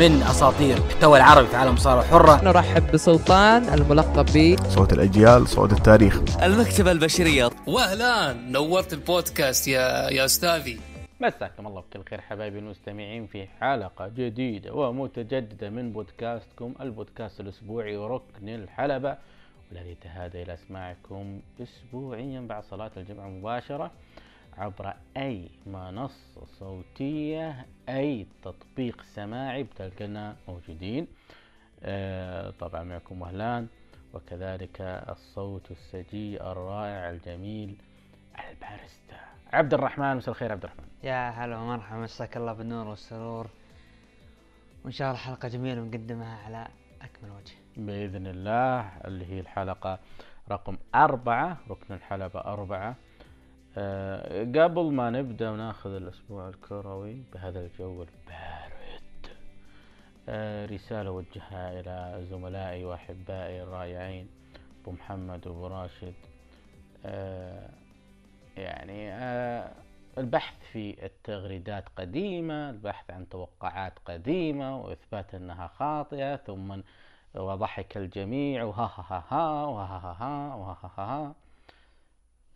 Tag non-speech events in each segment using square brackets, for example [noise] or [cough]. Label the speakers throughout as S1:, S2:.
S1: من أساطير المحتوى العربي في عالم الصارة الحرة
S2: نرحب بسلطان الملقب ب
S3: صوت الأجيال صوت التاريخ.
S4: المكتبة البشرية.
S5: واهلا نورت البودكاست يا يا أستاذي.
S6: مساكم الله بكل خير حبايبي المستمعين في حلقة جديدة ومتجددة من بودكاستكم البودكاست الأسبوعي ركن الحلبة والذي يتهادى إلى أسماعكم أسبوعيا بعد صلاة الجمعة مباشرة. عبر أي منصة صوتية أي تطبيق سماعي بتلقنا موجودين آه طبعا معكم وهلان وكذلك الصوت السجي الرائع الجميل البارستا عبد الرحمن مساء الخير عبد الرحمن.
S7: يا هلا ومرحبا مساك الله بالنور والسرور. وإن شاء الله حلقه جميلة ونقدمها على أكمل وجه.
S6: بإذن الله اللي هي الحلقة رقم أربعة ركن الحلبة أربعة. قبل ما نبدأ وناخذ الأسبوع الكروي بهذا الجو البارد. أه رسالة وجهها إلى زملائي وأحبائي الرائعين أبو محمد وأبو راشد. أه يعني البحث في التغريدات قديمة البحث عن توقعات قديمة وإثبات أنها خاطئة ثم وضحك الجميع وها ها ها ها وها ها ها وها ها ها ها.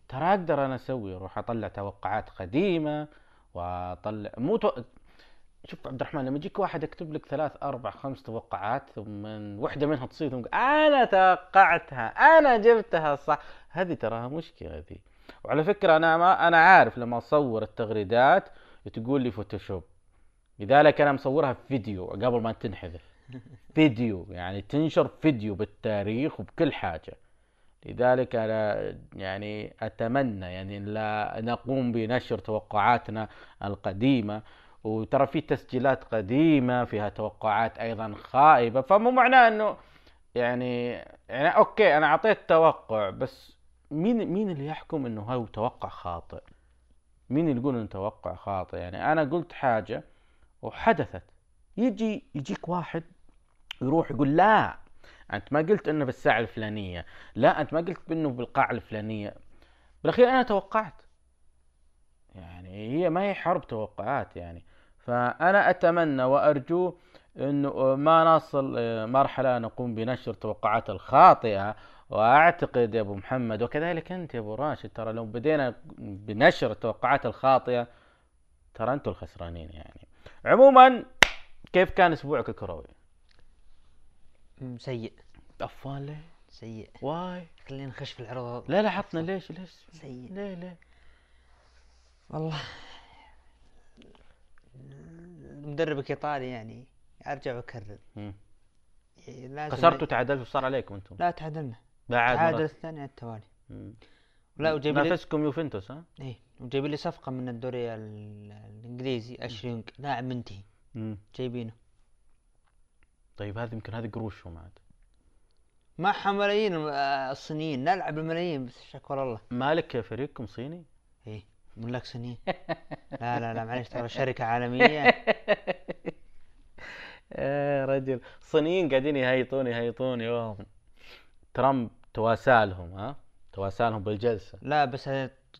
S6: ترى أقدر أنا أسوي أروح أطلع توقعات قديمة وأطلع مو تو... شوف عبد الرحمن لما يجيك واحد يكتب لك ثلاث أربع خمس توقعات ثم واحدة منها تصير ثم أنا توقعتها أنا جبتها صح هذه تراها مشكلة ذي. وعلى فكرة أنا ما أنا عارف لما أصور التغريدات تقول لي Photoshop. لذلك أنا مصورها في فيديو قبل ما تنحذف. [laughs] فيديو يعني تنشر فيديو بالتاريخ وبكل حاجة. لذلك أنا يعني أتمنى يعني لا نقوم بنشر توقعاتنا القديمة. وترى في تسجيلات قديمة فيها توقعات أيضا خائبة. فمو معناه أنه يعني يعني أوكي أنا أعطيت توقع بس مين مين اللي يحكم أنه هو توقع خاطئ؟ مين اللي يقول أنه توقع خاطئ؟ يعني أنا قلت حاجة وحدثت. يجي يجيك واحد يروح يقول لا أنت ما قلت إنه بالساعة الفلانية لا أنت ما قلت إنه بالقاعة الفلانية. بالأخير أنا توقعت. يعني هي ما هي حرب توقعات يعني. فأنا أتمنى وأرجو إنه ما نصل مرحله نقوم بنشر توقعات الخاطئة. وأعتقد يا أبو محمد وكذلك أنت يا أبو راشد ترى لو بدينا بنشر التوقعات الخاطئة ترى أنتم الخسرانين يعني. عموما كيف كان أسبوعك الكروي؟
S7: سيء.
S6: افان ليه؟
S7: سيء.
S6: why.
S7: خلينا نخش في العروض
S6: لا لا حطنا ليش؟ ليش؟
S7: سيء.
S6: ليه ليه؟
S7: والله. مدربك إيطالي يعني. أرجع
S6: وأكرر.
S7: لازم
S6: خسرتوا تعادلتوا صار عليكم أنتم.
S7: لا تعادلنا.
S6: بعد
S7: تعادل الثاني على التوالي.
S6: مم.
S7: لا وجايب لي
S6: نافسكم يوفنتوس ها؟
S7: إيه وجايب لي صفقة من الدوري ال- الإنجليزي Ashley Young لاعب منتهي. جايبينه.
S6: طيب هذه يمكن هذه قروشهم عاد
S7: معها ملايين آه، الصينيين نلعب الملايين بس شكر الله.
S6: مالك فريقكم صيني؟
S7: إيه ملاك صينيين لا لا لا معلش ترى شركة عالمية. [laughs]
S6: يا رجل. الصينيين قاعدين يهيطون يهيطون يوم. ترامب تواسالهم ها؟ تواسالهم بالجلسة.
S7: لا بس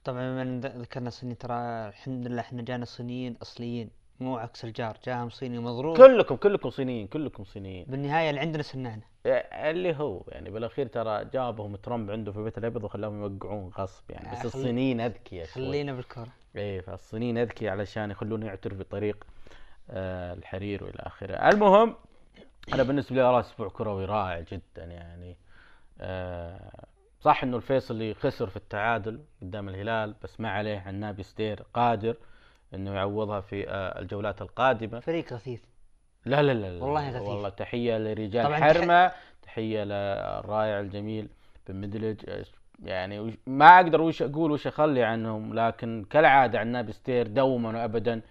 S7: طبعا بما ذكرنا الصينيين ترى الحمد لله إحنا جانا صينيين أصليين. مو عكس الجار جاهم صيني مضروب.
S6: كلكم كلكم صينيين كلكم صينيين.
S7: بالنهاية اللي عندنا سنانا
S6: اللي هو يعني بالأخير ترى جابهم ترامب عنده في البيت الأبيض وخلاهم يوقعون غصب يعني. بس
S7: آه، خلي-
S6: الصينيين أذكياء.
S7: خلينا بالكره
S6: إيه فالصينيين أذكياء علشان يخلونه يعترف بطريق آه الحرير وإلى آخره. المهم أنا بالنسبة لي أرى أسبوع كروي رائع جدا يعني. آه صح إنه الفيصلي خسر في التعادل قدام الهلال بس ما عليه النابي ستير قادر. إنه يعوضها في آه الجولات القادمة.
S7: فريق غثيث.
S6: لا لا لا, لا
S7: والله غثيث.
S6: والله تحية لرجال حرمة تحية للرائع الجميل بن مدلج. يعني ما أقدر وش أقول وش أخلي عنهم لكن كالعادة عن نابي ستير دوما وابدا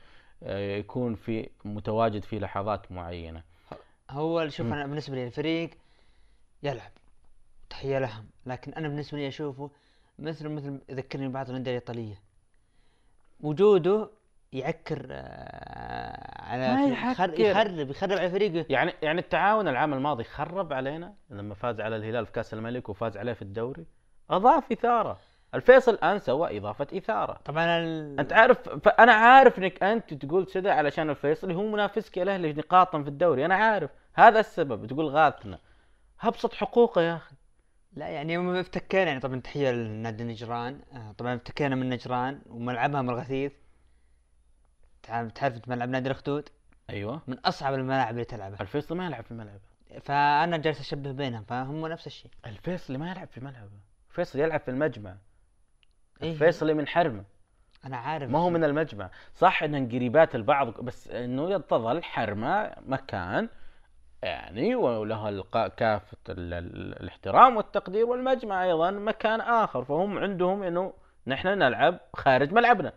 S6: آه، يكون في متواجد في لحظات معينة.
S7: هو شوف أنا بالنسبة لي الفريق يلعب تحية لهم. لكن أنا بالنسبة لي أشوفه مثل مثل يذكرني ببعض الأندية الإيطالية. وجوده يعكر آه، على
S6: يحكر.
S7: يخرب يخرب على فريقه.
S6: يعني يعني التعاون العام الماضي خرب علينا لما فاز على الهلال في كأس الملك وفاز عليه في الدوري؟ أضاف إثارة. الفيصل الان سوى إضافة إثارة.
S7: طبعا ال...
S6: أنت عارف فأنا عارف إنك أنت تقول كذا علشان الفيصل هو منافسك الاهلي نقاطا في الدوري. أنا عارف. هذا السبب. تقول غاثنا. ابسط حقوقه يا أخي.
S7: لا يعني يوم افتكينا يعني طبعا تحية لنادي نجران. آه، طبعا افتكينا من نجران وملعبها من الغثيث. تعرف تعرف ملعب نادي الخدود
S6: أيوه.
S7: من أصعب الملاعب اللي تلعبها.
S6: الفيصل ما يلعب في ملعبه
S7: فأنا جالس أشبه بينهم فهم نفس الشيء.
S6: الفيصل ما يلعب في ملعبه الفيصل يلعب في المجمع.
S7: إيه.
S6: الفيصلي من حرمه
S7: أنا عارف.
S6: ما هو من المجمع. صح انهم قريبات البعض بس إنه تظل حرمه مكان يعني وله الق- كافة ال- ال- الاحترام والتقدير والمجمع أيضا مكان آخر. فهم عندهم إنه نحن نلعب خارج ملعبنا.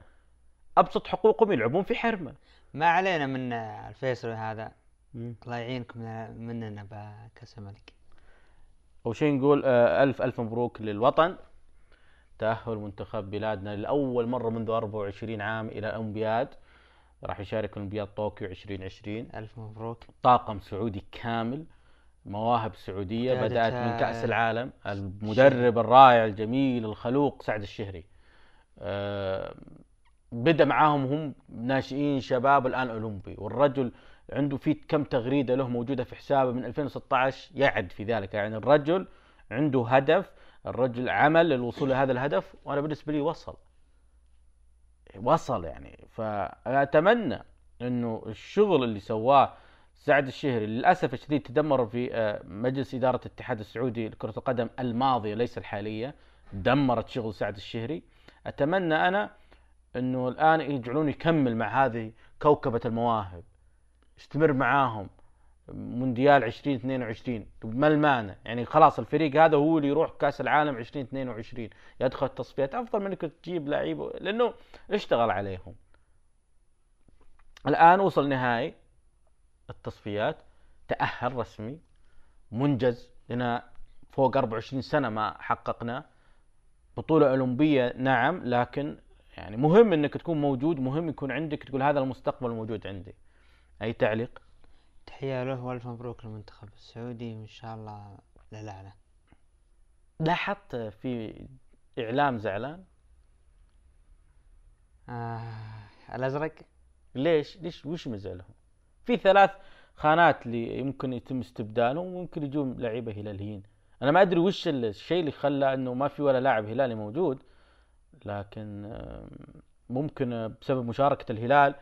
S6: أبسط حقوقهم يلعبون في حرمة.
S7: ما علينا من آه، الفيصل هذا. الله يعينكم من- مننا بكاس الملك.
S6: أول شيء نقول آه، الف ألف مبروك للوطن. تأهل منتخب بلادنا لأول مرة منذ 24 عام إلى الأولمبياد. راح يشارك في أولمبياد طوكيو 2020
S7: ألف مبروك.
S6: طاقم سعودي كامل. مواهب سعودية
S7: قيادة
S6: بدأت من
S7: آه،
S6: العالم. المدرب الرائع الجميل الخلوق سعد الشهري. بدأ معاهم هم ناشئين شباب الآن أولمبي والرجل عنده في كم تغريدة له موجودة في حسابه من 2016 يعد في ذلك. يعني الرجل عنده هدف الرجل عمل للوصول لهذا الهدف وأنا بالنسبة لي وصل. وصل يعني. فأتمنى إنه الشغل اللي سواه سعد الشهري للأسف الشديد تدمر في آه، مجلس إدارة الاتحاد السعودي لكرة القدم الماضية ليس الحالية دمرت شغل سعد الشهري. أتمنى أنا إنه الآن يجعلون يكمل مع هذه كوكبة المواهب استمر معاهم مونديال 2022 ما المانع؟ يعني خلاص الفريق هذا هو اللي يروح كأس العالم 2022 يدخل التصفيات. أفضل من إنك تجيب لعيبه لأنه اشتغل عليهم. الآن وصل نهائي التصفيات تأهل رسمي منجز لنا فوق 24 سنة ما حققناه بطولة أولمبية نعم لكن يعني مهم إنك تكون موجود مهم يكون عندك تقول هذا المستقبل موجود عندي. أي تعليق؟
S7: تحية له والف مبروك للمنتخب السعودي وإن شاء الله للاعلى
S6: لاحظت في إعلام زعلان؟
S7: آه الأزرق؟
S6: ليش؟ ليش؟ وش مزعلهم؟ في ثلاث خانات اللي يمكن يتم استبدالهم وممكن يجون لعيبة هلاليين. أنا ما أدري وش الشيء اللي خلى إنه ما في ولا لاعب هلالي موجود. لكن ممكن آه، بسبب مشاركة الهلال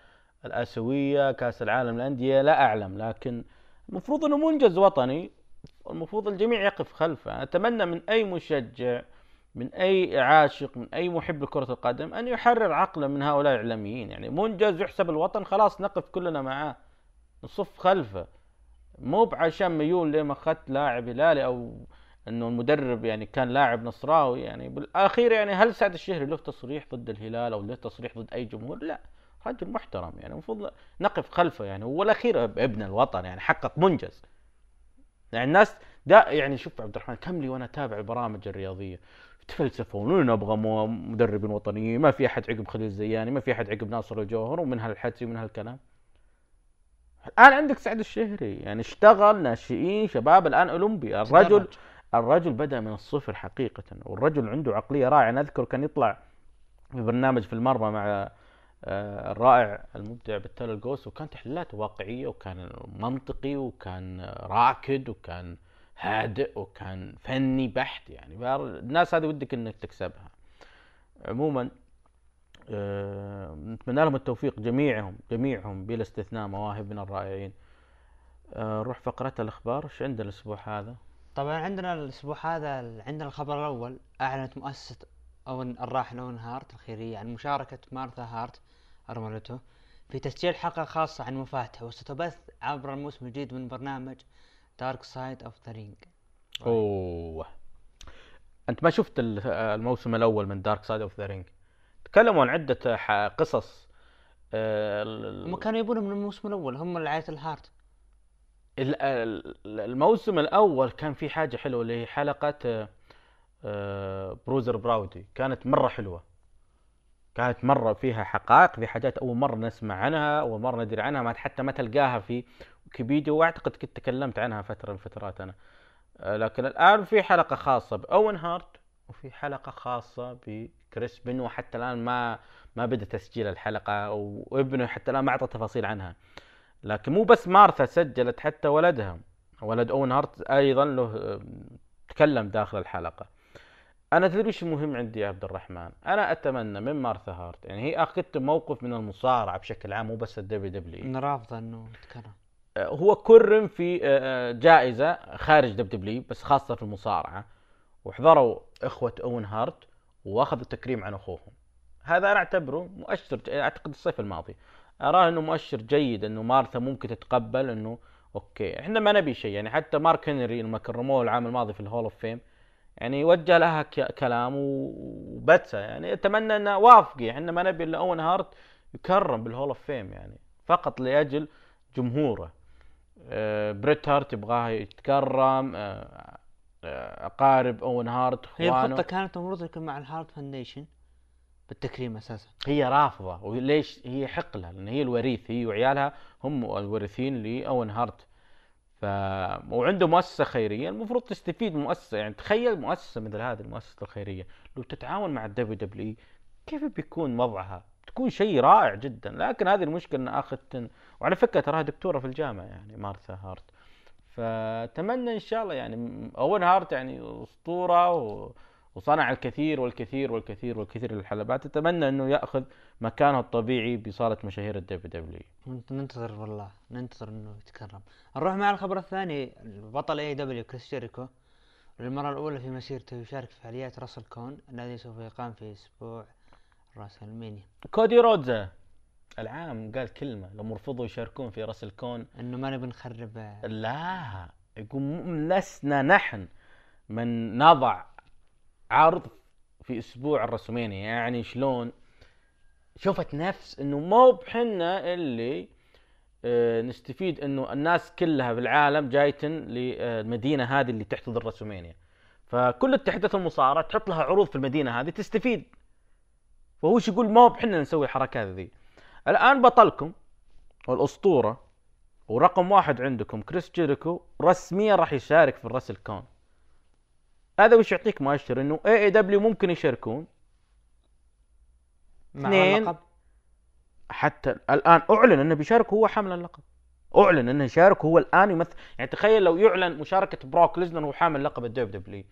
S6: الآسيوية كأس العالم للأندية لا أعلم. لكن المفروض إنه منجز وطني المفروض الجميع يقف خلفه. أتمنى من أي مشجع من أي عاشق من أي محب لكرة القدم أن يحرر عقله من هؤلاء الإعلاميين. يعني منجز يحسب الوطن خلاص نقف كلنا معاه. نصف خلفه. مو بعشان ميول لما اخذت لاعب هلالي أو إنه المدرب يعني كان لاعب نصراوي يعني بالأخير يعني هل سعد الشهري له تصريح ضد الهلال أو له تصريح ضد أي جمهور؟ لا رجل محترم يعني المفروض نقف خلفه يعني. هو الأخير ابن الوطن يعني حقق منجز. يعني الناس دا يعني شوف عبد الرحمن كم لي وأنا أتابع البرامج الرياضية؟ يتفلسفون نبغى مدربين وطنيين ما في أحد عقب خليل الزياني ما في أحد عقب ناصر الجوهر ومن هالحكي ومن هالكلام. الآن عندك سعد الشهري يعني اشتغل ناشئين شباب الآن اولمبي الرجل. الرجل بدأ من الصفر حقيقة والرجل عنده عقلية رائعة. أنا أذكر كان يطلع في برنامج في المرمى مع آه، الرائع المبدع بالتالي القوس وكان تحليلاته واقعية وكان منطقي وكان راكد وكان هادئ وكان فني بحت يعني. الناس هذه ودك إنك تكسبها. عموما آه، نتمنى لهم التوفيق جميعهم جميعهم بلا استثناء مواهبنا الرائعين. آه، نروح فقرة الأخبار. إيش عندنا الأسبوع هذا؟
S7: طبعا عندنا الأسبوع هذا عندنا الخبر الأول أعلنت مؤسسة Owen الراحل Owen Hart الخيرية عن مشاركة مارثا هارت ارملته في تسجيل حلقة خاصة عن وفاتها وستبث عبر الموسم الجديد من برنامج Dark Side of the Ring
S6: أوه. أنت ما شفت ال- الموسم الأول من Dark Side of the Ring تكلموا عن عدة ح- قصص آه،
S7: هم كانوا يبونه من الموسم الأول هم اللي عائله الهارت.
S6: ال- ال- الموسم الأول كان في حاجة حلوة اللي هي حلقه آه، آه، Bruiser Brody. كانت مرة حلوة. كانت مرة فيها حقائق في حاجات أول مرة نسمع عنها أول مرة ندري عنها ما حتى ما تلقاها في ويكيبيديا وأعتقد كنت تكلمت عنها فترة من الفترات أنا. آه، لكن الآن في حلقة خاصة ب Owen Hart وفي حلقة خاصة ب Chris Benoit وحتى الآن ما ما بدأ تسجيل الحلقة وابنه حتى الآن ما أعطى تفاصيل عنها. لكن مو بس مارثا سجلت حتى ولدها. ولد Owen Hart أيضا له تكلم داخل الحلقة. أنا تدري وش المهم عندي يا عبد الرحمن؟ أنا أتمنى من مارثا هارت يعني هي أخذت موقف من المصارعة بشكل عام مو بس ال WWE
S7: أنا رافضة إنه يتكرر.
S6: هو كرم في آه، آه، جائزة خارج WWE بس خاصة في المصارعة. وحضروا إخوة Owen Hart وأخذوا تكريم عن أخوهم. هذا أنا أعتبره مؤشر أعتقد الصيف الماضي. أراه أنه مؤشر جيد أنه مارثا ممكن تتقبل أنه okay. إحنا ما نبي شيء يعني حتى مارك هنري لما كرموه العام الماضي في ال Hall of Fame يعني وجه لها كلام وبتسه يعني أتمنى إنه وافقي. إحنا ما نبي إلا اون هارت يكرم بال Hall of Fame يعني فقط لأجل جمهوره. آه، بريت هارت يبغاه يتكرم آه، آه، أقارب اون هارت
S7: هي
S6: إخوانه.
S7: الخطة كانت المفروض يكون مع ال Hart Foundation بالتكريم أساسا.
S6: هي رافضة. وليش هي حقلها لأن هي الوريث هي وعيالها هم الورثين لاون هارت. ف وعنده مؤسسة خيرية. المفروض تستفيد من مؤسسة. يعني تخيل مؤسسة مثل هذه المؤسسة الخيرية. لو تتعاون مع ال WWE كيف بيكون وضعها؟ تكون شيء رائع جدا. لكن هذه المشكلة إن اخذت وعلى فكرة تراها دكتورة في الجامعة يعني مارثا هارت. فاتمنى إن شاء الله يعني اون هارت يعني أسطورة و... وصنع الكثير والكثير والكثير والكثير للحلبات أتمنى إنه يأخذ مكانه الطبيعي بصالة مشاهير ال WWE
S7: ننت- ننتظر والله ننتظر إنه يتكرم. نروح مع الخبر الثاني بطل AEW كريس جيريكو. للمرة الأولى في مسيرته يشارك في فعاليات WrestleCon الذي سوف يقام في أسبوع WrestleMania
S6: كودي رودز العام قال كلمة لما رفضوا يشاركون في WrestleCon
S7: إنه ما نبي نخرب
S6: لا يقول لسنا نحن من نضع عرض في أسبوع الرسومينيا يعني شلون؟ شفت نفس إنه مو بحنا اللي آه، نستفيد إنه الناس كلها بالعالم جايتن للمدينة هذه اللي تحتضن الرسومينيا فكل اتحادات المصارعه تحط لها عروض في المدينة هذه تستفيد. فهو وش يقول؟ ما بحنا نسوي الحركات ذي الآن بطلكم والأسطورة ورقم واحد عندكم كريس جيريكو رسميا راح يشارك في ال WrestleCon. هذا وش يعطيك مؤشر؟ إنه AEW ممكن يشاركون.
S7: مع
S6: اثنين.
S7: اللقب.
S6: حتى الآن أعلن إنه بيشارك هو حامل اللقب. أعلن إنه يشارك هو الآن يمثل. يعني تخيل لو يعلن مشاركة بروك ليزنر وهو حامل لقب ال WWE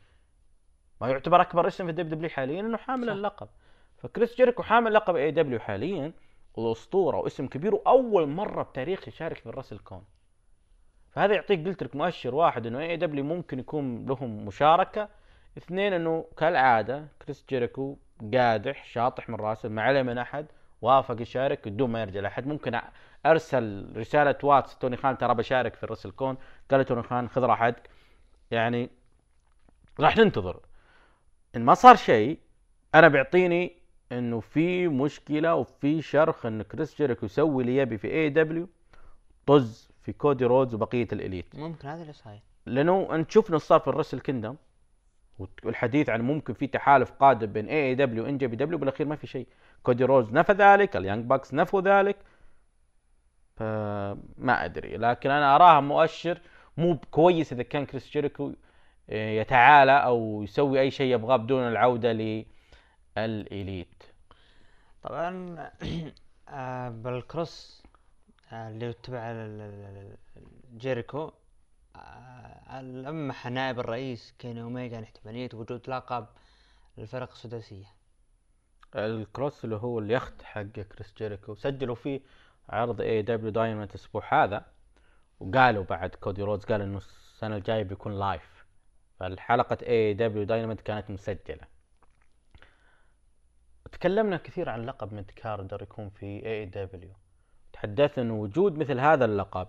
S6: ما يعتبر أكبر اسم في ال WWE حاليا إنه حامل
S7: صح.
S6: اللقب. فكريس جيريكو حامل لقب AEW حاليا. والاسطوره واسم كبير وأول مرة بتاريخ يشارك في ال WrestleCon. فهذا يعطيك قلت لك مؤشر واحد إنه AEW ممكن يكون لهم مشاركة. اثنين إنه كالعادة كريس جيريكو قادح شاطح من راسه ما عليه من أحد وافق يشارك بدون ما يرجع لأحد. ممكن أرسل رسالة واتس توني خان ترى بشارك في ال WrestleCon. قال توني خان خذ راحتك. يعني راح ننتظر. إن ما صار شيء أنا بيعطيني إنه في مشكلة وفي شرخ إن كريس جيريكو يسوي اللي يبي في AEW طز. في كودي رودز وبقية ال Elite.
S7: ممكن هذا اللي صاير.
S6: لأنه انت شفنا صار في ال Wrestle Kingdom والحديث عن ممكن في تحالف قادم بين AEW و NJPW بالأخير ما في شيء. كودي رودز نفى ذلك ال Young Bucks نفوا ذلك. فما أدري. لكن أنا أراها مؤشر مو كويس إذا كان كريس جيريكو آه، يتعالى أو يسوي أي شيء يبغاه بدون العودة لل Elite.
S7: طبعا [clears throat] آه، بالكروس اللي تبع جيريكو. آه، لمح نائب الرئيس كيني اوميجا عن احتمالية وجود لقب للفرق السداسية.
S6: الكروس اللي هو اليخت حق كريس جيريكو سجلوا فيه عرض AEW Dynamite الأسبوع هذا وقالوا بعد كودي رودز قال إنه السنة الجاية بيكون live فالحلقة AEW Dynamite كانت مسجلة. تكلمنا كثير عن لقب mid carder يكون في AEW تحدثنا انه وجود مثل هذا اللقب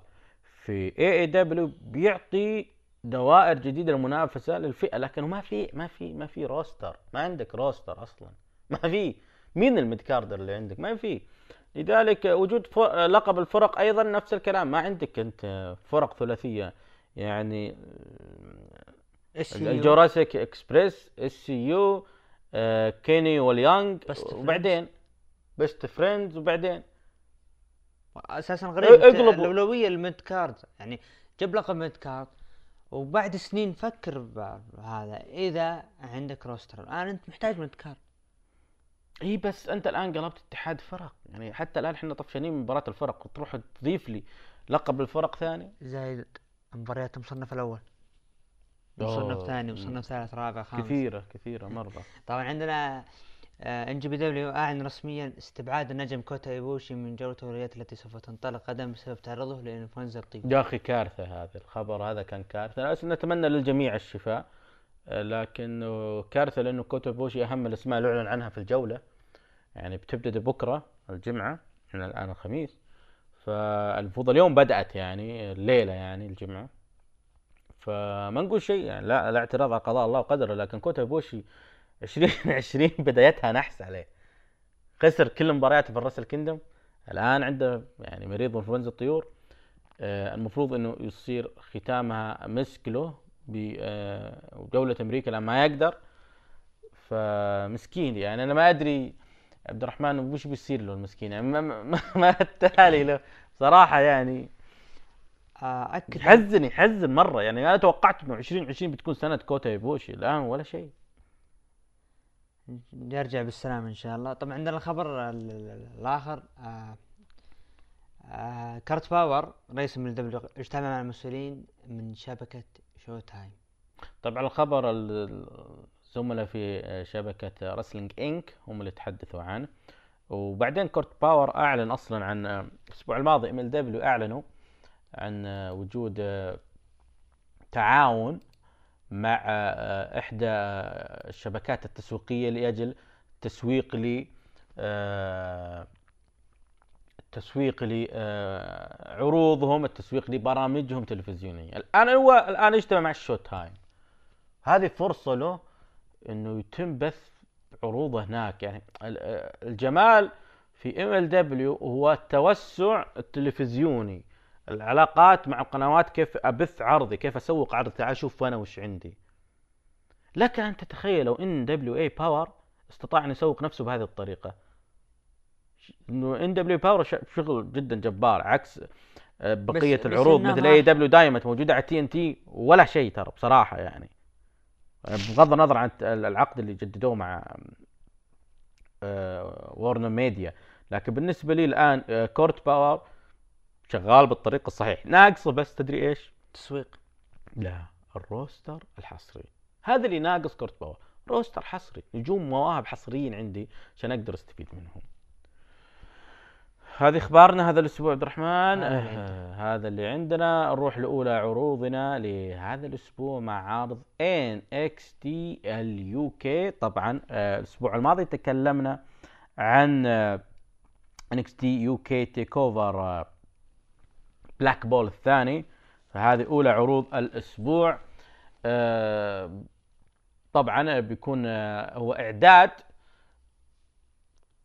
S6: في AEW بيعطي دوائر جديدة للمنافسة للفئة لكنه ما في ما في ما في roster ما عندك roster أصلا. ما في. مين ال mid carder اللي عندك؟ ما في. لذلك وجود لقب الفرق أيضا نفس الكلام. ما عندك أنت فرق ثلاثية. يعني ال Jurassic Express SCU كيني
S7: وال Young.
S6: وبعدين Best Friends وبعدين
S7: أساسا غريب
S6: اقلبوا.
S7: الأولوية لل mid card. يعني جاب لقب mid card وبعد سنين فكر بهذا. إذا عندك roster الآن أنت محتاج mid card
S6: إي بس أنت الآن قلبت اتحاد فرق. يعني حتى الآن إحنا طفشانين من مباراة الفرق وتروح تضيف لي لقب الفرق ثاني؟
S7: زايد مباريات المصنف
S6: الأول.
S7: مصنف ثاني مصنف ثالث رابع خامس.
S6: كثيرة كثيرة مرة.
S7: طبعا عندنا NJPW أعلن رسميا استبعاد النجم كوتا إيبوشي من جولة الولايات التي سوف تنطلق غدا بسبب تعرضه لإنفلونزا الطيور
S6: يا أخي كارثة هذا الخبر هذا كان كارثة. نتمنى للجميع الشفاء آه، لكنه كارثة لأنه كوتا إيبوشي أهم الأسماء اللي أعلن عنها في الجولة. يعني بتبتدي بكرة الجمعة إحنا الآن الخميس. فالمفروض اليوم بدأت يعني الليلة يعني الجمعة. فما نقول شيء يعني لا لا اعتراض على قضاء الله وقدره لكن كوتا إيبوشي 2020 [laughs] بدايتها نحس عليه. خسر كل مبارياته في ال Wrestle Kingdom الآن عنده يعني مريض انفلونزا الطيور. آه المفروض إنه يصير ختامها مسك له بدولة أمريكا لما ما يقدر. فمسكين يعني. أنا ما أدري عبد الرحمن وش بيصير له المسكين. يعني ما, ما, ما التالي له صراحة يعني.
S7: أكد.
S6: يحزن يحزن مرة يعني. أنا توقعت إنه 2020 بتكون سنة كوتا يبوشي الآن ولا شيء.
S7: يرجع بالسلامة إن شاء الله. طبعا عندنا الخبر ال- ال- الآخر آه آه كارت باور رئيس من الدبليو اجتمع مع المسؤولين من شبكة شو تايم
S6: طبعا الخبر ال- الزملاء في شبكة Wrestling إنك هم اللي تحدثوا عنه. وبعدين كورت باور أعلن أصلا عن الأسبوع الماضي MLW أعلنوا عن وجود تعاون مع إحدى الشبكات التسويقية لأجل تسويق ل التسويق لعروضهم التسويق لبرامجهم التلفزيونية. الآن هو الآن يجتمع مع ال Showtime هذه فرصة له إنه يتم بث عروضه هناك. يعني ال- الجمال في MLW هو التوسع التلفزيوني. العلاقات مع القنوات كيف أبث عرضي كيف أسوق عرض تعال شوف أنا وش عندي. لك أن تتخيل لو NWA Power استطاع أن يسوق نفسه بهذه الطريقة. إنه NWA Power شغل جدا جبار عكس آه، بقية
S7: بس
S6: العروض
S7: إنه
S6: مثل AEW دايما موجودة على TNT ولا شيء ترى بصراحة يعني. بغض النظر عن العقد اللي جددوه مع WarnerMedia لكن بالنسبة لي الآن آه، كورت باور شغال بالطريقة الصحيح. ناقصه بس تدري إيش؟
S7: تسويق.
S6: لا ال roster الحصري. هذا اللي ناقص كورت باور roster حصري. نجوم مواهب حصريين عندي عشان أقدر أستفيد منهم. هذه إخبارنا هذا الأسبوع عبد الرحمن.
S7: هذا اللي
S6: آه هذا اللي عندنا. نروح لأولى عروضنا لهذا الأسبوع مع عرض NXT ال UK طبعا آه الأسبوع الماضي تكلمنا عن ان إكس تي يو كي تيك اوفر بلاك بول الثاني فهذه أولى عروض الأسبوع. آه، طبعا بيكون آه، هو إعداد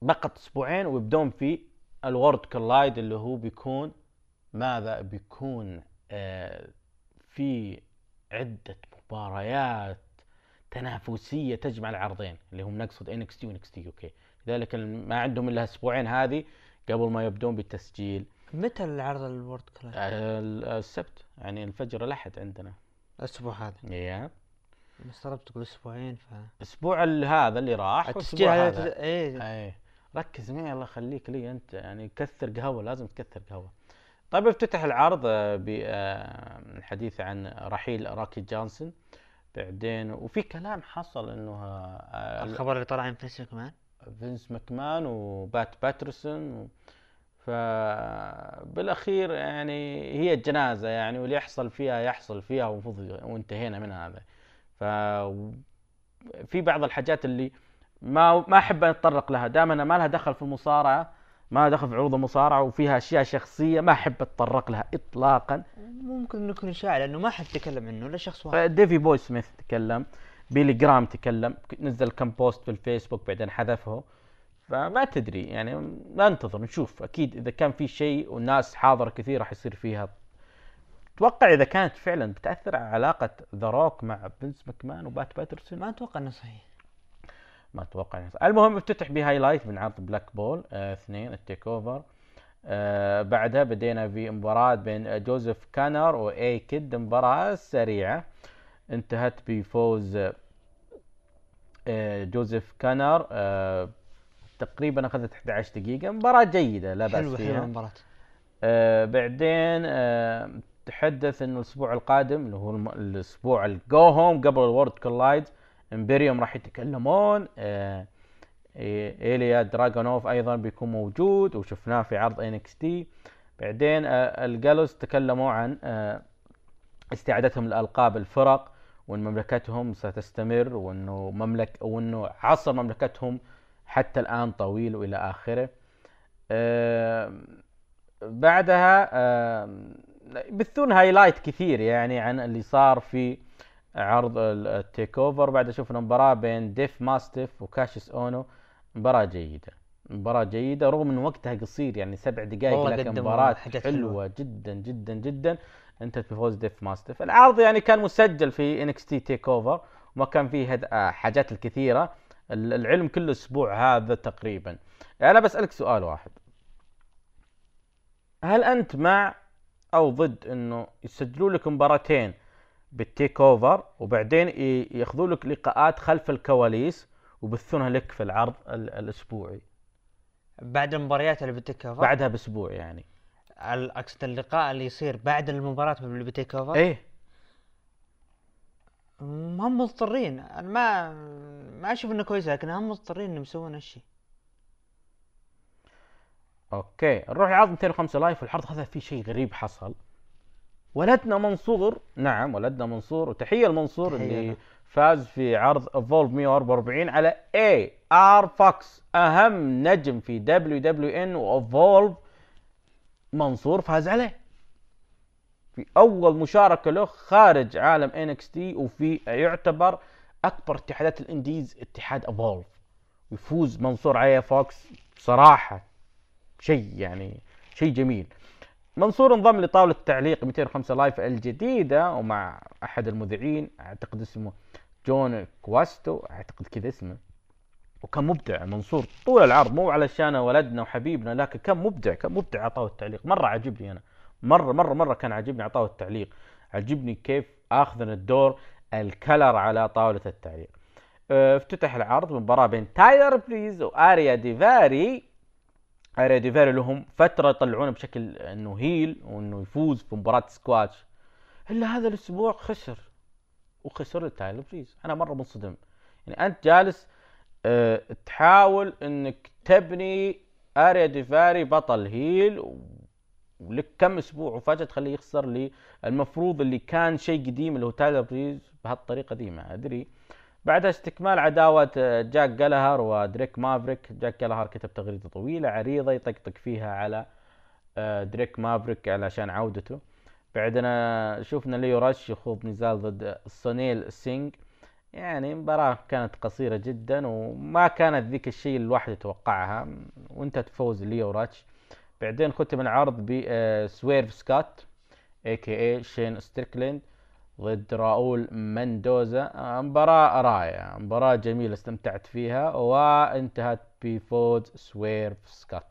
S6: فقط أسبوعين ويبدون في ال Worlds Collide اللي هو بيكون ماذا؟ بيكون آه، في عدة مباريات تنافسية تجمع العرضين اللي هم نقصد NXT و NXT UK. لذلك ما عندهم إلا أسبوعين هذه قبل ما يبدون بالتسجيل.
S7: متى العرض ال Worlds Collide؟
S6: آه، السبت يعني الفجر الأحد عندنا.
S7: الأسبوع هذا.
S6: يا.
S7: استغربت تقول أسبوعين ف
S6: الأسبوع ال- هذا اللي راح
S7: التسجيل هذا.
S6: هذا
S7: إيه.
S6: اي ركز معي الله يخليك لي أنت يعني كثر قهوة لازم تكثر قهوة. طيب افتتح العرض آه، بالحديث عن رحيل راكي جونسون. بعدين وفي كلام حصل إنه آه،
S7: الخبر اللي طلع عن فينس كمان
S6: فينس ماكمان وبات باترسون و... فبالأخير يعني هي الجنازة يعني واللي يحصل فيها يحصل فيها ومفروض وانتهينا من هذا. ف في بعض الحاجات اللي ما ما أحب أتطرق لها. انها ما لها دخل في المصارعة ما لها دخل في عروض المصارعة وفيها أشياء شخصية ما أحب أتطرق لها اطلاقا.
S7: ممكن انه يكون اشاعه لأنه ما حد تكلم عنه إلا شخص واحد.
S6: ديفي بوي سميث تكلم بيلي جرام تكلم نزل كم post في الفيسبوك بعدين حذفه. فما تدري يعني ننتظر نشوف. أكيد إذا كان في شيء والناس حاضرة كثير راح يصير فيها. أتوقع إذا كانت فعلا بتأثر على علاقة ذا روك مع فينس ماكمان وبات باترسون.
S7: ما أتوقع إنه صحيح.
S6: ما أتوقع يعني المهم افتتح ب highlight من عرض بلاك بول آه اثنين ال TakeOver. آه بعدها بدينا في مباراة بين جوزيف كانر و A-Kid. مباراة سريعة. انتهت بفوز آه جوزيف كانر آه تقريبا أخذت 11 دقيقة. مباراة جيدة لا بأس
S7: حلوة
S6: فيها.
S7: حلوة المباراة.
S6: آه بعدين آه تحدث إنه الأسبوع القادم اللي هو الأسبوع ال go home قبل ال Worlds Collide Imperium راح يتكلمون. آه إيليا دراجونوف أيضا بيكون موجود وشفناه في عرض NXT. بعدين آه ال Gallus تكلموا عن آه استعادتهم لألقاب الفرق وإن مملكتهم ستستمر وإنه مملك وإنه عصر مملكتهم حتى الآن طويل والى آخره آه بعدها آم، يبثون highlight كثير يعني عن اللي صار في عرض ال- ال TakeOver بعد شفنا مباراة بين ديف ماستيف وكاشيس أونو مباراة جيدة مباراة جيدة رغم ان وقتها قصير يعني سبع دقائق لكن مباراة حلوة,
S7: حلوة.
S6: جدا جدا جدا انتهت بفوز ديف ماستيف العرض يعني كان مسجل في NXT TakeOver وما كان فيه. آه، حاجات الكثيرة ال- العلم كل أسبوع هذا تقريبا. أنا بسألك سؤال واحد. هل أنت مع أو ضد إنه يسجلوا لك مباراتين بالتيك أوفر وبعدين يأخذوا لك لقاءات خلف الكواليس ويبثونها لك في العرض ال- الأسبوعي؟
S7: بعد المباريات اللي بالتيك أوفر؟
S6: بعدها بأسبوع يعني.
S7: أقصد اللقاء اللي يصير بعد المباراة اللي بالتيك
S6: أوفر؟
S7: إيه. هم مضطرين. أنا ما ما أشوف إنه كويس لكن هم مضطرين إنهم يسوون هالشيء
S6: okay نروح لعرض 205 Live. والعرض هذا فيه شيء غريب حصل. ولدنا منصور. نعم ولدنا منصور. وتحية لمنصور
S7: تحية
S6: اللي. فاز في عرض Evolve 144 على اي ار فوكس أهم نجم في WWN و Evolve منصور فاز عليه. في أول مشاركة له خارج عالم NXT وفي يعتبر أكبر اتحادات ال indies اتحاد Evolve ويفوز منصور على فوكس بصراحه شيء يعني شيء جميل. منصور انضم لطاولة تعليق 205 Live الجديدة ومع أحد المذيعين أعتقد اسمه جون كواستو أعتقد كذا اسمه. وكان مبدع منصور طول العرض مو علشان ولدنا وحبيبنا لكن كان مبدع كان مبدع عطاه التعليق مرة عجبني أنا. مرة مرة مرة كان عجبني عطاه التعليق. عجبني كيف أخذنا الدور ال color على طاولة التعليق. آه، افتتح العرض بمباراة بين تايلر بريز وآريا ديفاري آريا ديفيري لهم فترة يطلعونه بشكل إنه heel وإنه يفوز في مباراة سكواتش. إلا هذا الأسبوع خسر وخسر لتايلر بريز أنا مرة منصدم. يعني أنت جالس أه تحاول إنك تبني آريا ديفاري بطل heel ولك كم أسبوع وفجاه تخليه يخسر لي. المفروض اللي كان شيء قديم اللي هو تايلر بريز بهالطريقة دي ما أدري. بعدها استكمال عداوة آه، جاك جالهر ودريك مافريك. جاك جالهر كتب تغريدة طويلة عريضة يطقطق فيها على آه، دريك مافريك علشان عودته. بعدنا شفنا ليو راش يخوض نزال ضد سونيل سينج يعني مباراة كانت قصيرة جدا وما كانت ذيك الشيء اللي الواحد يتوقعها. وانتهت فوز ليو راش بعدين ختم العرض بسويرف سكوت a.k.a. شين ستريكليند ضد راؤول مندوزا. آه، مباراة رائعة مباراة جميلة استمتعت فيها وانتهت بفوز سويرف سكوت.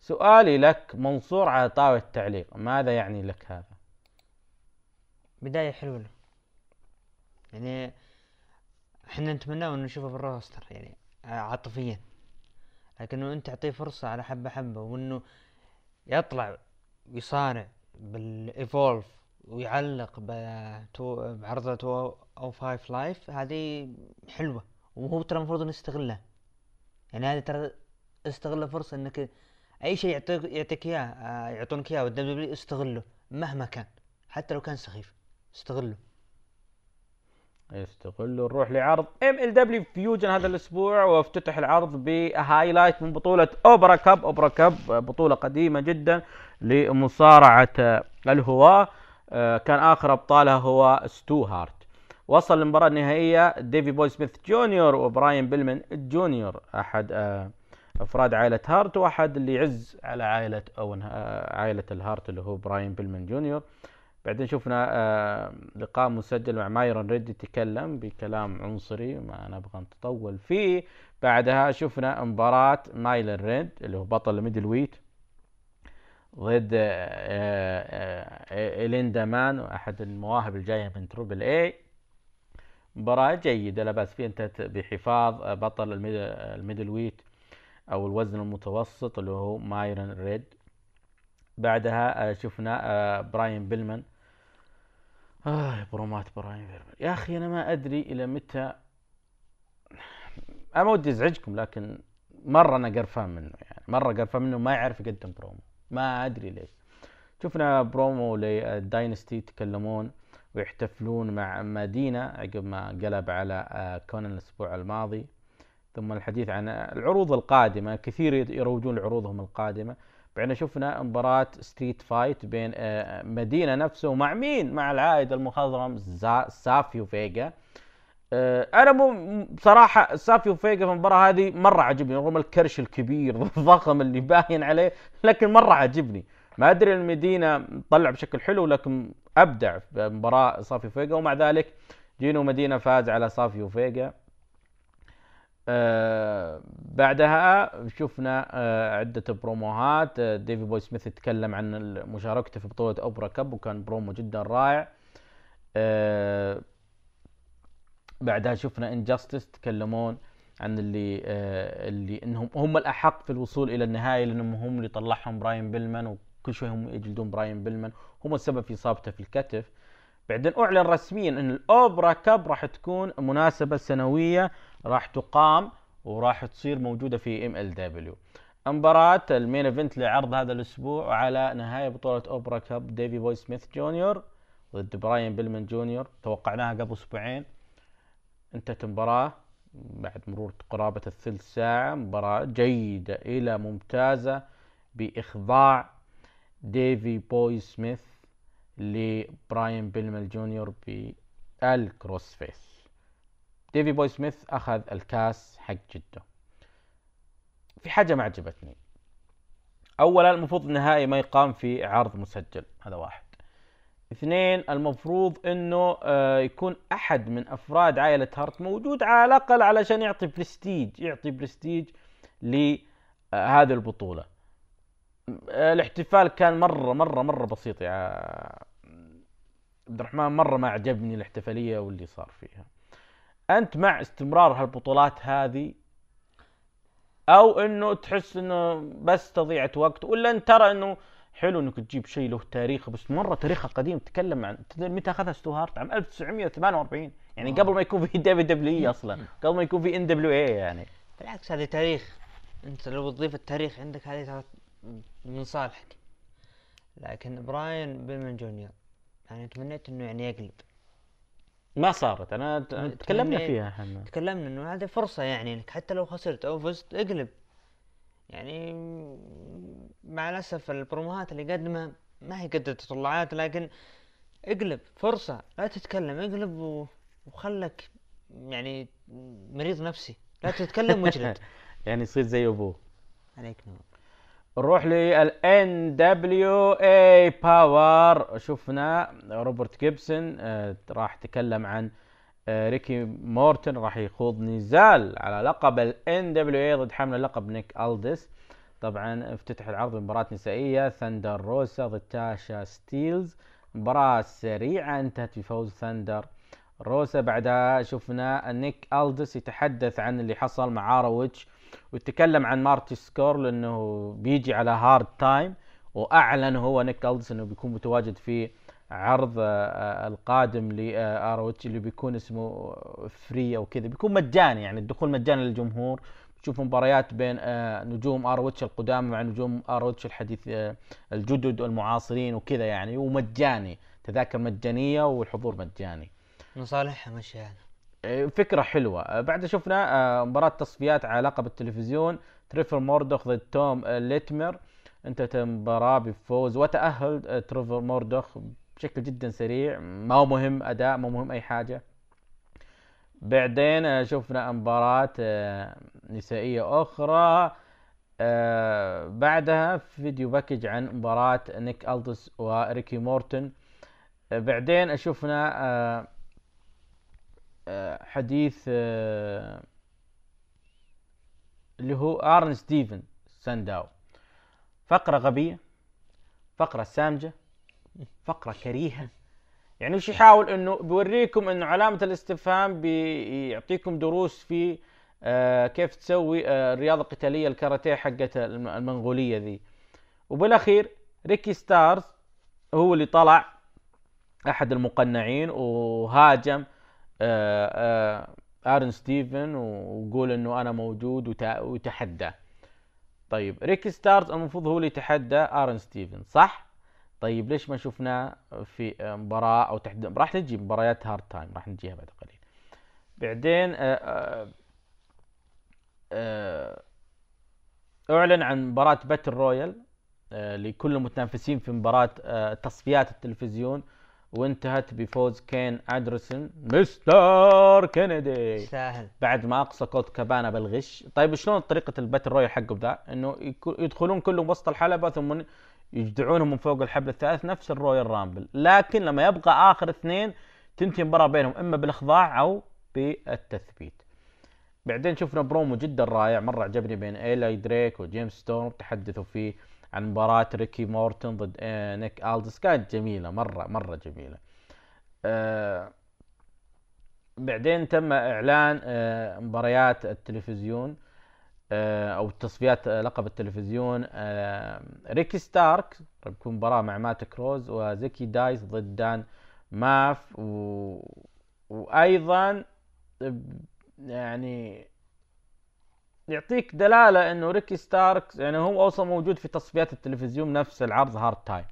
S6: سؤالي لك منصور على طاولة التعليق ماذا يعني لك هذا؟
S7: بداية حلوة. يعني إحنا نتمنى انه نشوفه بال roster يعني آه، عاطفيا. لكنه انت تعطيه فرصة على حبة حبة وانه يطلع ويصارع بال Evolve ويعلق بعرض Two O Five Live هذه حلوة وهو ترى المفروض إنه يستغلها. يعني هذه ترى استغل فرصة إنك أي شيء يعطيك يعطيك إياه آه، يعطونك إياه وال W استغله مهما كان حتى لو كان سخيف استغله.
S6: يستغلوا نروح لعرض MLW Fusion هذا الأسبوع وافتتح العرض ب highlight من بطولة Opera Cup Opera Cup بطولة قديمة جدا لمصارعة آه، الهواة. آه، كان آخر أبطالها هو ستو هارت وصل المباراة النهائية ديفي بوي سميث جونيور وبراين بيلمن جونيور أحد آه، أفراد عائلة هارت وأحد اللي يعز على عائلة أوين آه، عائلة الهارت اللي هو براين بيلمن جونيور بعدين شفنا آه، لقاء مسجل مع مايرون ريد يتكلم بكلام عنصري ما نبغى نتطول فيه. بعدها شفنا مباراة مايرون ريد اللي هو بطل ال middleweight ضد آه، آه، آه، إليندا مان أحد المواهب الجاية من Triple A مباراة جيدة لا بأس فيها انتهت بحفاظ بطل ال mid- ال middleweight أو الوزن المتوسط اللي هو مايرون ريد. بعدها شفنا براين بيلمان آه برومات براين بيلمان يا أخي أنا ما أدري إلى متى. أنا ما ودي أزعجكم لكن مرة أنا قرفان منه يعني. مرة قرفان منه ما يعرف يقدم برومو. ما أدري ليش. شفنا promo لل Dynasty يتكلمون ويحتفلون مع مدينة عقب ما قلب على آه، كونان الأسبوع الماضي. ثم الحديث عن العروض القادمة. كثير يروجون لعروضهم القادمة. بعدين شفنا مباراة street fight بين آه، مدينة نفسه ومع مين؟ مع العائد المخضرم سافيو فيجا. آه، أنا مو بصراحة سافيو فيجا في المباراة هذه مرة عجبني رغم الكرش الكبير [laughs] الضخم اللي باين عليه لكن مرة عجبني. ما أدري المدينة طلع بشكل حلو لكن أبدع في مباراة سافيو فيجا ومع ذلك جينو مدينة فاز على سافيو فيجا. آه بعدها شفنا آه عدة بروموهات. آه ديفي بوي سميث يتكلم عن مشاركته في بطولة Opera Cup وكان برومو جدا رائع. بعدها شفنا Injustice تكلمون عن اللي اللي إنهم هم الأحق في الوصول إلى النهايه لأنهم هم اللي طلعهم براين بيلمان وكل شوي هم يجلدون براين بيلمان هم السبب في إصابته في الكتف. بعدين أعلن رسميا إن ال Opera Cup راح تكون مناسبة سنوية راح تقام وراح تصير موجودة في MLW مباراة ال main event لعرض هذا الأسبوع على نهاية بطولة Opera Cup ديفي بوي سميث جونيور ضد براين بيلمان جونيور. توقعناها قبل أسبوعين. انتهت المباراة بعد مرور قرابة الثلث ساعة. مباراة جيدة إلى ممتازة بإخضاع ديفي بوي سميث لبراين بيلمان جونيور بال crossface ديفي بوي سميث أخذ الكاس حق جده. في حاجة ما عجبتني. أولا المفروض النهائي ما يقام في عرض مسجل هذا واحد. اثنين المفروض إنه آه، يكون أحد من أفراد عائلة هارت موجود على الأقل علشان يعطي برستيج يعطي برستيج لهذه البطولة. آه، الاحتفال كان مرة مرة مرة بسيط يا عبد الرحمن مرة ما عجبني الاحتفالية واللي صار فيها. أنت مع استمرار هالبطولات هذه؟ أو إنه تحس إنه بس تضيعة وقت؟ ولا انت ترى إنه حلو إنك تجيب شيء له تاريخ؟ بس مرة تاريخه قديم تتكلم عن تدري متى أخذها ستو هارت؟ عام 1948 يعني قبل ما يكون في WW أصلا. قبل ما يكون في NWA يعني.
S7: بالعكس هذه تاريخ. أنت لو تضيف التاريخ عندك هذه ترى من صالحك. لكن براين بيلمان جونيور يعني تمنيت إنه يعني يقلب.
S6: ما صارت.
S7: أنا
S6: تكلمنا فيها إحنا.
S7: تكلمنا إنه هذه فرصة يعني إنك حتى لو خسرت أو فزت اقلب. يعني مع الأسف البروموهات اللي قدمها ما هي قد التطلعات لكن اقلب فرصة لا تتكلم اقلب و... وخلك يعني مريض نفسي. لا تتكلم واجلد [laughs]
S6: يعني يصير زي أبوه.
S7: عليك نور.
S6: نروح لل NWA Power شفنا روبرت جيبسون آه، راح تكلم عن آه، ريكي مورتن راح يخوض نزال على لقب ال NWA ضد حامل اللقب نيك الدس طبعا افتتح العرض بمباراة نسائية ثاندر روسا ضد تاشا ستيلز. مباراة سريعة انتهت بفوز ثاندر روسا. بعدها شفنا نيك الدس يتحدث عن اللي حصل مع ROH ويتكلم عن مارتي سكورل لأنه بيجي على Hard Time وأعلن هو نيك الدس إنه بيكون متواجد في عرض آه، آه، القادم ل ROH اللي بيكون اسمه Free أو كذا. بيكون مجاني يعني الدخول مجاني للجمهور. تشوف مباريات بين آه، نجوم ROH القدامى مع نجوم ROH الحديث آه، الجدد والمعاصرين وكذا يعني ومجاني. تذاكر مجانية والحضور مجاني.
S7: من صالحها مشي يعني
S6: فكرة حلوة. آه، بعد شفنا آه، مباراة تصفيات على لقب التلفزيون. تريفر موردوخ ضد توم آه، ليتمر انتهت المباراة بفوز وتأهل آه، تريفر موردوخ بشكل جدا سريع. ما هو مهم أداء ما هو مهم أي حاجة. بعدين شفنا مباراة نسائية أخرى. بعدها video package عن مباراة نيك ألدس وريكي مورتن. بعدين شفنا حديث آه، اللي هو آرن ستيفن سانداو. فقرة غبية فقرة سامجة فقرة كريهة. يعني وش يحاول إنه بيوريكم إنه علامة الاستفهام بيعطيكم دروس في آه كيف تسوي آه الرياضة القتالية الكاراتيه حقت الم- المنغولية ذي. وبالأخير ريكي ستاركس هو اللي طلع أحد المقنعين وهاجم آه آه آرن ستيفن وقول إنه أنا موجود وت- وتحداه طيب ريكي ستاركس المفروض هو اللي يتحدى آرن ستيفن صح؟ طيب ليش ما شفناه في مباراة أو تحديد راح نجي مباريات Hard Time راح نجيها بعد قليل. بعدين آه، آه، آه، أعلن عن مباراة battle royal آه، لكل المتنافسين في مباراة آه، تصفيات التلفزيون. وانتهت بفوز كين أندرسون. مستر كينيدي.
S7: يستاهل.
S6: بعد ما أقصى كولت كابانا بالغش. طيب شلون طريقة ال battle royal حقهم ذا إنه يدخلون كلهم وسط الحلبة ثم يجدعونهم من فوق الحبل الثالث نفس ال Royal Rumble. لكن لما يبقى آخر اثنين تنتهي المباراه بينهم إما بالإخضاع أو بالتثبيت. بعدين شفنا برومو جدا رائع مرة عجبني بين إيلاي دريك وجيمس ستورم تحدثوا فيه. عن مباراة ريكي مورتن ضد آه، نيك ألدس. كانت جميلة مرة مرة جميلة. آه، بعدين تم إعلان آه، مباريات التلفزيون أو تصفيات لقب التلفزيون ريكي ستارك بتكون مباراة مع مات كروز وزكي دايس ضد دان ماف. و... وأيضا يعني يعطيك دلالة إنه ريكي ستارك يعني هو أصلا موجود في تصفيات التلفزيون نفس العرض Hard Time.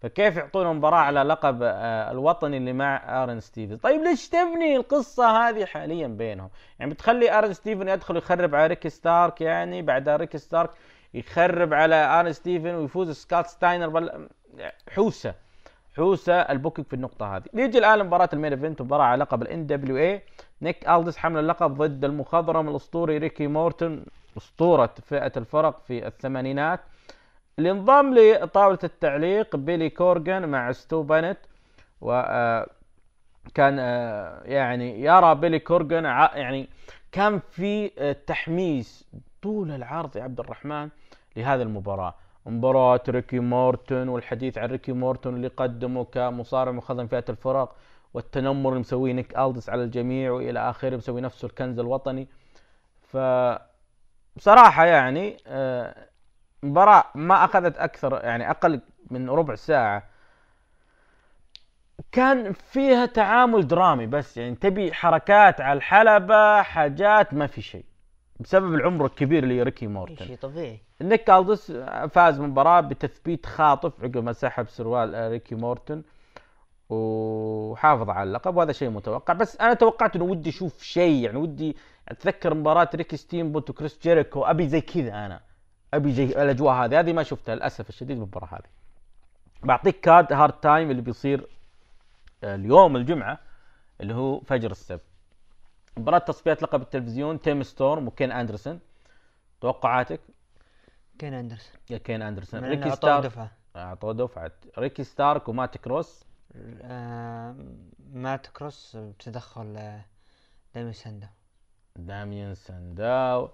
S6: فكيف يعطونه مباراة على لقب آه، الوطني اللي مع آرن ستيفن طيب ليش تبني القصة هذه حاليا بينهم؟ يعني بتخلي آرن ستيفن يدخل يخرب على ريكي ستارك يعني بعد ريكي ستارك يخرب على آرن ستيفن ويفوز سكات ستاينر بل... حوسة. حوسة ال booking في النقطة هذه. نيجي الآن لمباراة ال main event مباراة على لقب ال NWA نيك ألدس حامل اللقب ضد المخضرم الأسطوري ريكي مورتون أسطورة فئة الفرق في الثمانينات. اللي انضم لطاولة التعليق بيلي كورغان مع ستو بينيت و آه، كان آه، يعني يرى بيلي كورغان ع- يعني كان في آه، تحميس طول العرض يا عبد الرحمن لهذه المباراة. مباراة ريكي مورتون والحديث عن ريكي مورتون اللي قدمه كمصارع مخضرم فئة الفرق والتنمر اللي مسويه نيك الدس على الجميع وإلى آخره مسوي نفسه الكنز الوطني. ف بصراحة يعني آه، مباراة ما أخذت أكثر يعني أقل من ربع ساعة. كان فيها تعامل درامي بس يعني تبي حركات على الحلبة حاجات ما في شيء. بسبب العمر الكبير لريكي مورتون
S7: شيء طبيعي.
S6: نيك الدس فاز مباراة بتثبيت خاطف عقب ما سحب سروال آه، ريكي مورتون وحافظ على اللقب وهذا شيء متوقع. بس أنا توقعت إنه ودي أشوف شيء يعني ودي أتذكر مباراة ريكي ستيمبوت وكريس جيريكو أبي زي كذا أنا. أبي زي الأجواء هذه. هذه ما شفتها للأسف الشديد بالمباراة هذه. بعطيك card Hard Time اللي بيصير آه، اليوم الجمعة اللي هو فجر السبت. مباراة تصفيات لقب التلفزيون تيم ستورم وكين أندرسون. توقعاتك؟
S7: كين أندرسون.
S6: يا كين
S7: أندرسون.
S6: ريكي ستارك.
S7: دفعة.
S6: أعطوه دفعة. ريكي ستارك ومات كروس.
S7: آه مات كروس بتدخل آه دايمي ساندا
S6: داميان سانداو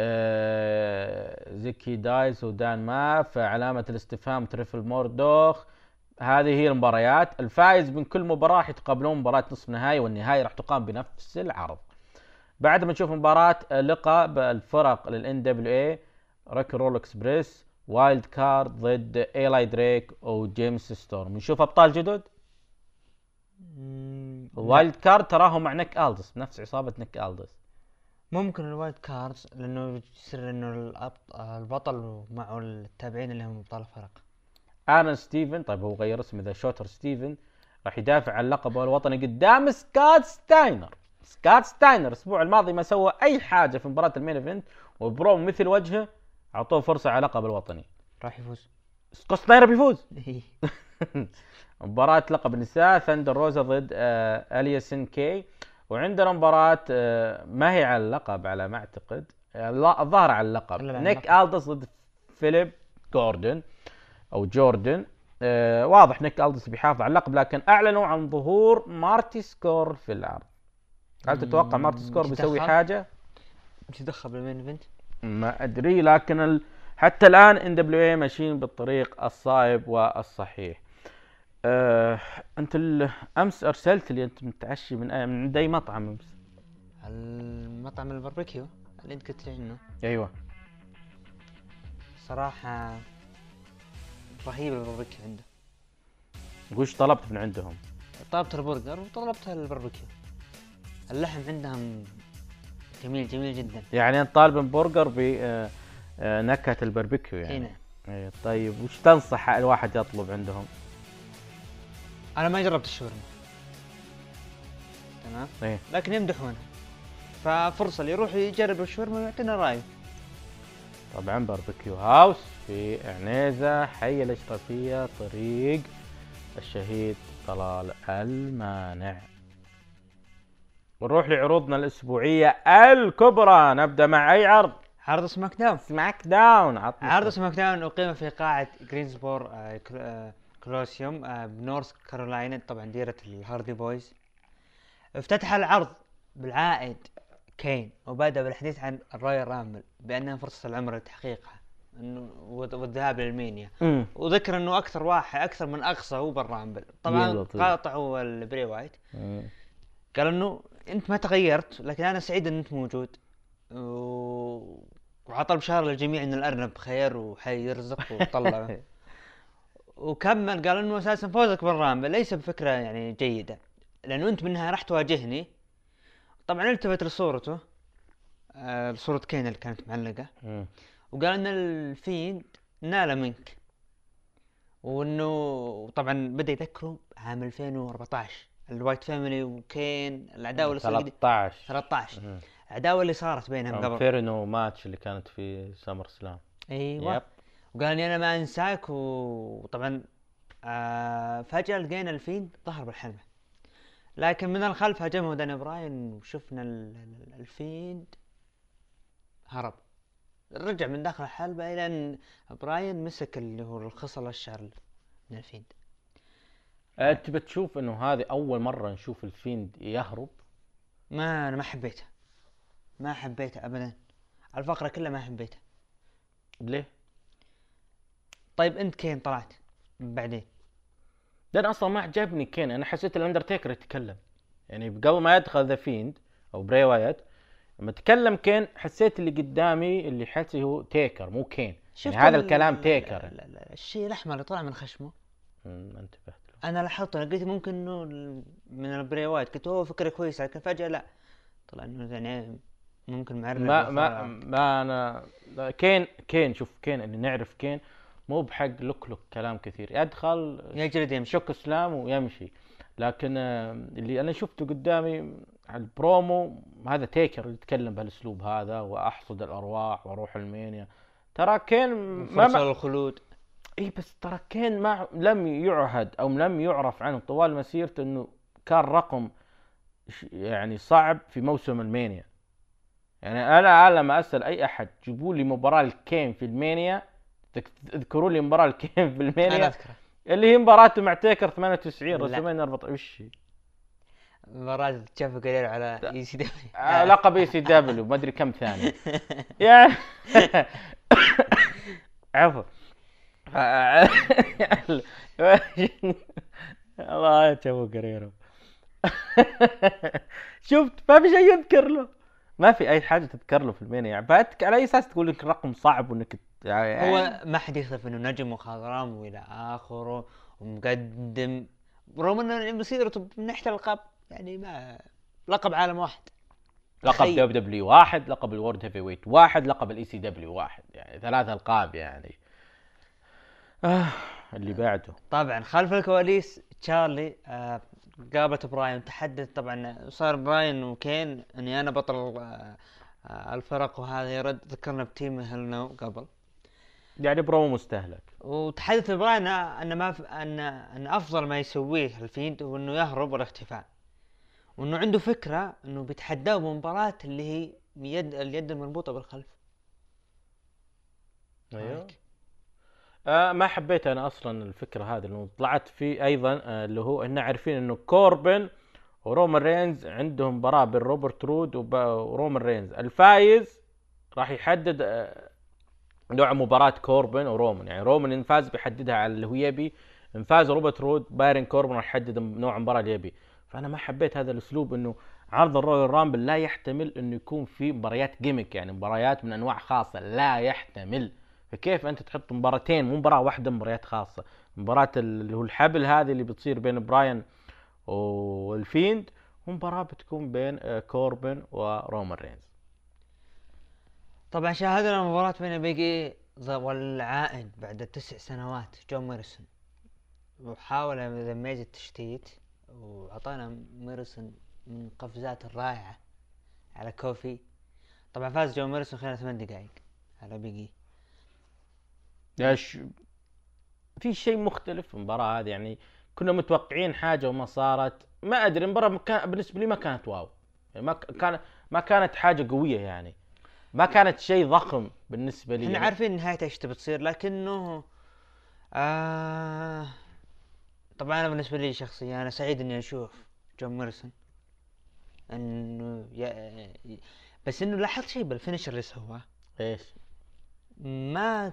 S6: آه، زيكي دايس ودان ماف. علامة الاستفهام تريفر موردوخ هذه هي المباريات. الفائز من كل مباراة راح يتقابلون مباراة نصف نهائي والنهائي راح تقام بنفس العرض. بعد ما نشوف مباراة لقب الفرق لل NWA Rock Roll Express Wild Card ضد إيلاي دريك وجيمس ستورم. نشوف أبطال جدد؟ Wild Card تراهم مع نيك ألدس نفس عصابة نيك ألدس.
S7: ممكن ال Wild Cards لأنه يصير إنه البطل معه التابعين اللي هم أبطال الفرق.
S6: آرن ستيفن طيب هو غير اسمه the shooter ستيفن راح يدافع عن لقبه الوطني قدام سكات ستاينر. سكات ستاينر الأسبوع الماضي ما سوى أي حاجة في مباراة ال main event وب promo مثل وجهه أعطوه فرصة على لقب الوطني.
S7: راح يفوز.
S6: سكوت ستاينر بيفوز؟ [laughs] [laughs] مباراة لقب النساء ثندر روزا ضد آه أليسون كي. وعندنا مباراة آه ما هي على اللقب على ما أعتقد آه، الظاهر على اللقب. نيك. ألدس ضد فليب جوردن. أو جوردن. آه واضح نيك ألدس بيحافظ على اللقب لكن أعلنوا عن ظهور مارتي سكيرل في العرض. هل تتوقع مارتي سكيرل بيسوي؟ حاجة؟
S7: مش يدخل بال main event؟
S6: ما أدري لكن ال... حتى الآن NWA ماشيين بالطريق الصائب والصحيح. آه أنت أمس أرسلت لي أنت متعشي من أي- من أي مطعم أمس؟
S7: المطعم الباربيكيو اللي أنت قلت لي عنه.
S6: أيوه.
S7: صراحة رهيب الباربيكيو عنده.
S6: وش طلبت من عندهم.
S7: طلبت البرجر وطلبت الباربيكيو. اللحم عندهم جميل جميل جدا.
S6: يعني أنت طالب برجر بنكهه الباربيكيو يعني.
S7: هنا
S6: إيه، طيب وش تنصح الواحد يطلب عندهم؟
S7: أنا ما جربت الشاورما. تمام؟
S6: إيه.
S7: لكن يمدحونه. ففرصة اللي يروح يجرب الشاورما ويعطينا رأيه.
S6: طبعا Barbecue House في عنيزة حي الاشرفية طريق الشهيد طلال المانع. ونروح لعروضنا الأسبوعية الكبرى. نبدأ مع أي عرض؟
S7: عرض
S6: SmackDown. SmackDown.
S7: عرض Smack. Down أقيم في قاعة جرينسبورو آه، آه، coliseum آه، بنورث كارولاينا طبعا ديرة الهاردي بويز. افتتح العرض بالعائد كين وبدأ بالحديث عن ال Royal Rumble بأنها فرصة العمر لتحقيقها والذ- والذهاب لل
S6: Mania.
S7: وذكر إنه أكثر واحد أكثر من أقصى هو بال
S6: Rumble
S7: طبعا
S6: لطيف.
S7: قاطعه بري وايت. قال إنه أنت ما تغيرت لكن أنا سعيد إن أنت موجود و... وعطى البشارة للجميع إن الأرنب بخير وحي يرزق وطلع [laughs] وكمل قال إنه أساسا فوزك بال Rumble ليس بفكرة يعني جيدة لأنه أنت منها راح تواجهني طبعا التفت لصورته. آه صورة كين اللي كانت معلقة.
S6: مم.
S7: وقال إن الفيند نال منك. وإنه طبعا بدأ يذكره عام 2014 ال Wyatt Family وكين العداوة اللي صارت
S6: 13
S7: 13
S6: مم.
S7: العداوة اللي صارت بينهم قبل.
S6: inferno match اللي كانت في SummerSlam.
S7: أيوه.
S6: yep.
S7: وقال إني أنا ما أنساك. وطبعا آه فجأة لقينا الفيند ظهر بالحلبه لكن من الخلف هجمه دانيال براين وشفنا ال- ال- الفيند هرب. رجع من داخل الحلبة إلى أن براين مسك اللي هو الخصل الشعر من الفيند
S6: أنت بتشوف إنه هذه أول مرة نشوف الفيند يهرب؟
S7: ما أنا ما حبيته. ما حبيته أبدا. الفقرة كلها ما حبيتها
S6: ليه؟
S7: طيب أنت كين طلعت؟ بعدين.
S6: لأن أصلا ما عجبني كين أنا حسيت الاندرتيكر يتكلم. يعني قبل ما يدخل ذا فيند أو بري وايت لما تكلم كين حسيت اللي قدامي اللي حسي هو تيكر مو كين. يعني هذا
S7: ال-
S6: الكلام
S7: ال-
S6: تيكر
S7: ال- ال- الشيء الأحمر اللي طلع من خشمه.
S6: ما انتبهت له.
S7: أنا لاحظته قلت ممكن ال- من البري وايت قلت هو فكرة كويسة لكن فجأة لا. طلع إنه يعني ممكن معرض
S6: ما ما. ما أنا لا، كين كين شوف كين اللي نعرف كين مو بحق لوك لوك كلام كثير. يدخل
S7: يجرد يمشي
S6: شك إسلام ويمشي. لكن آه، اللي أنا شفته قدامي على البرومو هذا تيكر اللي يتكلم بهالأسلوب هذا وأحصد الأرواح وأروح ألمانيا. ترى كين ما,
S7: فرصة
S6: ما
S7: للخلود
S6: إي بس ترى كين ما لم يعهد أو لم يعرف عنه طوال مسيرته إنه كان رقم يعني صعب في موسم ال Mania. يعني أنا لما أسأل أي أحد جيبوا لي مباراة الكين في ال Mania تذكروا لي مباراة الكين في
S7: أنا
S6: ال Mania
S7: أذكره
S6: اللي هي مباراته مع تيكر 98
S7: لا.
S6: WrestleMania 14 وش هي؟
S7: مباراة تشافي قليل على إي سي دبليو.
S6: آه، لقب ECW ما أدري كم ثانية. [laughs] يعني [coughs] عفوا. [laughs] الله يا ابو قريرو [laughs] شفت؟ ما في شيء يذكر له. ما في أي حاجة تذكر له في المينيا يعني على أي أساس تقول لك رقم صعب وإنك يعني
S7: هو ما حد يختلف إنه نجم وخضرام وإلى آخره ومقدم. رغم إنه مسيرته من ناحية الألقاب يعني ما لقب عالم واحد.
S6: لقب. WW واحد لقب ال World Heavyweight واحد لقب ال ECW واحد. يعني ثلاث ألقاب يعني. آه اللي بعده.
S7: طبعا خلف الكواليس تشارلي آه قابلت براين. تحدث طبعا صار براين وكين إني أنا بطل آه آه الفرق وهذا يرد. ذكرنا ب Team Hell No قبل.
S6: يعني برومو مستهلك.
S7: وتحدث براين ان ما في ان أن أفضل ما يسويه الفيند هو أنه يهرب والاختفاء وأنه عنده فكرة أنه بيتحداه بمباراه اللي هي يد اليد المربوطة بالخلف. أيوه.
S6: آه ما حبيت أنا أصلا الفكرة هذه انه طلعت في أيضا آه اللي هو إحنا عارفين إنه كوربن ورومان رينز عندهم مباراة بين روبرت رود ورومان رينز. الفايز راح يحدد آه نوع مباراة كوربن ورومان يعني رومان إن فاز بيحددها على اللي هو يبي إن فاز روبرت رود بارون كوربن راح يحدد نوع المباراة اللي يبي. فأنا ما حبيت هذا الأسلوب إنه عرض الرويال رامبل لا يحتمل إنه يكون في مباريات gimmick يعني مباريات من أنواع خاصة لا يحتمل. فكيف أنت تحط مباراتين؟ مو مباراة واحدة مباريات خاصة. مباراة اللي هو الحبل هذه اللي بتصير بين براين والفيند ومباراة بتكون بين آه، كوربن ورومان رينز.
S7: طبعا شاهدنا مباراة بين بيج إي والعائد بعد تسع سنوات جون موريسون وحاول ذا ميز التشتيت وعطانا موريسون من قفزات الرائعة على كوفي. طبعا فاز جون موريسون خلال ثمان دقائق على بيج
S6: إي إيش في شيء مختلف في المباراة هذه يعني كنا متوقعين حاجة وما صارت. ما أدري المباراة بالنسبة لي ما كانت wow. يعني ما كان ما كانت حاجة قوية يعني. ما كانت شيء ضخم بالنسبة لي
S7: إحنا
S6: يعني.
S7: عارفين نهايته إيش تبي تصير لكنه آه طبعا أنا بالنسبة لي شخصيا أنا سعيد إني أشوف جون موريسون إنه يا بس إنه لاحظت شيء بال finisher اللي سواه.
S6: إيش؟
S7: ما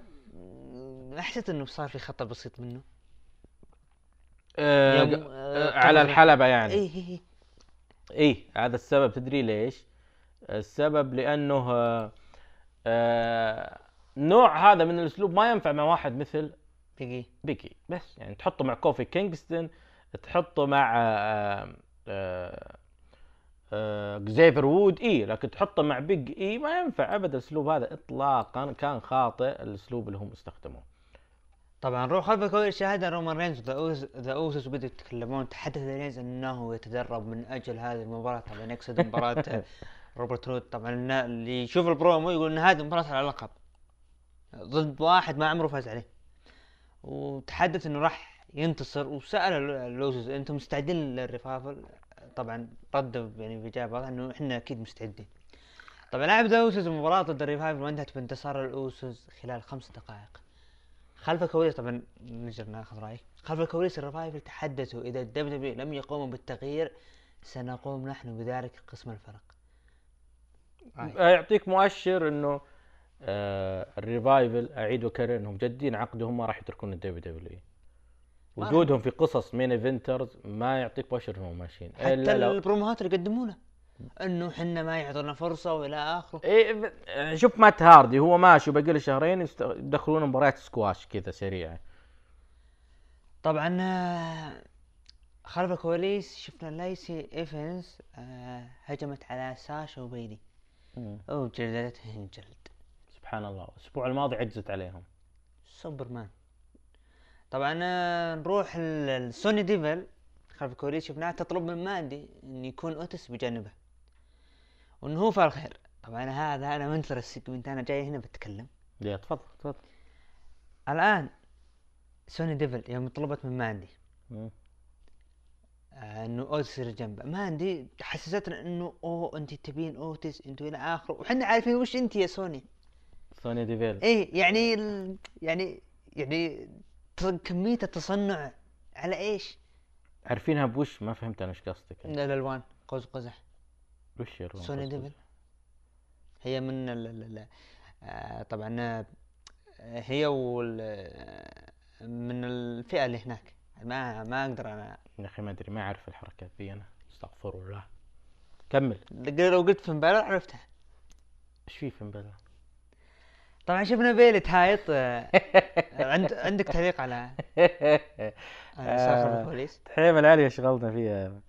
S7: حسيت إنه صار في خطا بسيط منه. يوم-
S6: ق-
S7: آه،
S6: آه على
S7: طبعاً.
S6: الحلبة يعني.
S7: اي اي اي
S6: إيه هذا السبب. تدري ليش؟ السبب لأنه آه آه نوع هذا من الأسلوب ما ينفع مع واحد مثل
S7: دقيقة
S6: بيج إي. بس. يعني تحطه مع كوفي كينغستون تحطه مع آه آه وودز اي لكن تحطه مع بيج اي ما ينفع ابدا الأسلوب هذا اطلاقا. كان خاطئ الأسلوب اللي هم استخدموه.
S7: طبعا روح خلف الكواليس شاهدنا رومان رينز ذا اوسوز بدأوا يتكلمون تحدث رينز إنه يتدرب من أجل هذه المباراة طبعا يقصد [laughs] مباراة. [laughs] روبرت رود طبعا اللي يشوف البرومو يقول إن هذه مباراة على اللقب ضد واحد ما عمره فاز عليه. وتحدث إنه راح ينتصر وسأل ال- الاوسوز أنتم مستعدين للريفايفل طبعا ردوا يعني بإجابة واضحة إنه إحنا أكيد مستعدين. طبعا لعب ذا اوسوز المباراة ضد الريفايفل وانتهت بانتصار الاوسوز خلال خمس دقائق. خلف الكواليس طبعا نجر ناخذ رأيك. خلف الكواليس الريفايفل تحدثوا إذا الدبليو دبليو لم يقوموا بالتغيير سنقوم نحن بذلك قسم الفرق.
S6: يعطيك مؤشر إنه آه الريفايفل اعيد واكرر انهم جادين عقدهم ما راح يتركون الدبليو دبليو
S7: ما
S6: وجودهم في قصص main eventers ما يعطيك مؤشر إنهم ماشيين.
S7: حتى
S6: لو
S7: البروموهات اللي يقدمونه إنه حنا ما يعطونا فرصة وإلى آخره.
S6: إيه شوف مات هاردي هو ماشي وباقي له شهرين يدخلون مباريات سكواش كذا سريعه
S7: طبعا خلف الكواليس شفنا لايسي إيفنز آه، هجمت على ساشا وبيلي وجلدتهن جلد
S6: سبحان الله الأسبوع الماضي عجزت عليهم.
S7: سوبرمان. طبعا آه، نروح ل- لسوني ديفل. خلف الكواليس شفناها تطلب من ماندي إن يكون أوتس بجانبه. وانه هو فعل خير. طبعا هذا أنا منتظر ال segment أنا جاي هنا بتكلم.
S6: يا تفضل تفضل.
S7: الآن سوني ديفل يوم طلبت من ماندي.
S6: مم.
S7: آه، إنه اوتس يصير جنبه. ماندي حسستنا إنه أوه أنت تبين اوتس أنتوا إلى آخره. وحنا عارفين وش أنت يا سوني.
S6: سوني ديفيل.
S7: إيه يعني ال- يعني يعني كمية التصنع على إيش؟
S6: عارفينها بوش؟ ما فهمت أنا إيش قصدك.
S7: من الألوان. قوس قزح.
S6: وش يروون
S7: سوني؟ ديفل هي من ال ال ال آه، طبعا آه، هي وال من الفئة اللي هناك. ما ما أقدر أنا.
S6: يا أخي ما أدري ما أعرف الحركات ذي أنا. أستغفر الله. كمل.
S7: لو قلت فين بالر عرفتها.
S6: إيش في فين بالله
S7: طبعا شفنا بيلي تهايط آه، [laughs] عند عندك تعليق على [laughs] سالفة البوليس.
S6: دحيم العالية شغلنا فيها.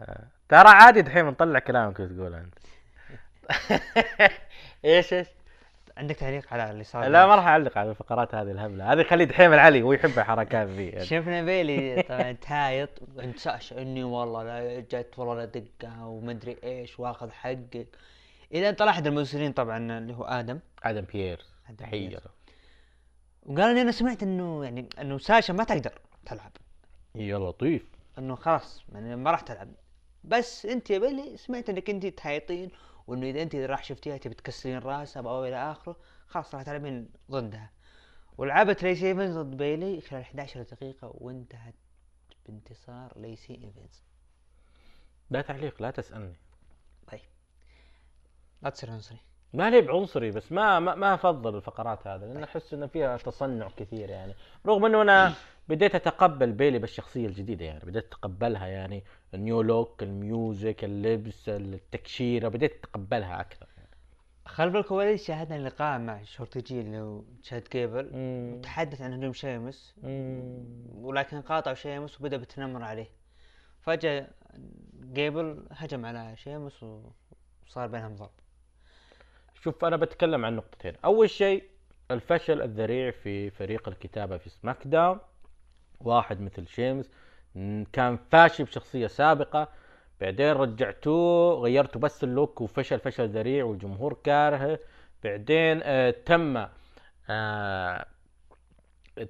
S6: آه. ترى عادي دحيم نطلع كلامك وتقول أنت. [laughs] إيش إيش؟
S7: عندك تعليق على اللي صار
S6: لا ما راح أعلق على الفقرات هذه الهبله هذه خلي دحيم العلي هو يحب الحركات ذي. يعني.
S7: شفنا بيلي طبعا تهايط عند ساشا إني والله لا جت والله لا دقها ومدري إيش وأخذ حقك. إلى ان طلع احد الممثلين طبعا اللي هو آدم.
S6: آدم
S7: بيير.
S6: تحية
S7: وقال لي أنا سمعت إنه يعني إنه ساشا ما تقدر تلعب.
S6: يا لطيف.
S7: إنه خلاص يعني ما راح تلعب. بس أنت يا بيلي سمعت إنك أنت تهايطين وإنه إذا أنت راح شفتيها تبي تكسرين رأسها أو إلى آخره خلاص راح تلعبين ضدها. ولعبت ليسي ايفنز ضد بيلي خلال 11 دقيقة وانتهت بانتصار ليسي ايفنز
S6: لا تعليق لا تسألني.
S7: طيب. لا تصير عنصري.
S6: ما لي بعنصري بس ما ما, ما أفضل الفقرات هذه لأن أحس انه فيها تصنع كثير يعني. رغم إنه أنا [coughs] بديت أتقبل بيلي بالشخصية الجديدة يعني بديت أتقبلها يعني ال new look ال music اللبس التكشيرة بديت أتقبلها أكثر.
S7: خلف الكواليس شاهدنا لقاء مع شورتي جي اللي هو تشاد جيبل
S6: مم.
S7: تحدث عن هجوم شيمس. ولكن قاطع شيمس وبدأ بالتنمر عليه. فجأة گيبل هجم على شيمس وصار بينهم ضرب.
S6: شوف أنا بتكلم عن نقطتين. أول شيء الفشل الذريع في فريق الكتابة في سماك داون. واحد مثل شيمس. كان فاشل بشخصية سابقة. بعدين رجعتوه غيرتوا بس اللوك وفشل فشل ذريع والجمهور كارهه. بعدين آه تم آه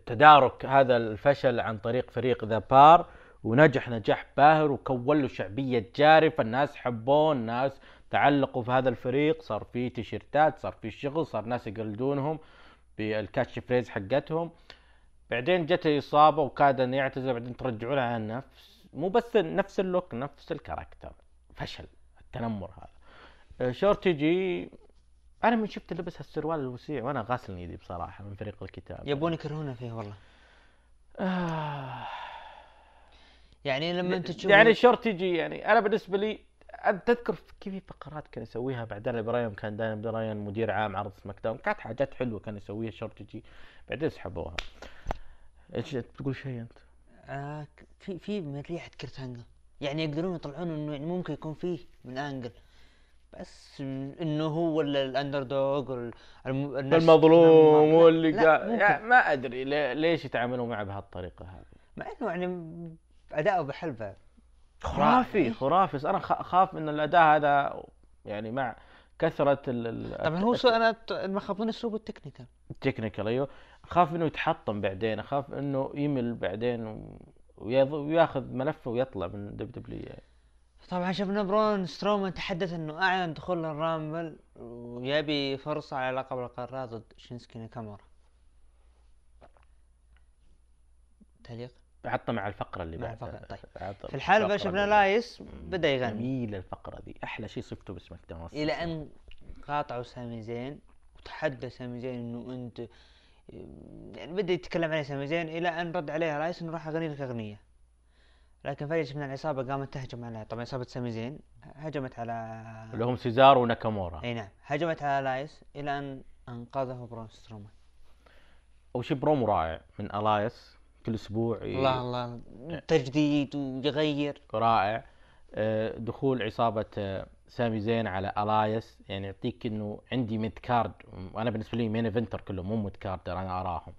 S6: تدارك هذا الفشل عن طريق فريق The Bar. ونجح نجاح باهر وكون له شعبية جارفة. الناس حبوه الناس تعلقوا في هذا الفريق. صار في تيشيرتات صار في شغل صار ناس يقلدونهم بال catch phrase حقتهم. بعدين جت اصابه وكاد أن يعتزل بعدين ترجعوا له على نفس مو بس نفس اللوك نفس ال character. فشل التنمر هذا. آه، شورتي جي أنا من شفت لبس هالسروال الوسيع وأنا غاسل ايدي بصراحة من فريق الكتاب.
S7: يبون يكرهونه فيه والله.
S6: آه.
S7: يعني لما أنت تشوف
S6: يعني شورتي جي يعني أنا بالنسبة لي تذكر في كيف فقرات كان يسويها؟ بعدين براين كان دانيال براين مدير عام عرض سماك داون. كانت حاجات حلوة كان يسويها شورتي جي. بعدين سحبوها. إيش تقول شيء أنت؟
S7: آه في في من ريحة كيرت انجل يعني يقدرون يطلعون إنه يعني ممكن يكون فيه من انجل بس إنه هو ال- الاندر دوغ
S6: المظلوم واللي قاعد. يعني ما أدري ليش يتعاملوا معه بهالطريقة هذه؟
S7: مع إنه يعني أداؤه بحلبة.
S6: خرافي خرافي. أنا خ- أخاف ان الأداء هذا يعني مع كثرة ال-
S7: طبعا هو أنا المخاضين اسلوبه ال
S6: technical. ال technical أيوه. أخاف إنه يتحطم بعدين أخاف إنه يمل بعدين وياخذ ملفه ويطلع من دب دبليو
S7: طبعا شفنا برون سترومان تحدث إنه أعلن دخول الرامبل ويبي فرصة على لقب القارات ضد شينسكي ناكامورا. تعليق
S6: حطه مع الفقرة اللي
S7: مع
S6: بعدها
S7: الفقرة، طيب.
S6: عطى
S7: في الحلبة
S6: الفقرة
S7: شفنا الايس بدأ يغني.
S6: جميله الفقرة دي. أحلى شيء صفته بسمك داون
S7: إلى أن قاطعوا سامي زين وتحدى سامي زين إنه أنت يعني بدأ يتكلم عليه سامي زين إلى أن رد عليه الايس إنه راح أغني لك أغنية. لكن فجاه شفنا العصابة قامت تهجم على طبعا عصابه سامي زين هجمت على
S6: اللي هم سيزارو وناكامورا.
S7: أي نعم هجمت على لايس إلى أن أنقذه برون سترومان.
S6: شيء برومو رائع من ألايس كل أسبوع
S7: الله الله. تجديد ويغير.
S6: رائع آه، دخول عصابة آه، سامي زين على ألايس. يعني يعطيك إنه عندي mid card. وأنا بالنسبة لي main eventer كلهم مو mid card أنا أراهم.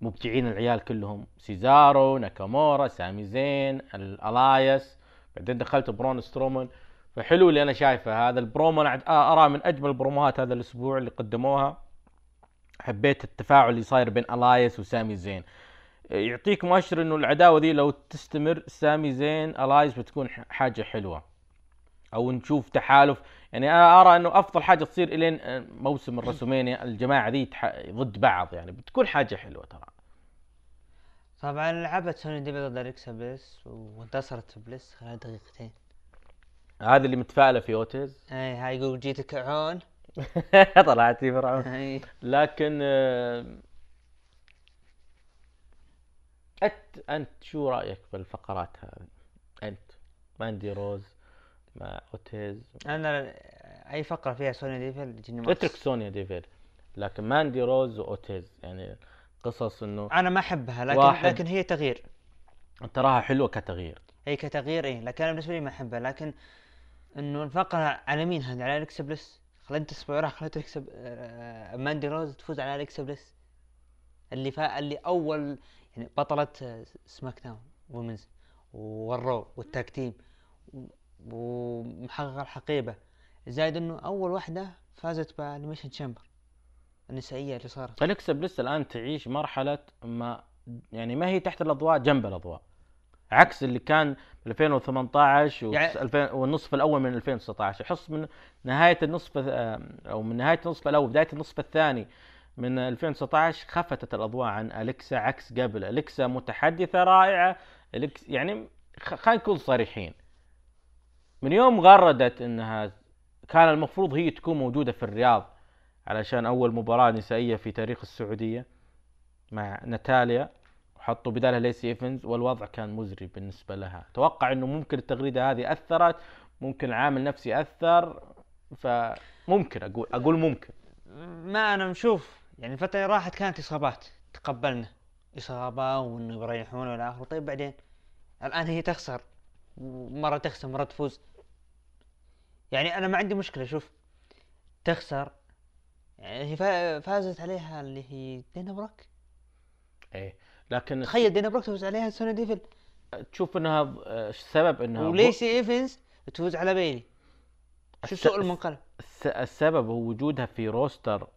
S6: مبدعين العيال كلهم. سيزارو ناكامورا سامي زين الألايس. بعدين دخلت برون سترومان فحلو اللي أنا شايفه. هذا البرومو أنا آه، ارى من أجمل البروموهات هذا الأسبوع اللي قدموها. حبيت التفاعل اللي صاير بين ألايس وسامي زين. يعطيك مؤشر إنه العداوة دي لو تستمر سامي زين ألايس بتكون حاجة حلوة. أو نشوف تحالف. يعني أنا أرى إنه أفضل حاجة تصير إلين آه، موسم الرسومينيا الجماعة ذي تح- ضد بعض يعني. بتكون حاجة حلوة ترى.
S7: طبعا لعبت سوني ديفيد ضد اليكسا بليس وانتصرت بليس خلال دقيقتين.
S6: هذا اللي متفائلة في أوتيز؟ [laughs]
S7: اي هاي يقول جيتك عون.
S6: طلعت في فرعون.
S7: اي
S6: لكن انت أنت شو رأيك بالفقرات هذه؟ أنت ماندي روز مع أوتيز؟
S7: أنا أي فقرة فيها سونيا ديفيل تجيني مقص.
S6: اترك سونيا ديفيل لكن ماندي روز وأوتيز يعني قصص إنه
S7: أنا ما أحبها لكن
S6: واحد.
S7: لكن هي تغيير.
S6: تراها حلوة كتغيير.
S7: هي كتغيير إيه لكن أنا بالنسبة لي ما أحبها لكن إنه الفقرة على مين هذه؟ على أليكسا بليس. خلينا انت أسبوع راح خليت اليكسا ب- آه، ماندي روز تفوز على أليكسا بليس. اللي فا اللي أول يعني بطلة آه، سماك داون women's والرو وال tag team ومحققة الحقيبة. زائد إنه أول واحدة فازت بال Elimination Chamber النسائية اللي صارت.
S6: اليكسا بليس الآن تعيش مرحلة ما يعني ما هي تحت الأضواء جنب الأضواء. عكس اللي كان ب 2018 و
S7: يعني-
S6: 2000 والنصف الأول من 2019 احس من نهاية النصف أو من نهاية النصف الأول بداية النصف الثاني. من 2019 خفتت الأضواء عن أليكسا عكس قبل. أليكسا متحدثة رائعة. اليكس يعني خلينا نكون صريحين. من يوم غردت إنها كان المفروض هي تكون موجودة في الرياض علشان أول مباراة نسائية في تاريخ السعودية مع ناتاليا وحطوا بدالها ليسي إيفنز والوضع كان مزري بالنسبة لها. أتوقع إنه ممكن التغريدة هذه أثرت ممكن العامل النفسي أثر فممكن أقول أقول ممكن.
S7: ما أنا نشوف يعني الفترة اللي راحت كانت إصابات تقبلنا. إصابة وإنه يريحون والى آخره. طيب بعدين؟ الآن هي تخسر. مرة تخسر مرة تفوز. يعني أنا ما عندي مشكلة شوف. تخسر. يعني هي فا- فازت عليها اللي هي دانا بروك
S6: إيه. لكن
S7: تخيل دانا بروك تفوز عليها سونيا ديفل.
S6: تشوف إنها السبب إنها
S7: وليسي إيفنز تفوز على بيلي. شو
S6: الس-
S7: سوء المنقلب؟
S6: الس- السبب هو وجودها في roster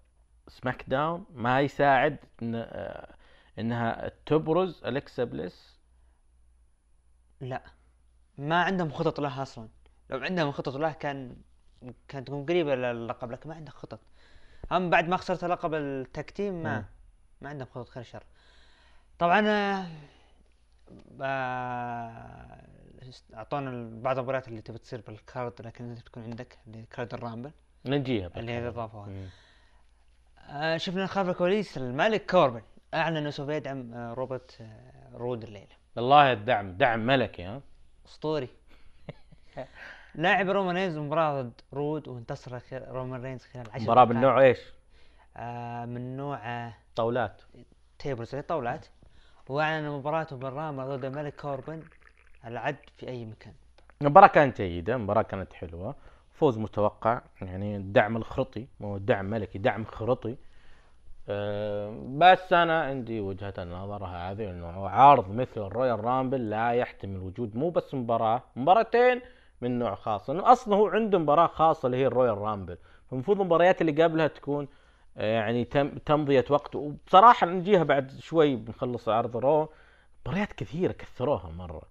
S6: سماك داون ما يساعد إن آه، إنها تبرز اليكسا بليس؟
S7: لا. ما عندهم خطط لها أصلا. لو عندهم خطط لها كان كانت تكون قريبة للقب لكن ما عندك خطط. هم بعد ما خسرت لقب ال tag
S6: team
S7: ما. ما عندهم خطط خير شر طبعا آه، آه، أعطونا بعض المباريات اللي تبي تصير بال card لكن انت تكون عندك اللي card الرامبل.
S6: نجيها
S7: اللي هي
S6: بالكلام.
S7: آه، شفنا خلف الكواليس الملك كوربن. أعلن أنه سوف يدعم آه، روبرت آه، رود الليلة.
S6: والله الدعم دعم ملكي ها؟
S7: أسطوري. [laughs] لاعب رومان رينز مباراة ضد رود وانتصر رومان رينز خلال 10
S6: مباراة من. نوع إيش؟
S7: آه من نوع آه
S6: طاولات.
S7: tables زي طاولات. وأعلن مباراته بالرامبل ضد الملك كوربن العد في أي مكان.
S6: المباراة كانت جيدة المباراة كانت حلوة. فوز متوقع يعني الدعم الخرطي مو دعم ملكي دعم خرطي. أه بس أنا عندي وجهة النظر هذه إنه عرض مثل الرويال رامبل لا يحتمل وجود مو بس مباراة مباراتين من نوع خاص. انه أصلا هو عنده مباراة خاصة اللي هي الرويال رامبل فالمفروض المباريات اللي قبلها تكون آه، يعني تم تمضية وقت. وبصراحة نجيها بعد شوي بنخلص عرض رو. مباريات كثيرة كثروها مرة.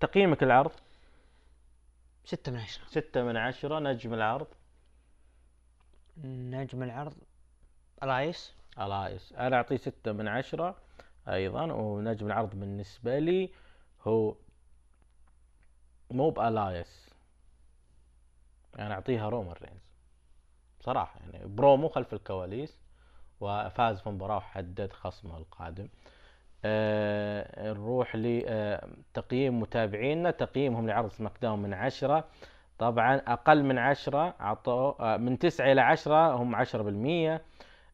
S6: تقييمك العرض
S7: ستة من عشرة.
S6: ستة من عشرة نجم العرض.
S7: نجم العرض. ألايس؟
S6: ألايس. أنا أعطيه ستة من عشرة أيضا ونجم العرض بالنسبة لي هو مو بألايس. أنا أعطيها رومان رينز. بصراحة يعني برومو خلف الكواليس وفاز في مباراة وحدد خصمه القادم. نروح لتقييم متابعينا. تقييمهم لعرض سماك داون من عشرة. طبعا أقل من عشرة عطوا آه من تسعة إلى عشرة هم عشرة بالمية.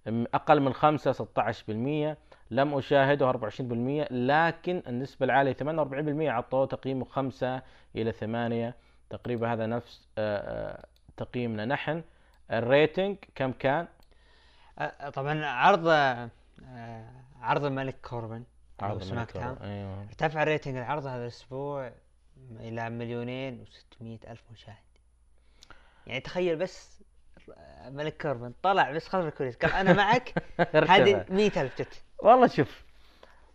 S6: أقل من خمسة 16% لم أشاهده 24% لكن النسبة العالية 48% عطوه تقييمه 5 إلى 8 تقريبا هذا نفس آه، آه، تقييمنا. نحن ال rating كم كان؟
S7: آه طبعا عرض آه عرض الملك كوربن.
S6: عرض
S7: سماك داون
S6: أيوه.
S7: ارتفع rating العرض هذا الأسبوع؟ إلى مليونين وستمية ألف مشاهد. يعني تخيل بس ملك كوربن طلع بس خلف الكواليس قال أنا معك [laughs] هذه
S6: ارتفع.
S7: مئة ألف جت.
S6: والله شوف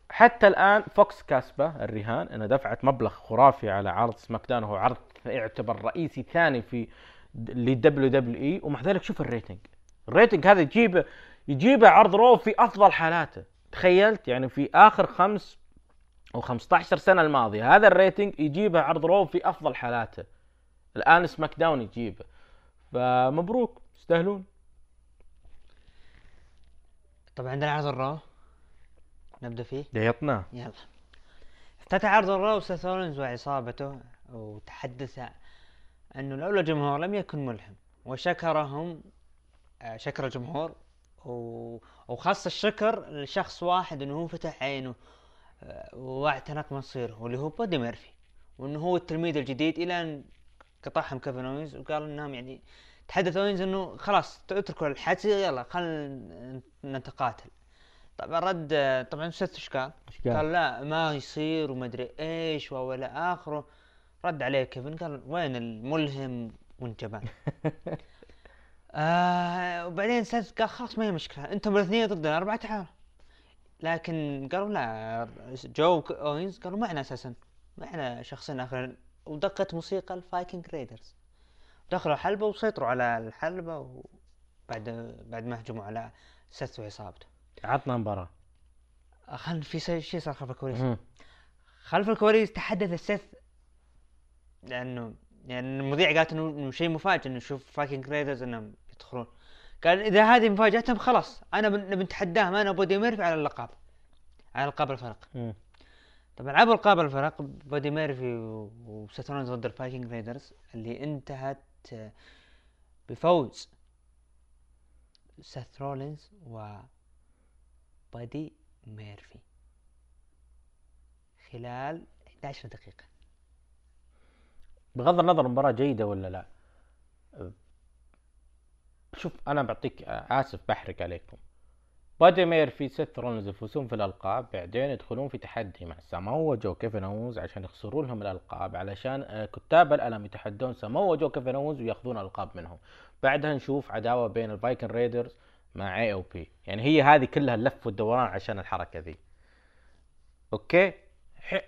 S6: حتى الآن فوكس كاسبة الرهان انها دفعت مبلغ خرافي على عرض سماك داون وهو عرض يعتبر رئيسي ثاني في للدبليو دبليو إي. ومع ذلك شوف ال rating. ال rating هذا يجيبه يجيبه عرض رو في أفضل حالاته. تخيلت يعني في آخر خمس أو 15 سنة الماضية هذا ال rating يجيبه عرض رو في أفضل حالاته. الآن سماك داون يجيبه. فمبروك يستاهلون.
S7: طبعا عندنا عرض الرو؟ نبدأ فيه؟
S6: ضبطناه
S7: يلا. افتتح عرض الرو سيث رولينز وعصابته وتحدث أنه لولا الجمهور لم يكن ملهم وشكرهم آه، شكر الجمهور و... وخص الشكر لشخص واحد إنه هو فتح عينه آه، واعتنق مصيره واللي هو بادي ميرفي. وإنه هو التلميذ الجديد إلى أن قطعهم كيفن أوينز وقال إنهم يعني تحدث أوينز إنه خلاص اتركوا الحكي يلا خلينا نتقاتل. طبعا رد طبعا سيث إيش قال؟ لا ما يصير وما أدري إيش والى آخره. رد عليه كيفن قال وين الملهم والجبان؟ [laughs] آه وبعدين سيث قال خلاص ما هي مشكلة. أنتم الاثنين ضدنا اربعه تعالوا لكن قالوا لا جو أوينز قالوا معنا أساسا. معنا شخصين آخرين. ودقت موسيقى الفايكنج رايدرز. دخلوا الحلبة وسيطروا على الحلبة وبعد بعد ما هجموا على سيث وعصابته.
S6: عطنا مباراة.
S7: خلنا في شيء صار خلف الكواليس. خلف الكواليس تحدث السيث لأنه يعني المذيع قالت انه شيء مفاجئ إنه نشوف فايكنج ريدرز إنهم يدخلون. قال إذا هذه مفاجأتهم خلاص أنا بن- نبي نتحداهم أنا وبودي ميرفي على اللقب. على القاب الفرق. طبعا لعبوا القاب الفرق بودي ميرفي و- وسيث رولينز ضد الفايكنج رايدرز اللي انتهت آه، بفوز سيث رولينز وبودي ميرفي. خلال 11 دقيقة.
S6: بغض النظر المباراة جيدة ولا لا. شوف أنا بعطيك آسف بحرق عليكم. بادي ميرفي سيث رولينز يفوزون في الألقاب بعدين يدخلون في تحدي مع سامو جو كيفن أوينز عشان يخسرون لهم الألقاب علشان آه، كتاب الألم يتحدون سامو جو كيفن أوينز ويأخذون الالقاب منهم. بعدها نشوف عداوة بين الفايكنج رايدرز مع AOP يعني هي هذه كلها اللف والدوران عشان الحركة ذي. أوكي؟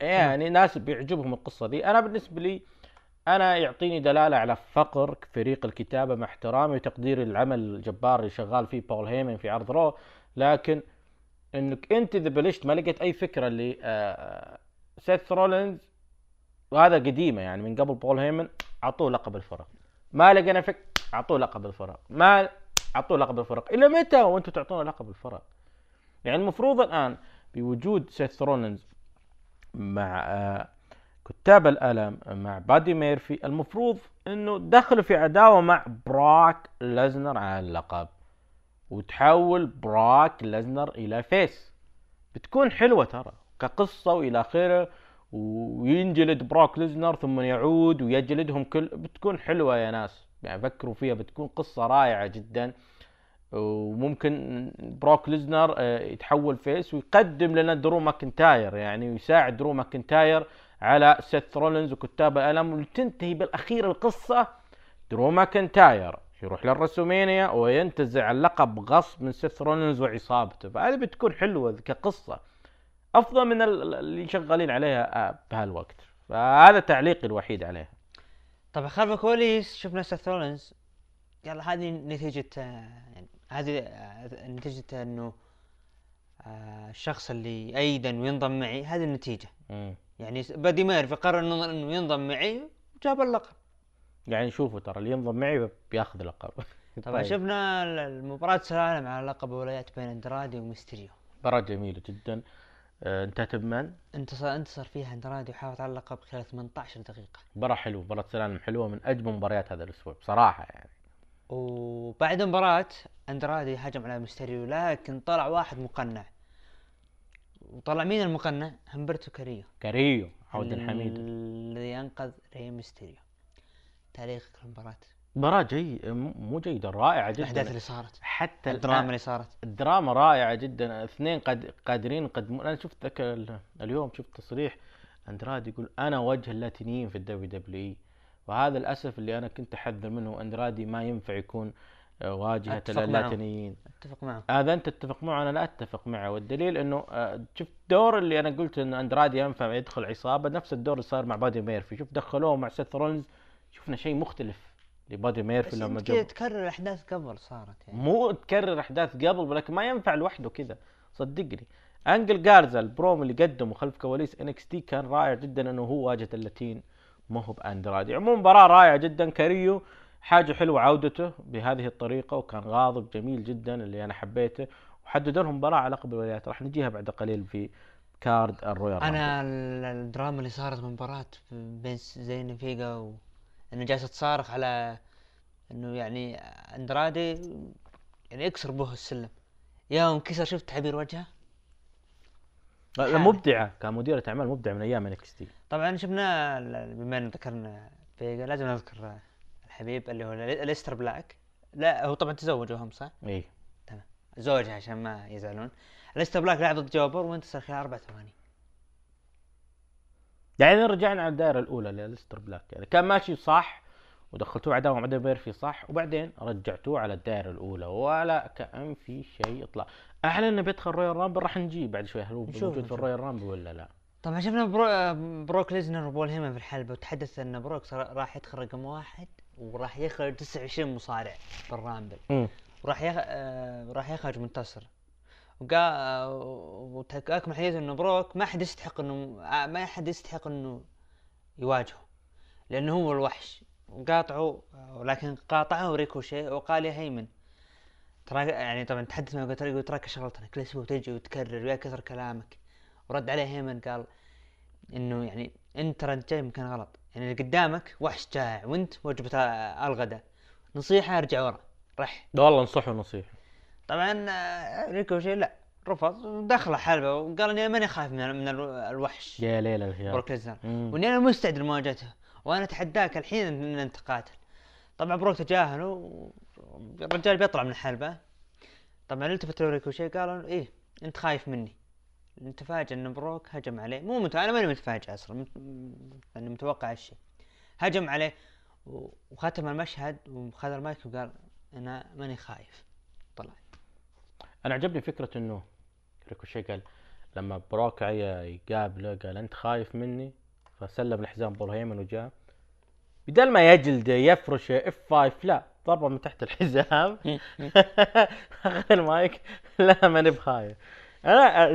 S6: يعني ناس بيعجبهم القصة دي أنا بالنسبة لي أنا يعطيني دلالة على فقر فريق الكتابة مع احترامي وتقديري للعمل الجبار اللي شغال فيه بول هيمن في عرض رو. لكن إنك أنت إذا بلشت ما لقيت أي فكرة اللي آه، سيث رولينز وهذا قديمة يعني من قبل بول هيمن أعطوه لقب الفرق. ما لقينا فك أعطوه لقب الفرق. ما أعطوه لقب الفرق. إلى متى وأنتم تعطونه لقب الفرق؟ يعني المفروض الآن بوجود سيث رولينز مع آه، كتاب الألم مع بادي ميرفي المفروض إنه دخلوا في عداوة مع بروك ليسنر على اللقب. وتحول بروك ليسنر إلى face. بتكون حلوة ترى كقصة وإلى آخره وينجلد بروك ليسنر ثم يعود ويجلدهم كل بتكون حلوة يا ناس. يعني فكروا فيها بتكون قصة رائعة جدا. وممكن بروك ليسنر آه، يتحول face ويقدم لنا درو ماكنتاير يعني ويساعد درو ماكنتاير على سيث رولينز وكتاب الألم وتنتهي بالأخير القصة. درو ماكنتاير يروح لل WrestleMania وينتزع اللقب غصب من سيث رولينز وعصابته. فهذه بتكون حلوة كقصه أفضل من ال- اللي شغالين عليها آه، بهالوقت فهذا تعليقي الوحيد عليها.
S7: طبعا خلف الكواليس شفنا سيث رولينز. يلا هذه نتيجة آه، يعني هذه آه، نتيجة إنه الشخص اللي ايدا وينضم معي هذه النتيجة.
S6: مم.
S7: يعني بادي ميرفي قرر انه ينضم معي وجاب اللقب.
S6: يعني شوفوا ترى اللي ينضم معي بياخذ لقب [laughs]
S7: طبعا
S6: طيب.
S7: شفنا ال- المباراة سلالم على لقب الولايات بين إندرادي وميستيريو.
S6: مباراة جميلة جدا. آه، انتهت بمن؟
S7: انتصر انتصر فيها إندرادي وحافظ على اللقب خلال 18 دقيقة.
S6: مباراة حلوة مباراة سلالم حلوة من أجمل مباريات هذا الأسبوع بصراحة يعني.
S7: وبعد المباراة إندرادي هجم على ميستيريو لكن طلع واحد مقنع. وطلع مين المقنع؟ همبرتو كاريو.
S6: كاريو عود الحميد.
S7: الذي انقذ ري ميستيريو. تاريخ المباراة.
S6: مباراة جيد مو جيدة رائعة
S7: الأحداث
S6: جدا
S7: اللي صارت.
S6: حتى
S7: الدراما اللي صارت.
S6: الدراما رائعة جدا. اثنين قد قادرين يقدمون. أنا شفت ذاك ال- اليوم شفت تصريح أندرادي يقول أنا وجه اللاتينيين في ال WWE. وهذا للأسف اللي أنا كنت أحذر منه أندرادي ما ينفع يكون واجهة. اللاتينيين
S7: أتفق معه.
S6: هذا أنت تتفق معه أنا لا أتفق معه. والدليل إنه آه، شفت دور اللي أنا قلت ان اندرادي ينفع يدخل عصابة نفس الدور اللي صار مع بادي ميرفي. شوف دخلوه مع سيث رولنز شفنا شيء مختلف لبادي ميرفي لما جاب
S7: تكرر أحداث قبل صارت يعني.
S6: مو تكرر أحداث قبل ولكن ما ينفع لوحده كذا. صدقني. أنجل جارزا البروم اللي قدمه خلف كواليس NXT كان رائع جدا إنه هو واجهة اللاتين. ما هو باندرادي عموما مباراة رائعة جدا. كاريو حاجة حلوة عودته بهذه الطريقة وكان غاضب جميل جدا اللي أنا حبيته وحددوا لهم مباراه على لقب الولايات. راح نجيها بعد قليل في card ال
S7: Royal أنا ال- الدراما اللي صارت من مباراة بين زيلينا فيجا و انه جالسة تصارخ على إنه يعني أندرادي يعني يكسر به السلم. يوم انكسر شفت تعبير وجهه؟
S6: لا، مبدعة. كمديره أعمال مبدعة من أيام NXT.
S7: طبعا شفنا بما ان ذكرنا فيجا لازم نذكر الحبيب اللي هو أليستر بلاك. لا هو طبعا تزوجوا هم صح؟
S6: إي.
S7: تمام. زوجها عشان ما يزعلون. أليستر بلاك لعب ضد jobber وانتصر خلال أربع ثواني.
S6: يعني رجعنا على الدائرة الأولى لأليستر بلاك. يعني كان ماشي صح ودخلتوه عداوه مع ميرفي صح وبعدين رجعتوه على الدائرة الأولى. ولا كأن في شيء يطلع اعلن إنه بيدخل Royal Rumble راح نجيه بعد شوي. هل هو موجود في.
S7: ال
S6: Royal Rumble ولا لا؟
S7: طبعا شفنا برو... بروك ليزنر وبول هيمن في الحلبة وتحدث إن بروك راح يدخل رقم واحد. وراح يخرج 29 مصارع بال Rumble. وراح يخ... آه... راح يخرج منتصر. وقال آه... وتأكد حديث إنه بروك ما حد يستحق إنه آه... ما حد يستحق إنه يواجهه لأنه هو الوحش. وقاطعه ولكن قاطعه ريكوشي وقال يا هيمن ترى يعني طبعا تحدث معه قلت له تراك شغلتنا كل أسبوع تجي وتكرر ويا كثر كلامك. ورد عليه هيمن قال إنه يعني أنت ترى جاي مكان غلط. يعني اللي قدامك وحش جائع وانت وجبة آه، الغداء. نصيحة ارجع ورا رح.
S6: والله انصحه نصيحة.
S7: طبعا آه، ريكوشي لا. رفض دخل حلبة. وقال إني ماني خايف من من الو- الوحش.
S6: يا ليل الهيال
S7: بروك ليزنر. وإني أنا مستعد لمواجهته وأنا أتحداك الحين ان أنت قاتل. طبعا بروك تجاهله الرجال بيطلع من الحلبة. طبعا التفت له ريكوشي قالوا إيه أنت خايف مني. نتفاجئ ان بروك هجم عليه. مو مت... أنا ماني متفاجئ أصلا مت... يعني متوقع هالشيء. هجم عليه وختم المشهد وخذ المايك وقال أنا ماني خايف. طلع.
S6: أنا عجبني فكرة إنه ريكوشي قال لما بروك عيا يقابله قال أنت خايف مني؟ فسلم الحزام بول هيمن وجاء. بدل ما يجلده يفرشه F5 لا ضربه من تحت الحزام. [laughs] [laughs] أخذ المايك. لا ماني بخايف. أنا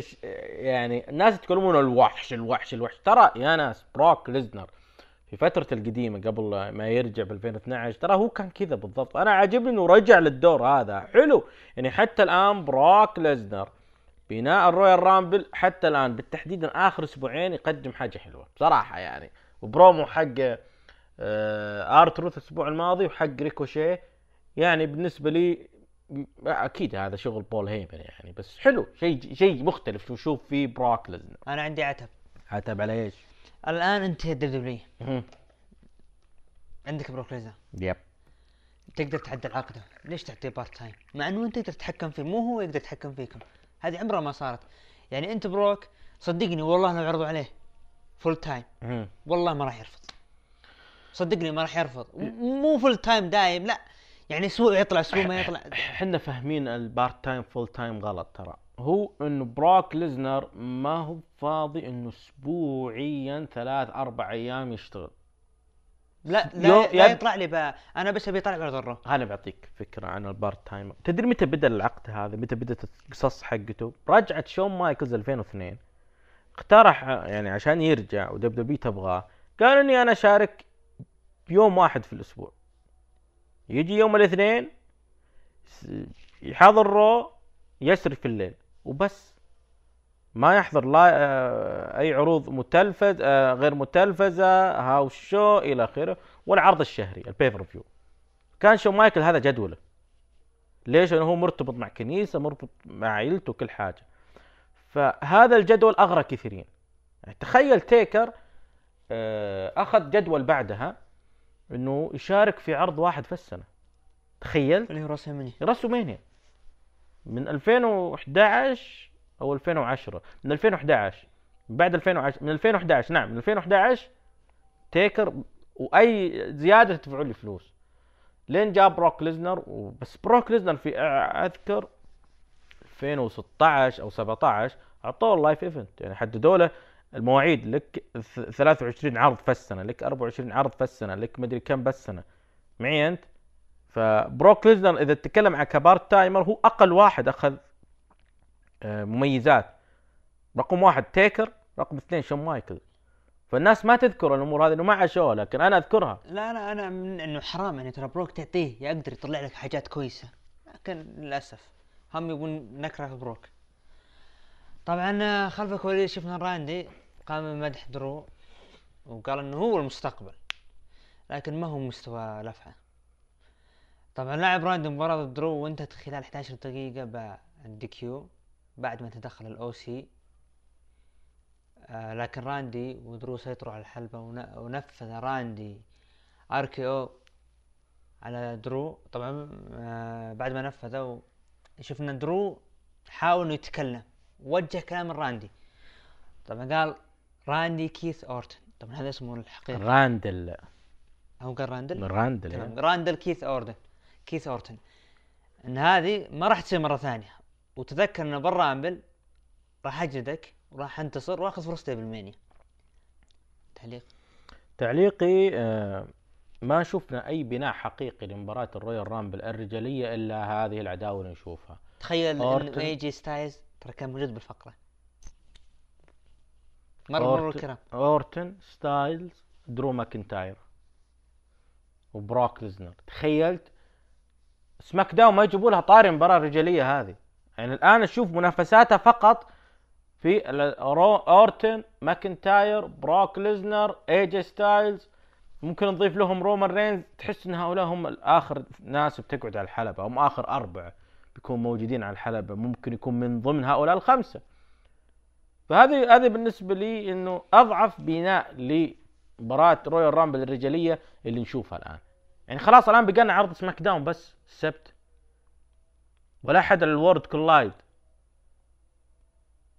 S6: إيش- يعني الناس يتكلمون الوحش الوحش الوحش. ترى يا ناس بروك ليزنر في فترة القديمة قبل ما يرجع ب 2012 ترى هو كان كذا بالضبط. أنا عاجبني إنه رجع للدور هذا. حلو. يعني حتى الآن بروك ليزنر بناء ال Royal Rumble حتى الآن بالتحديد آخر أسبوعين يقدم حاجة حلوة بصراحة يعني. وبرومو حق آه R-Truth الأسبوع الماضي وحق ريكوشيه. يعني بالنسبة لي أكيد هذا شغل بول هيمن يعني بس حلو شيء شيء مختلف نشوف فيه بروك ليزنر.
S7: أنا عندي عتب.
S6: عتب على إيش؟
S7: الآن أنت ال WWE
S6: مهم.
S7: عندك بروك ليزنر.
S6: yep.
S7: تقدر تعدل عقده. ليش تعطيه part time مع إنه أنت تقدر تتحكم فيه مو هو يقدر يتحكم فيكم. هذه عمرها ما صارت. يعني أنت بروك صدقني والله لو عرضوا عليه. full
S6: time.
S7: والله ما راح يرفض. صدقني ما راح يرفض. مو full time دايم لا. يعني أسبوع يطلع أسبوع ما يطلع.
S6: إحنا فاهمين ال part time full time غلط ترى. هو إنه بروك ليزنر ما هو فاضي إنه اسبوعيا ثلاث أربع أيام يشتغل.
S7: لا
S6: يو-
S7: لا, لا يطلع لي بقى أنا بس أبي بعرض ال
S6: Raw. أنا بعطيك فكرة عن ال part time. تدري متى بدأ العقد هذا؟ متى بدات القصص حقته؟ رجعت شون مايكلز 2002 اقترح يعني عشان يرجع و WWE تبغاه. قال إني أنا أشارك بيوم واحد في الأسبوع. يجي يوم الاثنين يحضر Raw يسري في الليل. وبس. ما يحضر لا آه، أي عروض متلفز آه، غير متلفزة house show إلى آخره. والعرض الشهري ال pay-per-view كان شون مايكل هذا جدوله. ليش؟ لأنه هو مرتبط مع كنيسة مرتبط مع عائلته وكل حاجة. فهذا الجدول أغرى كثيرين. يعني تخيل تيكر آه، أخذ جدول بعدها. إنه يشارك في عرض واحد في السنة. تخيلت؟
S7: اللي هو راس مني
S6: WrestleMania من 2011 أو 2010 من 2011 بعد 2010 من 2011 نعم من 2011 تيكر وأي زيادة تدفعوا لي فلوس. لين جاب بروك ليزنر وبس بروك ليزنر في أذكر 2016 أو 17 أعطوه ال live event يعني حددوا له المواعيد لك ث- 23 عرض في السنة لك 24 عرض في السنة لك مدري كم بالسنة. معي أنت؟ فبروك ليزنر إذا تتكلم عن ك part-timer هو أقل واحد أخذ آه، مميزات. رقم واحد تيكر رقم اثنين شون مايكل. فالناس ما تذكر الأمور هذه إنه ما عاشوها لكن أنا أذكرها.
S7: لا لا أنا من إنه حرام يعني ترى بروك تعطيه يقدر يطلع لك حاجات كويسة. لكن للأسف هم يبون نكره بروك. طبعا خلف الكواليس شفنا راندي قام بمدح درو وقال إنه هو المستقبل لكن ما هو مستوى لفعه طبعا لعب راندي مباراة ضد درو وانتهت خلال 11 دقيقة بال DQ بعد ما تدخل ال OC. آه لكن راندي ودرو سيطروا على الحلبة ون- ونفذ راندي RKO على درو. طبعا آه بعد ما نفذوا شفنا درو حاول إنه يتكلم. وجه كلام راندي. طبعا قال راندي كيث أورتن. طبعا هذا اسمه الحقيقي
S6: راندل.
S7: هو قال راندل؟
S6: راندل يعني.
S7: راندل كيث اورتن كيث أورتن. إن هذه ما راح تصير مرة ثانية. وتذكر انه بال Rumble راح اجلدك وراح أنتصر وآخذ فرصتي بال Mania تعليق؟
S6: تعليقي آه، ما شفنا أي بناء حقيقي لمباراة ال Royal Rumble الرجالية إلا هذه العداوة اللي نشوفها.
S7: تخيل اي جي ستايلز ترى كان موجود بالفقرة. مرة مرور
S6: أورتن-
S7: الكرام
S6: أورتن ستايلز درو ماكنتاير وبروك ليزنر. تخيلت SmackDown ما يجيبوا لها طاري المباراه الرجاليه هذه. يعني الآن أشوف منافساتها فقط في أورتن ماكنتاير بروك ليزنر ايجي ستايلز. ممكن نضيف لهم رومان رينز. تحس إن هؤلاء هم اخر ناس بتقعد على الحلبة هم آخر أربعة. بيكونوا موجودين على الحلبة ممكن يكون من ضمن هؤلاء الخمسة. فهذه هذه بالنسبة لي إنه أضعف بناء لمباراة Royal Rumble الرجالية اللي نشوفها الآن. يعني خلاص الآن بقى لنا عرض SmackDown بس السبت. ولا أحد ال Worlds Collide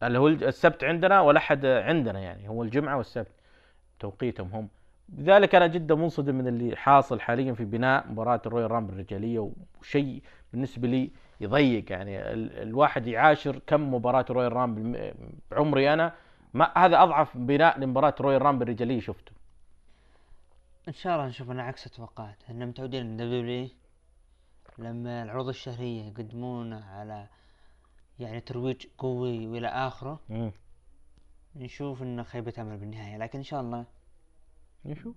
S6: اللي هو السبت عندنا ولا أحد عندنا يعني هو الجمعة والسبت. توقيتهم هم. لذلك أنا جدا منصدم من اللي حاصل حاليا في بناء مباراة ال Royal Rumble الرجالية وشيء بالنسبة لي يضيق يعني. ال- الواحد يعاشر كم مباراة Royal Rumble. بعمري أنا ما هذا أضعف بناء لمباراة Royal Rumble الرجاليه شفته.
S7: إن شاء الله نشوف أنا عكس التوقعات إحنا متعودين WWE لما العروض الشهرية يقدمون على يعني ترويج قوي وإلى آخره
S6: مم.
S7: نشوف إنه خيبة أمل بالنهاية. لكن إن شاء الله
S6: نشوف.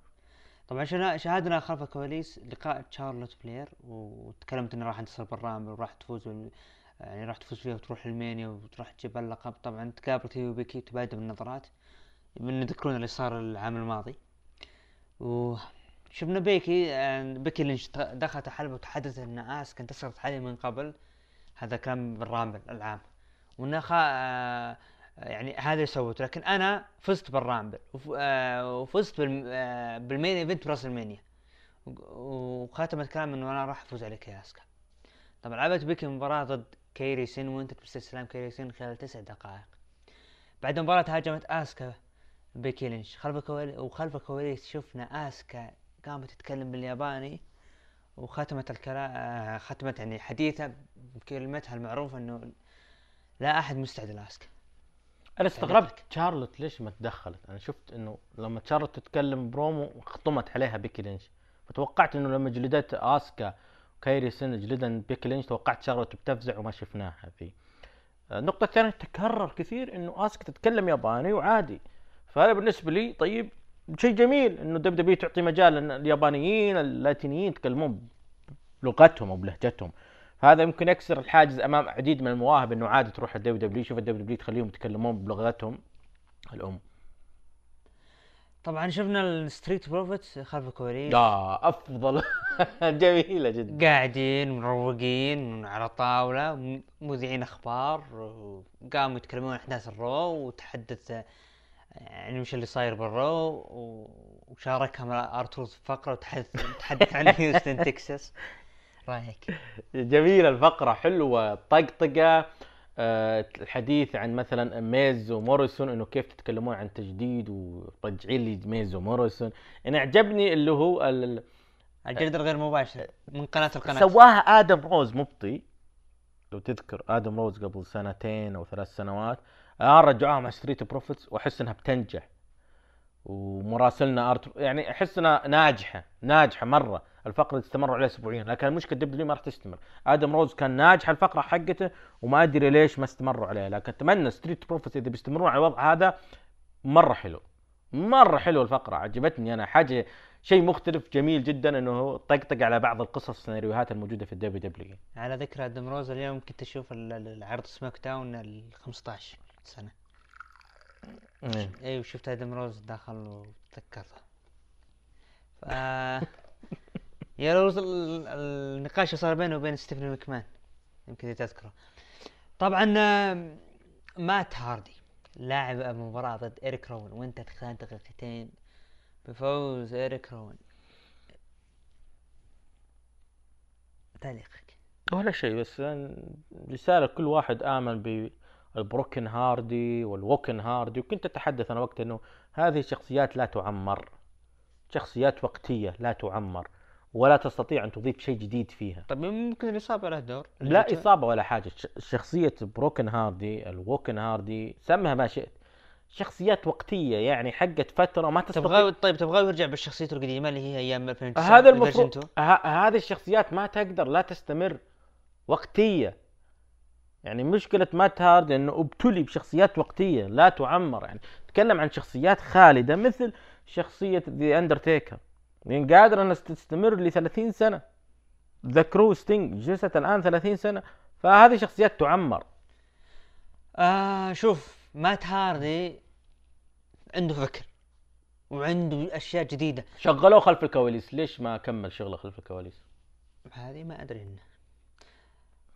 S7: طبعا شاهدنا خلف الكواليس لقاء تشارلوت فلير وتكلمت إنه راح تنتصر بال Rumble وراح تفوز. يعني راح تفوز فيها وتروح ال Mania وتروح تجيب اللقب. طبعا تقابلت هي وبيكي وتبادل النظرات من يذكرون اللي صار العام الماضي. وشفنا بيكي آه، بيكي لينش دخلت الحلبة وتحدثت إن اسكا انتصرت عليه من قبل. هذا كلام بال Rumble العام. وانها خا... يعني هذا اللي سوته لكن أنا فزت بال Rumble. آه، وفزت. آه، بال main event ب WrestleMania وختمت كلام إنه أنا راح أفوز عليك يا اسكا طبعا لعبت بيكي مباراة ضد كيري سين وانتهت باستسلام كيري سين خلال تسع دقائق. بعد المباراة هاجمت آسكا بيكي لينش خلف الكواليس وخلف الكواليس شفنا آسكا قامت تتكلم بالياباني. وختمت الكلام آه، ختمت يعني حديثها بكلمتها المعروفة إنه لا أحد مستعد لآسكا.
S6: أنا استغربت. شارلوت ليش ما تدخلت؟ أنا شفت إنه لما شارلوت تتكلم برومو خطمت عليها بيكي لينش. فتوقعت إنه لما جلدت آسكا وكايري سن جلدا بيكي لينش توقعت شارلوت بتفزع وما شفناها فيه. النقطة الثانية تكرر كثير إنه آسكا تتكلم ياباني وعادي. فهذا بالنسبة لي طيب شيء جميل إنه WWE تعطي مجال ان اليابانيين اللاتينيين يتكلمون بلغتهم أو بلهجتهم. فهذا يمكن يكسر الحاجز أمام عديد من المواهب إنه عادي تروح ال WWE شوف ال WWE تخليهم يتكلمون بلغتهم الأم.
S7: طبعا شفنا ال Street Profits خلف الكواليس.
S6: لا أفضل. [laughs] جميلة جدا.
S7: قاعدين مروقين على طاولة م- مذيعين أخبار وقاموا يتكلمون عن أحداث ال Raw وتحدث يعني وش اللي صاير بالرو وشاركهم ارتروث في فقرة وتحدث تحدث عن [laughs] هيوستن تكساس رايك؟
S6: جميلة الفقرة حلوة طقطقة. آه، الحديث عن مثلا ميز وموريسون إنه كيف تتكلمون عن تجديد ورجعين لي ميز وموريسون أنا عجبني اللي هو ال-
S7: الجلد الغير مباشر من قناة القناة
S6: سواها آدم روز مبطي. لو تذكر آدم روز قبل سنتين أو ثلاث سنوات الان رجعوها مع ستريت بروفيتس وأحس إنها بتنجح. ومراسلنا ارت يعني احس انها ناجحة ناجحة مرة. الفقره استمروا عليها اسبوعيا لكن المشكلة دبليو ما راح تستمر. آدم روز كان ناجح الفقره حقته وما أدري ليش ما استمروا عليها لكن أتمنى ستريت بروفيتس إذا بيستمرون على الوضع هذا مرة حلو. مرة حلو الفقره عجبتني أنا. حاجة شيء مختلف جميل جدا إنه طقطق على بعض القصص السيناريوهات الموجودة في الدبليو دبليو
S7: على ذكر آدم روز اليوم كنت أشوف ال- ال- العرض سماك داون ال 15 سنة. اي وشفت آدم روز داخل وتذكرته ف [laughs] يا روز ال- النقاش صار بينه وبين ستيفن مكمان يمكن تذكره. طبعا مات هاردي لاعب مباراة ضد إيريك روين وانتهت خلال دقيقتين بفوز إيريك روين. تعليقك
S6: ولا شيء بس رسالة كل واحد آمن بالبروكن هاردي والوكن هاردي وكنت أتحدث أنا وقت أنه هذه شخصيات لا تعمر. شخصيات وقتية لا تعمر ولا تستطيع أن تضيف شيء جديد فيها.
S7: طيب ممكن الإصابة له دور؟
S6: لا إصابة ولا حاجة. شخصية بروكن هاردي الوكن هاردي سمها ما شئت. شخصيات وقتية يعني حقت فترة ما تستطيع
S7: تبغى طيب تبغى يرجع بالشخصية القديمة اللي هي أيام 2009
S6: هذا المفروض
S7: 2.
S6: ه- هذه الشخصيات ما تقدر لا تستمر. وقتية. يعني مشكلة مات هاردي إنه أبتلي بشخصيات وقتية لا تعمر يعني. تكلم عن شخصيات خالدة مثل شخصية ذا اندرتيكر يعني قادرة إنها تستمر ل 30 سنة. ذا كرو ستينج جلست الآن 30 سنة. فهذه شخصيات تعمر.
S7: آه شوف مات هاردي عنده فكر وعنده أشياء جديدة.
S6: شغلوه خلف الكواليس. ليش ما كمل شغله خلف الكواليس؟
S7: هذه ما أدري عنه.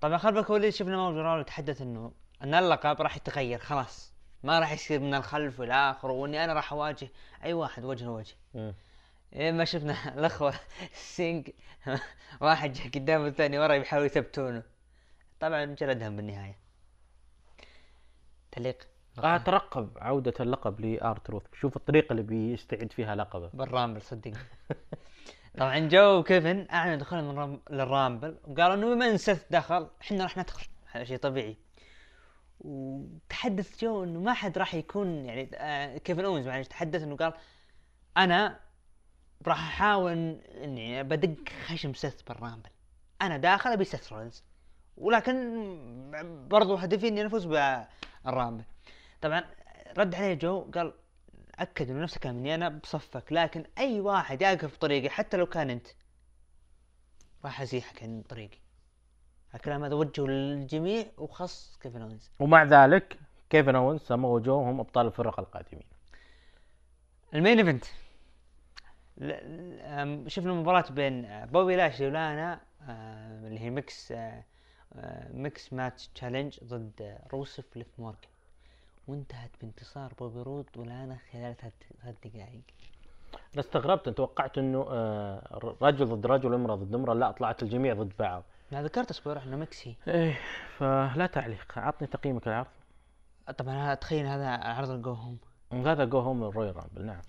S7: طبعا خلف الكواليس شفنا موجو رولي يتحدث إنه إن اللقب راح يتغير خلاص. ما راح يصير من الخلف والى اخره وإني أنا راح أواجه أي واحد وجه لوجه. إيه ما شفنا [laughs] الأخوة سينج [laughs] واحد جاء قدام والثاني ورا يحاول يثبتونه طبعا جلدهم بالنهاية. تعليق
S6: اترقب عودة اللقب لارتروث شوف الطريقة اللي بيستعد فيها لقبه.
S7: بالرامبل صدقني [laughs] طبعا جو وكيفن أعلنوا دخولهم للرام- للرامبل وقالوا إنه بما إن سيث دخل إحنا راح ندخل. هذا شيء طبيعي. وتحدث جو إنه ما حد راح يكون يعني آه كيفن اونز معلش تحدث إنه قال أنا راح أحاول إني بدق خشم سيث بالرامبل. أنا داخل أبي سيث رولز ولكن برضو هدفي إني أفوز بالرامبل. طبعا رد عليه جو قال أكد انه نفس الكلام أني أنا بصفك لكن أي واحد يقف بطريقي حتى لو كان أنت. راح أزيحك عن طريقي. الكلام هذا وجهه للجميع وخص كيفن اونز
S6: ومع ذلك كيفن اونز سامو جو هم أبطال الفرق القادمين.
S7: ال main event. شفنا مباراة بين آه، بوبي لاشلي ولانا آه، اللي هي ميكس آه، mixed match challenge ضد روسف ليف مورجان وانتهت بانتصار بوبي رود ولانا خلال ثلاث دقائق.
S6: أنا استغربت أنا توقعت إنه آه، رجل ضد رجل وأمرأة ضد امراه لا طلعت الجميع ضد بعض.
S7: ما ذكرت أسبوع انه ميكسي
S6: إيه فلا تعليق. عطني تقييمك العرض.
S7: طبعا اتخيل هذا عرض ال go home.
S6: هذا go home الرويال رامبل نعم.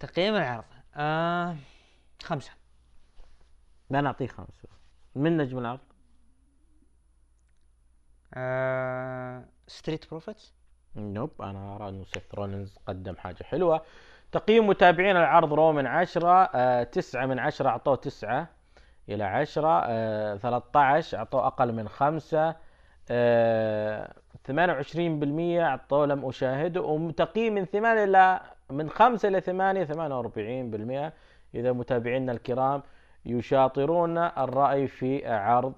S7: تقييم العرض آه خمسة.
S6: لا نعطيه خمسة. من نجم العرض؟
S7: آه ستريت بروفيتس
S6: nope أنا أرى أنه سيث رولينز قدم حاجة حلوة. تقييم متابعين العرض رو من عشرة آه تسعة من عشرة أعطوه تسعة إلى عشرة آه 13 أعطوه أقل من خمسة آه 28% أعطوه لم أشاهده وتقييم من ثمانية إلى من خمسة إلى ثمانية 48% إذا متابعينا الكرام يشاطرون الرأي في عرض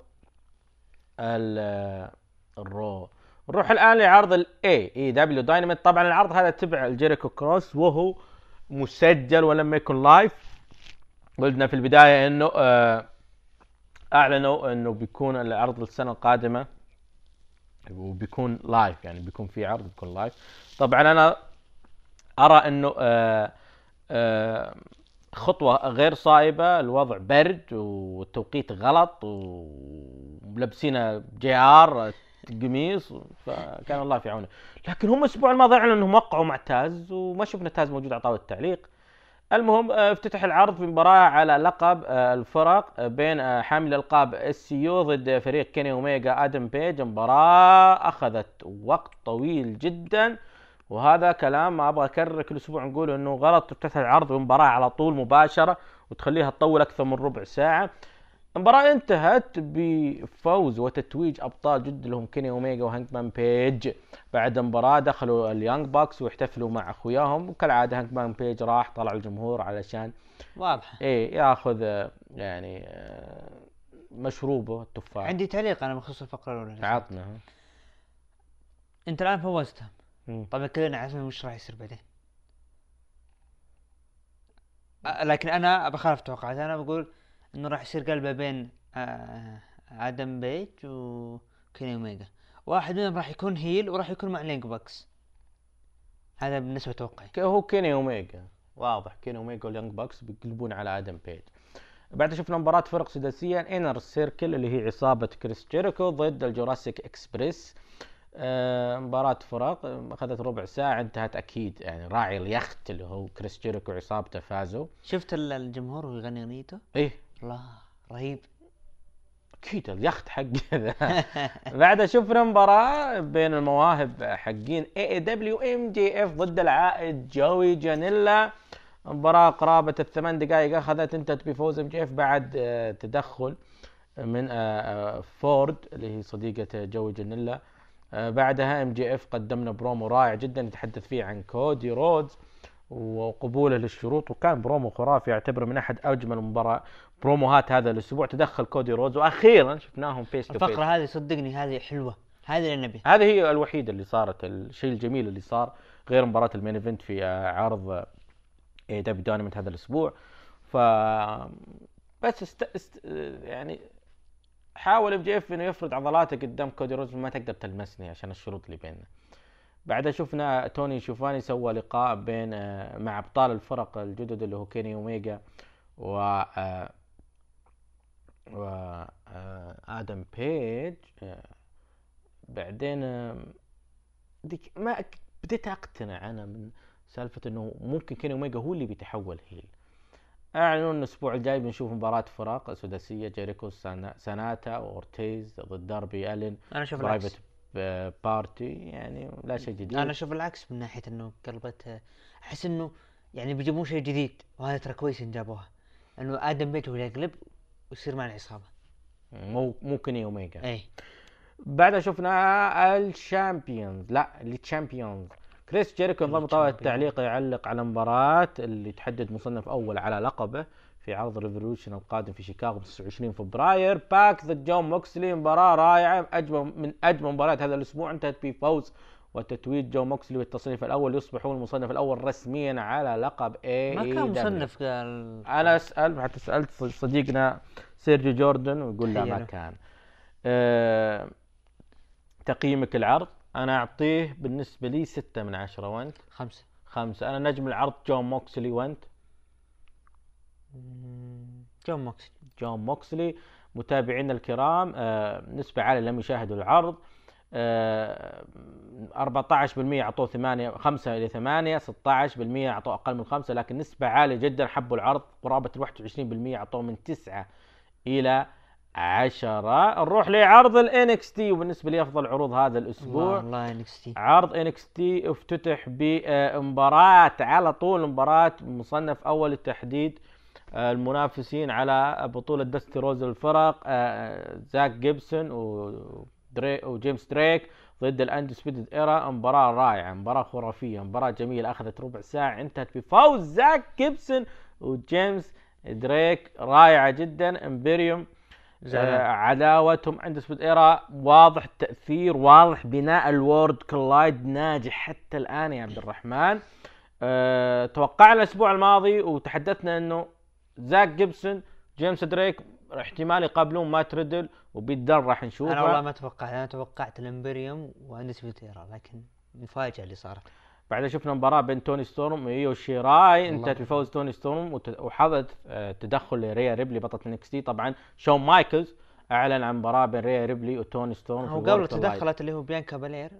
S6: ال- الرو. نروح الآن لعرض الاي اي دبليو دايناميت طبعا العرض هذا تبع الجيريكو كروز وهو مسجل ولم يكن live قلنا في البداية إنه آه، أعلنوا إنه بيكون العرض السنة القادمة وبيكون live يعني بيكون في عرض بيكون live طبعا أنا أرى إنه آه، آه، خطوة غير صائبة الوضع برد والتوقيت غلط ولابسين جي آر قميص فكان الله في عونه. لكن هم الأسبوع الماضي أعلنوا إنهم وقعوا مع تاز وما شفنا تاز موجود على طاولة التعليق. المهم آه، افتتح العرض في مباراة على لقب آه، الفرق آه، بين حامل ألقاب إس سي يو ضد فريق كيني اوميجا آدم بيج. مباراة أخذت وقت طويل جدا وهذا كلام ما أبغى أكرر كل أسبوع نقول إنه غلط. تفتح العرض بمباراة على طول مباشرة وتخليها تطول أكثر من ربع ساعة. المباراة انتهت بفوز وتتويج أبطال جدد لهم كيني اوميجا وهانج مان بيج. بعد المباراة دخلوا اليانج باكس واحتفلوا مع أخوياهم. وكالعادة هانج مان بيج راح طلع الجمهور علشان
S7: واضحة
S6: إيه ياخذ يعني مشروبه التفاح.
S7: عندي تعليق أنا بخصوص الفقرة الأولى.
S6: عطنا
S7: أنت الآن فوزتهم. طبعا كلنا عارفين وش راح يصير بعدين. لكن أنا بخالف توقعاتي. أنا بقول إنه راح يصير قلبه بين آه، آدم بيج وكيني اوميجا واحد منهم راح يكون heel وراح يكون مع اليانج باكس هذا بالنسبة توقعي.
S6: هو كيني اوميجا واضح كيني اوميجا واليانج باكس بيقلبون على آدم بيج. بعد شفنا مباراة فرق سداسية. انر سيركل اللي هي عصابة كريس جيريكو ضد الجوراسيك إكسبريس. آه، مباراة فرق أخذت ربع ساعة انتهت أكيد يعني راعي اليخت اللي هو كريس جيريكو وعصابته فازوا.
S7: شفت ال- الجمهور وهو يغني أغنيته؟
S6: إيه.
S7: الله رهيب.
S6: أكيد اليخت حق ذا [laughs] بعد شفنا مباراة بين المواهب حقين اي اي دبليو ام جي اف ضد العائد جوي جانيلا. مباراة قرابة الثمان دقائق أخذت انتهت بفوز MJF بعد آه، تدخل من آه، آه، فورد اللي هي صديقة جوي جانيلا. بعدها MJF قدمنا برومو رائع جدا يتحدث فيه عن كودي رودز وقبوله للشروط وكان برومو خرافي يعتبر من أحد أجمل مباراة بروموهات هذا الأسبوع تدخل كودي رودز. وأخيرا شفناهم face to face
S7: الفقرة هذه صدقني هذه حلوة هذه اللي نبي
S6: هذه هي الوحيدة اللي صارت الشيء الجميل اللي صار غير مباراة ال main event في آه، عرض AEW Dynamite هذا الأسبوع. ف بس است... است... يعني حاول MJF إنه يفرض عضلاته قدام كودي رودز ما تقدر تلمسني عشان الشروط اللي بيننا. بعدها شفنا توني شيفاني سوى لقاء بين آه، مع أبطال الفرق الجدد اللي هو كيني اوميجا و آه، و آه، آدم بيج آه، بعدين آه، ديك ما بديت أقتنع أنا من سالفة إنه ممكن كيني أوميجا هو اللي بيتحول heel. أعلنوا ان الأسبوع الجاي بنشوف مباراة فرق سداسية جيريكو سانا- سانتانا أورتيز ضد داربي ألين
S7: أنا أشوف العكس.
S6: بارتي يعني لا شيء جديد.
S7: أنا أشوف العكس من ناحية إنه قلبت أحس إنه يعني بيجيبون شيء جديد وهذا ترى كويس إن جابوها. إنه آدم بيج هو اللي يقلب ويصير مع العصابه
S6: مو مو كيني اوميجا
S7: اي
S6: بعدها شفنا ال champions لا ال champions كريس جيريكو انضم طاولة التعليق يعلق على مباراة اللي تحدد مصنف أول على لقبه في عرض ريفولوشن القادم في شيكاغو 29 فبراير. باك ضد جون موكسلي مباراة رائعة أجمل من أجمل مباريات هذا الأسبوع انتهت بفوز وتتويج جون موكسلي بالتصنيف الأول يصبح هو المصنف الأول رسميا على لقب اي
S7: ما كان مصنف قال
S6: أنا أسأل حتى سألت صديقنا سيرجيو جوردن ويقول لا ما. كان. أه تقييمك العرض أنا أعطيه بالنسبة لي ستة من عشرة وأنت؟
S7: خمسة.
S6: خمسة. أنا نجم العرض جون موكسلي
S7: وأنت؟ جون موكسلي.
S6: جون موكسلي. متابعينا الكرام آه نسبة عالية لم يشاهدوا العرض. 14% أعطوه 8 5 إلى 8 16% أعطوه أقل من 5 لكن نسبة عالية جدا. حبوا العرض قرابة ال 21% أعطوه من 9 إلى 10 نروح لعرض ال NXT وبالنسبة لي أفضل عروض هذا الأسبوع.
S7: والله NXT.
S6: عرض NXT افتتح بمباراة على طول مباراة مصنف أول لتحديد آه، المنافسين على بطولة دستي روز الفرق آه، زاك جيبسون ودري وجيمس دريك ضد الاندسبيوتد ايرا مباراة رائعة مباراة خرافية مباراة جميلة. أخذت ربع ساعة انتهت بفوز زاك جيبسون وجيمس دريك. رائعة جدا. امبريوم. آه، عداوتهم. أندسبيوتد ايرا واضح التاثير واضح بناء ال Worlds Collide ناجح حتى الآن يا عبد الرحمن. أه توقعنا الأسبوع الماضي وتحدثنا إنه زاك جيبسون جيمس دريك احتمال يقابلون مات ريدل وبيت دن راح نشوفه.
S7: أنا والله ما توقعت أنا توقعت الإمبريوم وأندسبيوتد ايرا لكن مفاجأة اللي صارت.
S6: بعدها شفنا مباراة بين توني ستورم وإيو شيراي انتهت بفوز توني ستورم وحدث آه، تدخل لريا ريبلي بطلة NXT. طبعا شون مايكلز أعلن عن مباراة بين ريا ريبلي وتوني ستورم
S7: هو
S6: في
S7: قبل
S6: World Collide.
S7: تدخلت اللي هو بيانكا بالير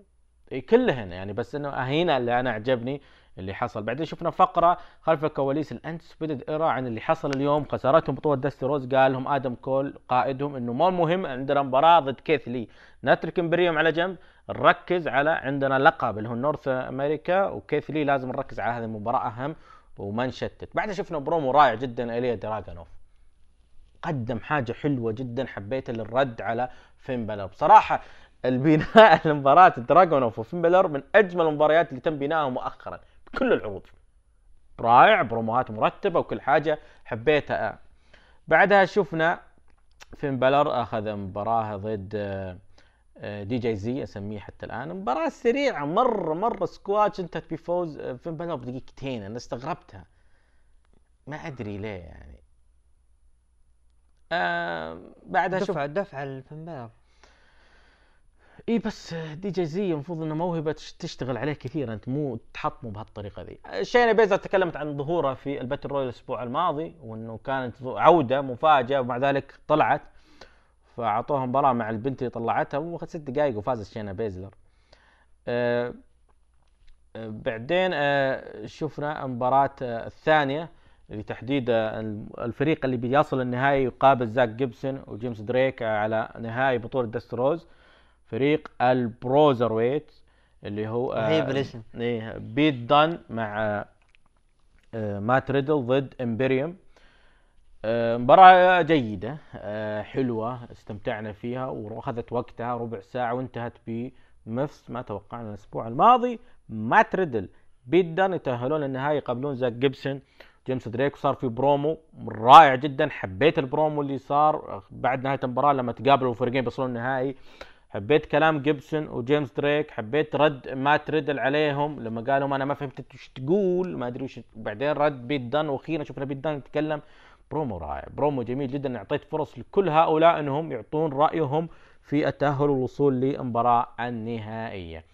S6: إي كلهن يعني بس إنه هنا اللي أنا عجبني اللي حصل. بعدين شفنا فقرة خلف كواليس الاندسبيوتد إيرا عن اللي حصل اليوم. خسارتهم بطولة دستي روز قال لهم آدم كول قائدهم إنه مو المهم عندنا مباراة ضد كيث لي. نترك امبريوم على جنب نركز على عندنا لقب اللي هو نورث أمريكا وكيث لي لازم نركز على هذه المباراة أهم وما نشتت. بعدها شفنا برومو رائع جدا إيليا دراجونوف قدم حاجة حلوة جدا حبيت للرد على فين بالور بصراحة البناء [laughs] المباراة دراجونوف وفين بالور من أجمل المباريات اللي تم بنائها مؤخرا. بكل العروض. رائع بروموهات مرتبة وكل حاجة حبيتها. بعدها شفنا فين بلر أخذ مباراة ضد آه، دي جي زي أسميه حتى الآن. مباراة سريعة مرة مرة سكواتش انتهت بفوز آه، فين بلر بدقيقتين أنا استغربتها. ما أدري ليه يعني. آه بعدها شوف
S7: دفع دفع الفنبار
S6: إي بس دي جي زي المفروض إنه موهبة تش- تشتغل عليه كثير أنت مو تحطمه بهالطريقة ذي. شينا بيزلر تكلمت عن ظهوره في ال battle royal الأسبوع الماضي وإنه كانت عودة مفاجأة ومع ذلك طلعت. فأعطوها مباراة مع البنت اللي طلعتها واخذ ست دقائق وفازت شينا بيزلر. آه آه، بعدين آه شفنا المباراة الثانية لتحديد الفريق اللي بيصل النهائي يقابل زاك جيبسون وجيمس دريك على نهائي بطولة دستي رودز فريق البروزر ويت اللي هو آه،
S7: رهيب الاسم.
S6: إيه بيت دان مع آه، مات ريدل ضد امبريوم آه، مباراة جيدة حلوة استمتعنا فيها وأخذت وقتها ربع ساعة وانتهت بنفس ما توقعنا الأسبوع الماضي. مات ريدل جدا يتأهلون للنهائي يقابلون زاك جيبسون. جيمس دريك وصار في برومو رائع جدا حبيت البرومو اللي صار بعد نهاية المباراة لما تقابلوا الفريقين بيصلون النهائي. حبيت كلام جيبسون وجيمس دريك حبيت رد مات ريدل عليهم لما قالوا أنا ما فهمت انت إيش تقول ما أدري وش بعدين رد بيت دان وأخيرا شفنا بيت دان يتكلم. برومو رائع برومو جميل جدا أعطيت فرص لكل هؤلاء إنهم يعطون رأيهم في التأهل والوصول للمباراة النهائية.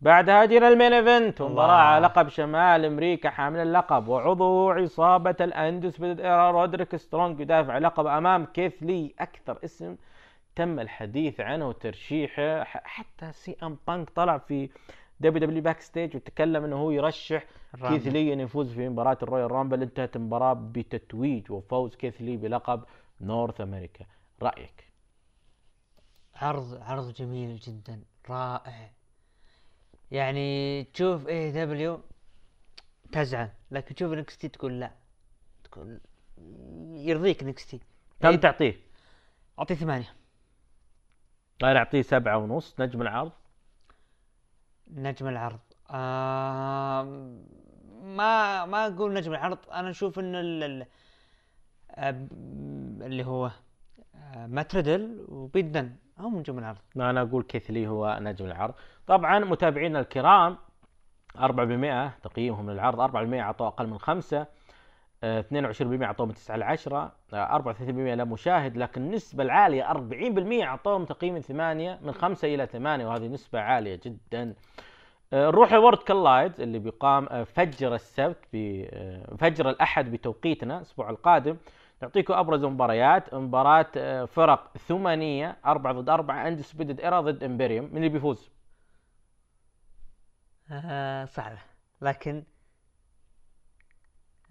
S6: بعدها جينا ال main event ومباراة على لقب شمال أمريكا حامل اللقب وعضو عصابة ال Undisputed Era رودريك سترونج يدافع لقب أمام كيث لي أكثر اسم تم الحديث عنه وترشيحه حتى سي إم بانك طلع في WWE Backstage وتكلم إنه هو يرشح. كيث لي انه يفوز في مباراة الرويال رامبل. انتهت المباراة بتتويج وفوز كيث لي بلقب North America. رأيك؟
S7: عرض عرض جميل جدا رائع. يعني تشوف AEW تزعل لكن تشوف NXT تقول لا. تقول يرضيك نكستي
S6: كم تعطيه؟
S7: أعطيه ثمانية.
S6: أنا أعطيه سبعة ونص نجم العرض.
S7: نجم العرض. آه ما ما أقول نجم العرض. أنا أشوف إن ال- ال- اللي هو آه، ماتريدل وبيدن هم نجوم العرض.
S6: أنا أقول كيثلي هو نجم العرض. طبعا متابعينا الكرام 4% تقييمهم للعرض 4% اعطوه أقل من خمسة. 22% اعطوه من 9 ل 10 آه، 34% لا مشاهد لكن النسبة العالية 40% أعطوهم تقييم من 8 من 5 إلى 8 وهذه نسبة عالية جدا. آه، نروح Worlds Collide اللي بيقام آه، فجر السبت آه، فجر الأحد بتوقيتنا الأسبوع القادم. نعطيكم أبرز المباريات مباراة آه، فرق ثمانية أربعة ضد أربعة Undisputed Era ضد امبريوم من اللي بيفوز؟
S7: آه صعبة لكن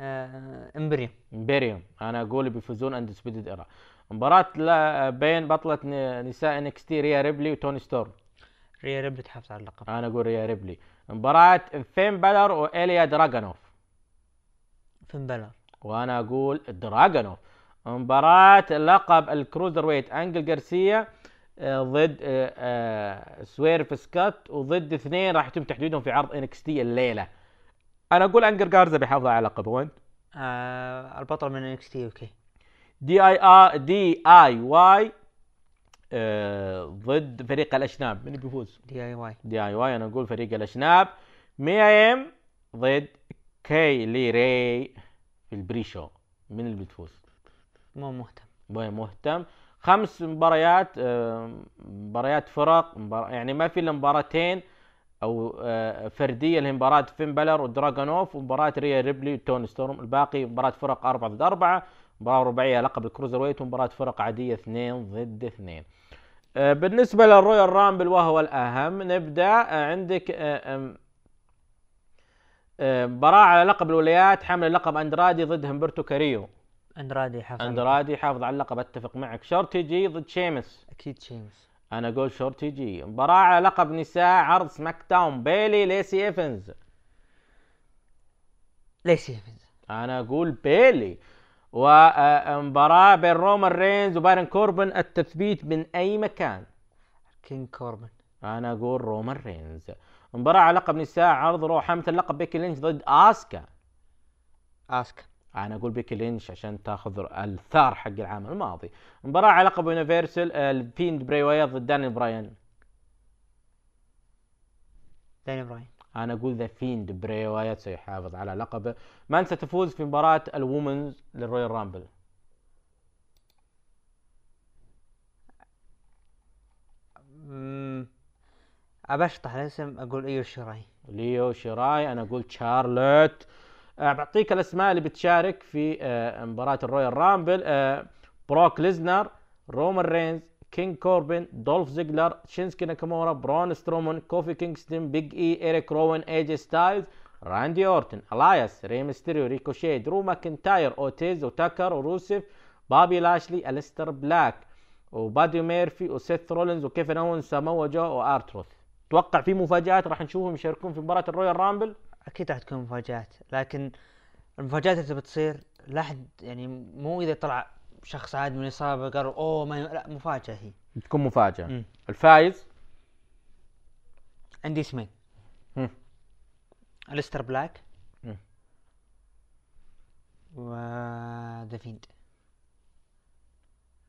S7: آه امبريم
S6: امبريوم أنا أقول بيفوزون Undisputed Era مباراة بين بطلة نساء NXT ريا ريبلي وتوني ستورم.
S7: ريا ريبلي تحافظ على اللقب.
S6: أنا أقول ريا ريبلي. مباراة فين بالر وإليا دراجونوف
S7: فين بلر؟
S6: وأنا أقول دراجونوف مباراة لقب ال cruiserweight أنجل جارزا آه، ضد آه، آه، سويرف سكوت وضد اثنين راح يتم تحديدهم في عرض NXT الليلة. أنا أقول أنجل جارزا بيحافظ على لقبه وين؟
S7: آه البطل من NXT okay
S6: دي اي ار DIY آه، ضد فريق الاشناب من بيفوز؟
S7: دي اي واي
S6: دي اي واي أنا أقول فريق الاشناب ميا يم ضد كي لي راي في ال pre-show من اللي بتفوز؟
S7: مو مهتم.
S6: وين مهتم. خمس مباريات آه، مباريات فرق مبار... يعني ما في إلا مباراتين أو آه، فردية اللي هي مباراه فين بلر ودراجونوف ومباراة ريا ريبلي وتون ستورم. الباقي مباراة فرق أربعة ضد أربعة مباراة رباعية لقب ال cruiserweight ومباراة فرق عادية اثنين ضد اثنين. آه، بالنسبة للرويال رامبل وهو الأهم نبدأ آه، عندك مباراة على لقب الولايات حامل لقب أندرادي ضد همبرتو كاريو.
S7: أندرادي حافظ.
S6: أندرادي حافظ على اللقب أتفق معك. شورتي جي ضد شيمس.
S7: أكيد شيمس.
S6: أنا أقول شورتي جي. مباراة على لقب نساء عرض سماك داون بيلي ليسي إيفنز.
S7: ليسي إيفنز.
S6: أنا أقول بيلي. ومباراة بين رومان رينز وبارون كوربن التثبيت من أي مكان؟
S7: كينج كوربن.
S6: أنا أقول رومان رينز. مباراة على لقب نساء عرض رو حاملة اللقب بيكي لينش ضد آسكا.
S7: آسكا.
S6: أنا أقول بيكي لينش عشان تاخذ الثار حق العام الماضي. مباراة على لقب Universal الفيند براي وايت ضد داني براين.
S7: داني براين.
S6: أنا أقول ذا فيند بري وايت سيحافظ على لقبه من ستفوز في مباراة ال women's للرويال رامبل.
S7: أبشطح الاسم أقول إيو شراي
S6: إيو شيراي أنا أقول شارلوت بعطيك الأسماء اللي بتشارك في أه مباراة الرويال رامبل. أه بروك ليزنر رومان رينز كينج كوربن دولف زيجلر شينسكي ناكامورا برون سترومان كوفي كينغستون بيج إي إيريك روان إي جي ستايلز راندي أورتن إلاياس ري ميستيريو ريكوشي درو ماكنتاير أوتيز وتاكر وروسيف بابي لاشلي الستر بلاك وبادي ميرفي وسيث رولينز وكيفن أوينز ساموا جو وآر تروث توقع في مفاجآت راح نشوفهم يشاركون في مباراة ال Royal
S7: Rumble؟ أكيد راح تكون مفاجآت لكن المفاجآت اللي بتصير لا أحد يعني مو إذا طلع شخص عاد من الإصابة قالوا أوه ما. لا مفاجأة هي
S6: تكون مفاجأة
S7: مم.
S6: الفايز
S7: عندي اسمين. أليستر بلاك
S6: مم.
S7: و The Fiend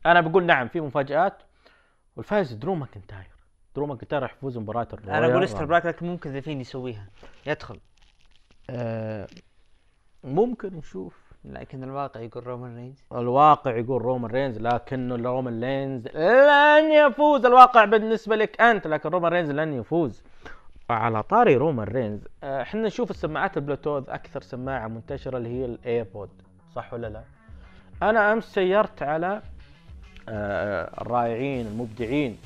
S6: أنا بقول نعم في مفاجآت والفائز درو ماكنتاير درو ماكنتاير راح يفوز ال Royal
S7: أنا أقول أليستر
S6: Rumble.
S7: بلاك لكن ممكن The Fiend يسويها يدخل
S6: آه ممكن نشوف.
S7: لكن الواقع يقول رومان رينز
S6: الواقع يقول رومان رينز لكنه رومان رينز لن يفوز. الواقع بالنسبة لك أنت لكن رومان رينز لن يفوز. على طاري رومان رينز آه، إحنا نشوف السماعات البلوتوث أكثر سماعة منتشرة اللي هي ال AirPod صح ولا لا؟ أنا أمس سيرت على آه، الرائعين المبدعين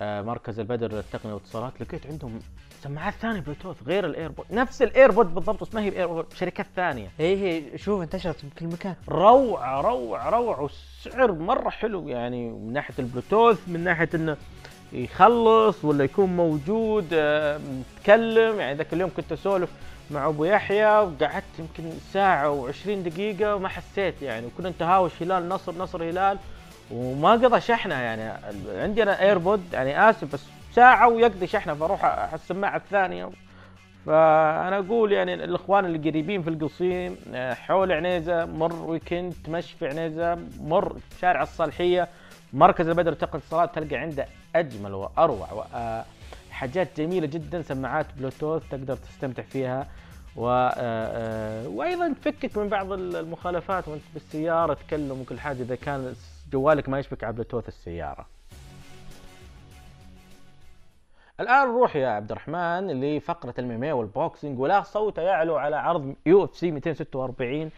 S6: مركز البدر للتقنية والاتصالات لقيت عندهم سماعات ثانية بلوتوث غير ال AirPod نفس ال AirPod بالضبط بس ما هي ب AirPod شركات ثانية.
S7: هي هي شوف انتشرت في كل مكان.
S6: روعة روعة روعة والسعر مرة حلو يعني من ناحية البلوتوث من ناحية إنه يخلص ولا يكون موجود آه، متكلم يعني ذاك اليوم كنت أسولف مع أبو يحيى وقعدت يمكن ساعة و20 دقيقة وما حسيت يعني وكنا نتهاوش هلال نصر نصر هلال وما قضى شحنة يعني. عندي أنا ايربود يعني آسف بس ساعة ويقضي شحنة فاروح على السماعة الثانية فأنا أقول يعني الإخوان اللي قريبين في القصيم آه، حول عنيزة مر ويكند تمشي في عنيزة مر شارع الصالحية مركز البدر تقنية الاتصالات تلقى عنده أجمل وأروع وحاجات جميلة جدا سماعات بلوتوث تقدر تستمتع فيها و آه، آه، وأيضا تفكك من بعض المخالفات وأنت بالسيارة تكلم وكل حاجة إذا كان جوالك ما يشبك على بلوتوث السيارة. الآن نروح يا عبد الرحمن لفقرة ال MMA وال boxing ولا صوت يعلو على عرض UFC 246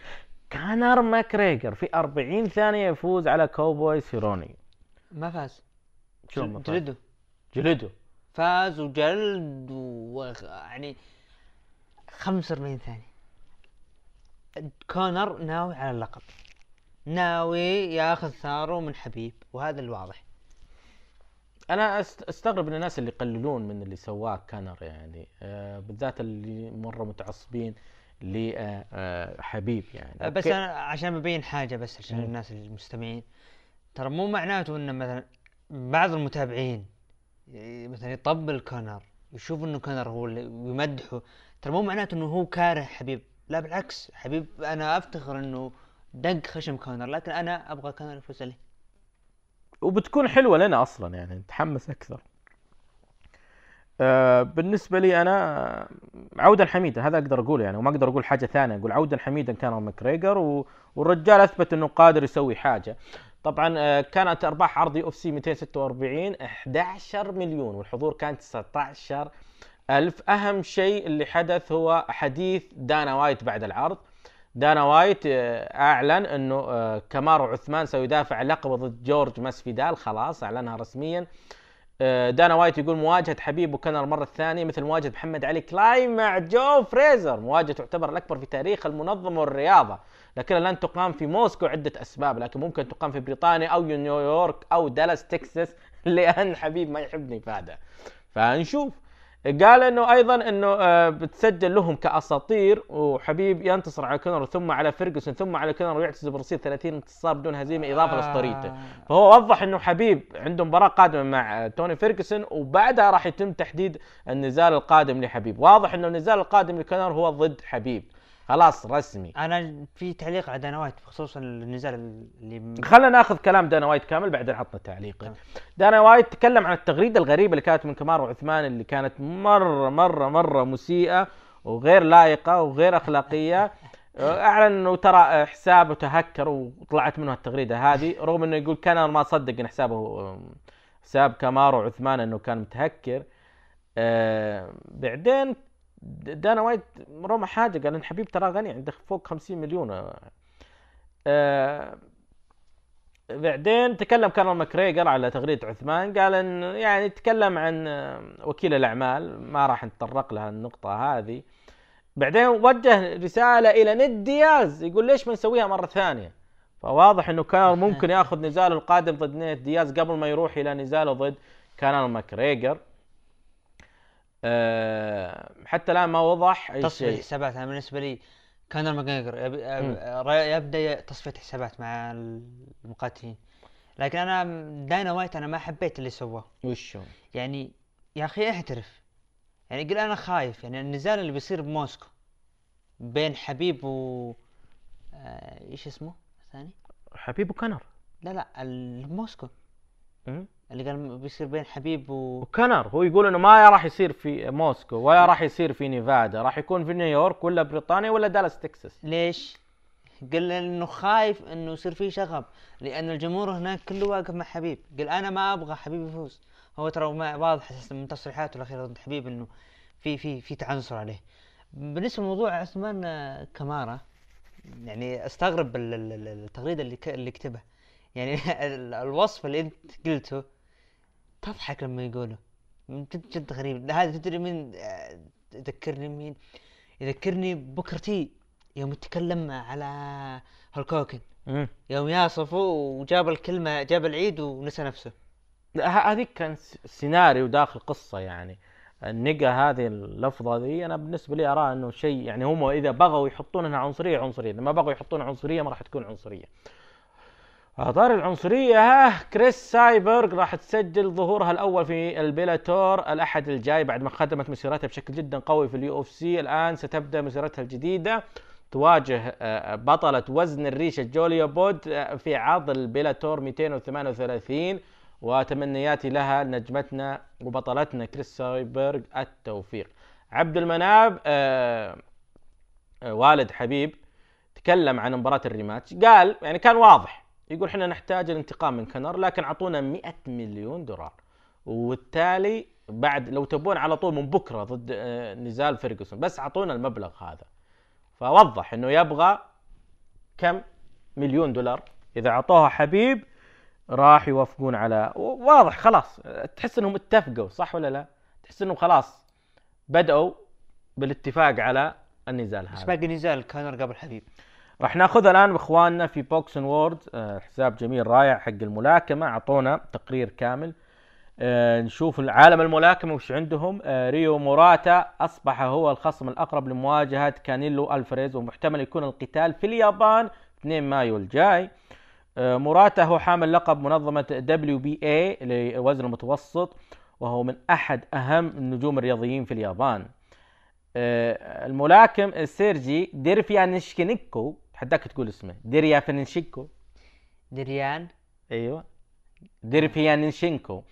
S6: كونر ماكريجر في 40 ثانية يفوز على كاوبوي سيروني
S7: ما فاز.
S6: شلون؟
S7: جلده
S6: جلده
S7: فاز وجلد و يعني 45 ثانية. كونر ناوي على اللقب. ناوي ياخذ ثاره من حبيب وهذا الواضح.
S6: أنا أستغرب من الناس اللي يقللون من اللي سواه كونر يعني آه بالذات اللي مرة متعصبين لحبيب يعني
S7: بس
S6: okay.
S7: أنا عشان ببين حاجة بس عشان. الناس المستمعين ترى مو معناته ان مثلا بعض المتابعين مثلا يطبل كونر يشوف إنه كونر هو اللي ويمدحه ترى مو معناته إنه هو كاره حبيب لا بالعكس حبيب أنا أفتخر إنه دق خشم كونر لكن أنا أبغى كونر يفوز عليه
S6: وبتكون حلوة لنا أصلا يعني نتحمس أكثر. آه بالنسبة لي أنا آه، عودا حميدا هذا أقدر أقوله يعني وما أقدر أقول حاجة ثانية أقول عودا حميدا كونر ماكريجر. والرجال أثبت إنه قادر يسوي حاجة. طبعا آه، كانت أرباح عرض UFC 246 11 مليون والحضور كان 19 ألف. أهم شيء اللي حدث هو حديث دانا وايت بعد العرض. دانا وايت آه، أعلن أنه آه، كامارو عثمان سيدافع لقبه ضد جورج ماسفيدال خلاص أعلنها رسميا. آه، دانا وايت يقول مواجهة حبيب وكونر المرة الثانية مثل مواجهة محمد علي كلاي مع جو فريزر. مواجهة تعتبر الأكبر في تاريخ المنظمة والرياضة لكنها لن تقام في موسكو عدة أسباب لكن ممكن تقام في بريطانيا أو نيويورك أو دالاس تكساس [laughs] لأن حبيب ما يحب نيفادا فنشوف. قال إنه أيضا إنه آه، بتسجل لهم كأساطير وحبيب ينتصر على كونر ثم على فيرجسون ثم على كونر ويعتزل برصيد 30 انتصار بدون هزيمة إضافة لأسطوريته. فهو وضح إنه حبيب عنده مباراة قادمة مع آه، توني فيرجسون وبعدها راح يتم تحديد النزال القادم لحبيب. واضح إنه النزال القادم لكونر هو ضد حبيب. خلاص رسمي.
S7: أنا في تعليق على دانا وايت بخصوص النزال اللي
S6: خلينا ناخذ كلام دانا وايت كامل بعدين عطنا تعليقه دانا وايت تكلم عن التغريدة الغريبة اللي كانت من كمارو عثمان اللي كانت مرة مرة مرة مسيئة وغير لائقة وغير أخلاقية. [laughs] أعلن انه ترى حسابه تهكر وطلعت منه التغريدة هذه رغم إنه يقول كان ما صدق إن حسابه حساب كمارو عثمان إنه كان متهكر. آه، بعدين دانا وايت رمى حاجة قال إن حبيب ترى غني عنده فوق 50 مليون. آه، بعدين تكلم كونر ماكريجر على تغريدة عثمان قال إن يعني تكلم عن آه، وكيل الأعمال ما راح نتطرق لها النقطة هذه. بعدين وجه رسالة إلى نيت دياز يقول ليش ما نسويها مرة ثانية؟ فواضح إنه كان ممكن ياخذ نزاله القادم ضد نيت دياز قبل ما يروح إلى نزاله ضد كونر ماكريجر أه حتى الآن ما وضح أي
S7: تصفية
S6: شيء.
S7: حسابات أنا بالنسبة لي يب-
S6: مم.
S7: يبدأ تصفية حسابات مع المقاتلين. لكن أنا دانا وايت أنا ما حبيت اللي سواه.
S6: وشو؟
S7: يعني يا أخي احترف. يعني يقول أنا خايف. يعني النزال اللي بيصير بموسكو بين حبيب و آه، إيش اسمه؟ الثاني
S6: حبيب وكنر
S7: لا لا ال- بموسكو
S6: مم.
S7: اللي قال بيصير بين حبيب و
S6: وكنر هو يقول إنه ما راح يصير في موسكو ولا راح يصير في نيفادا راح يكون في نيويورك ولا بريطانيا ولا دالاس تكساس.
S7: ليش؟ قال إنه خايف إنه يصير في شغب لأن الجمهور هناك كله واقف مع حبيب. قال أنا ما أبغى حبيب يفوز. هو ترى واضح من تصريحاته الأخيرة ضد حبيب إنه في في في تعنصر عليه. بالنسبة لموضوع عثمان كمارو يعني أستغرب ال- ال- ال- التغريدة اللي اللي كتبها. يعني [laughs] ال- الوصف اللي انت قلته تضحك لما يقوله. جد جد غريب. هذا تدري مين آه، يذكرني مين يذكرني بوكر تي يوم يتكلم على هالك
S6: هوقن.
S7: يوم يصفه وجاب الكلمة جاب العيد ونسى نفسه.
S6: هذيك كان سيناريو داخل قصة يعني. النقا هذه اللفظة ذي أنا بالنسبة لي أرى أنه شيء يعني هم إذا بغوا يحطون انها عنصرية عنصرية. إذا ما بغوا يحطون عنصرية ما راح تكون عنصرية. أطار العنصرية ها كريس سايبرغ راح تسجل ظهورها الأول في ال Bellator الأحد الجاي بعد ما ختمت مسيرتها بشكل جدا قوي في ال UFC. الآن ستبدأ مسيرتها الجديدة. تواجه آه، بطلة وزن الريشة جوليا بود آه، في عرض ال Bellator 238 وتمنياتي لها نجمتنا وبطلتنا كريس سايبرغ التوفيق. عبد المناف آه، والد حبيب تكلم عن مباراة ال rematch. قال يعني كان واضح يقول إحنا نحتاج الانتقام من كنر لكن أعطونا 100 مليون دولار. وبالتالي بعد لو تبون على طول من بكرة ضد آه، نزال فيرجسون بس أعطونا المبلغ هذا. فوضح إنه يبغى كم؟ مليون دولار. إذا أعطوها حبيب راح يوافقون على واضح خلاص. تحس إنهم اتفقوا صح ولا لا؟ تحس إنهم خلاص بدأوا بالاتفاق على النزال
S7: بس
S6: هذا.
S7: باقي نزال كانر قبل حبيب.
S6: راح ناخذ الآن بإخواننا في Boxing World آه، حساب جميل رائع حق الملاكمة. أعطونا تقرير كامل. آه، نشوف العالم الملاكمة وش عندهم. آه، ريو موراتا أصبح هو الخصم الأقرب لمواجهة كانيلو ألفريز ومحتمل يكون القتال في اليابان 2 مايو الجاي. موراتا هو حامل لقب منظمة WBA للوزن المتوسط وهو من أحد أهم النجوم الرياضيين في اليابان. الملاكم سيرجي ديرفيانشكينيكو تحداك تقول اسمه. ديريافينشينكو
S7: دريان
S6: أيوه. ديرفيانشينكو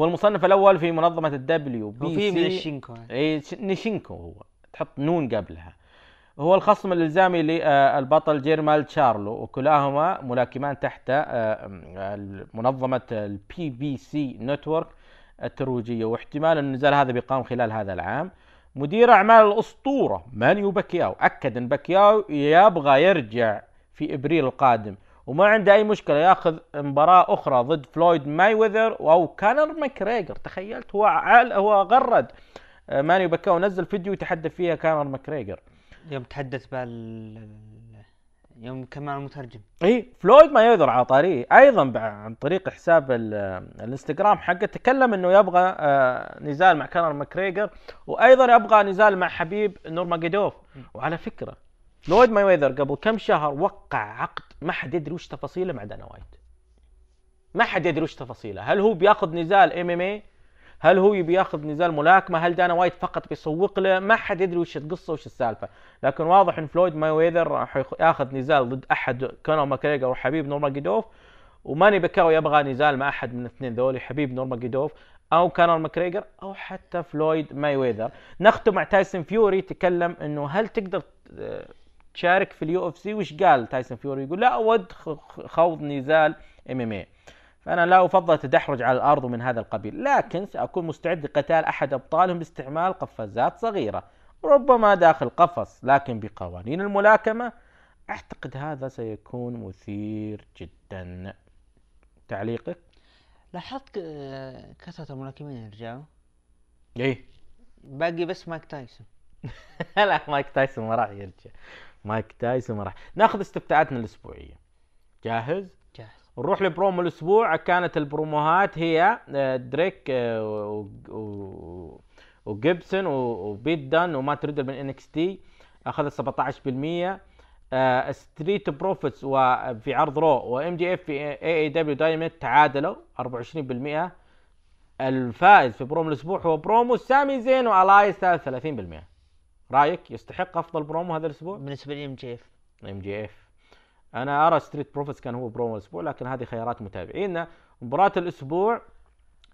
S6: هو المصنف الأول في
S7: منظمة ال
S6: WBC.
S7: الشينكو
S6: اي نيشينكو هو. تحط نون قبلها. هو الخصم الإلزامي للبطل جيرمال تشارلو وكلاهما ملاكمان تحت آه، منظمة ال PBC Network الترويجية. واحتمال أن النزال هذا بيقام خلال هذا العام. مدير أعمال الأسطورة مانيو باكياو أكد إن باكياو يبغى يرجع في إبريل القادم. وما عنده أي مشكلة يأخذ مباراة أخرى ضد فلويد مايويذر أو كانر ماكريجر تخيلت هو عال هو غرد. آه، مانيو باكياو نزل فيديو يتحدث فيها كانر ماكريجر
S7: يوم تحدث بال يوم كمان المترجم.
S6: إي فلويد ما يقدر على طريق أيضا عن طريق حساب ال- الإنستغرام حقه تكلم إنه يبغى آه، نزال مع كانر ماكريجر وأيضا يبغى نزال مع حبيب نورماجيدوف وعلى فكرة فلويد مايويذر قبل كم شهر وقع عقد ما حد يدري وش تفاصيله مع دانا وايت ما حد يدري وش تفاصيله. هل هو بيأخذ نزال MMA؟ هل هو يبي ياخذ نزال ملاكمة؟ هل دانا وايت فقط بيسوق له؟ ما حد يدري وش القصة وش السالفة. لكن واضح إن فلويد مايويذر ياخذ نزال ضد أحد كونر ماكريجر وحبيب نورماجيدوف وماني باكاو يبغى نزال مع أحد من الاثنين ذولي حبيب نورماجيدوف أو كانر ماكريجر أو حتى فلويد مايويذر. نختم مع تايسون فيوري تكلم إنه هل تقدر تشارك في ال UFC؟ وش قال تايسون فيوري؟ يقول لا اود خوض نزال MMA فأنا لا أفضل التدحرج على الأرض ومن هذا القبيل لكن سأكون مستعد لقتال أحد أبطالهم باستعمال قفازات صغيرة ربما داخل قفص لكن بقوانين الملاكمة أعتقد هذا سيكون مثير جدا. تعليقك؟
S7: لاحظت كثرة الملاكمين يرجعوا؟
S6: إيه.
S7: باقي بس مايك تايسون. [laughs]
S6: لا مايك تايسون ما راح يرجع. مايك تايسون ما راح. ناخذ استفتاءاتنا الأسبوعية. جاهز
S7: جاهز؟
S6: نروح لبرومو الأسبوع. كانت البروموهات هي آه، دريك آه، وجيبسون وبيت دان وما تريدل من انكس تي. أخذت 17% آه، ستريت بروفيتس وفي عرض رو وام دي اف في اي اي دبليو دايمت تعادلوا 24% الفائز في برومو الأسبوع هو برومو سامي زين والايس 33% رأيك يستحق أفضل برومو هذا الأسبوع؟
S7: بالنسبة لي ام جي اف
S6: ام جي اف أنا أرى Street Profits كان هو برومو الأسبوع لكن هذه خيارات متابعينا مباراة الأسبوع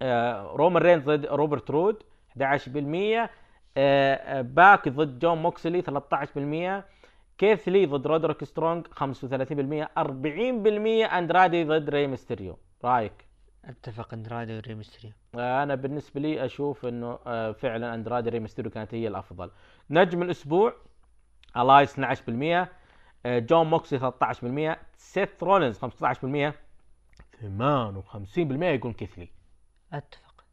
S6: آه، رومان رينز ضد روبرت رود 11% آه، آه، باك ضد جون موكسلي 13% كيث لي ضد رودريك سترونج 35% 40% أندرادي ضد ري ميستيريو. رأيك؟
S7: أتفق أندرادي وري ميستريو
S6: آه، أنا بالنسبة لي أشوف إنه فعلا أندرادي ري ميستيريو كانت هي الأفضل. نجم الأسبوع ألايس 12% آه، جون موكسلي 13% سيث رولينز 15% 58% يقول كيث
S7: لي. أتفق.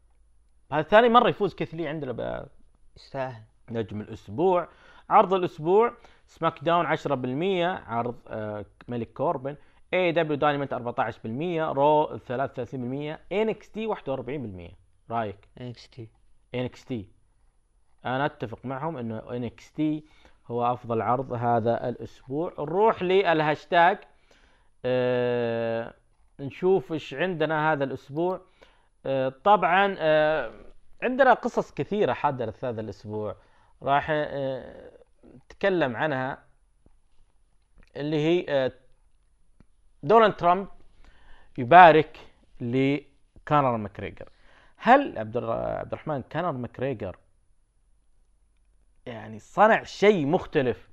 S6: هذا ثاني مرة يفوز كيث لي عندنا
S7: يستاهل.
S6: بنجم الأسبوع. عرض الأسبوع SmackDown 10% عرض آه، ملك كوربن AEW Dynamite 14% Raw 33% NXT 41%
S7: رأيك؟
S6: NXT. NXT. أنا أتفق معهم إنه NXT هو أفضل عرض هذا الأسبوع. نروح للهاشتاج. آه نشوف إيش عندنا هذا الأسبوع. آه طبعا آه عندنا قصص كثيرة حدثت هذا الأسبوع. راح آه نتكلم عنها اللي هي آه دونالد ترامب يبارك لكونر ماكريجر هل عبد الر- عبد الرحمن كونر ماكريجر يعني صنع شيء مختلف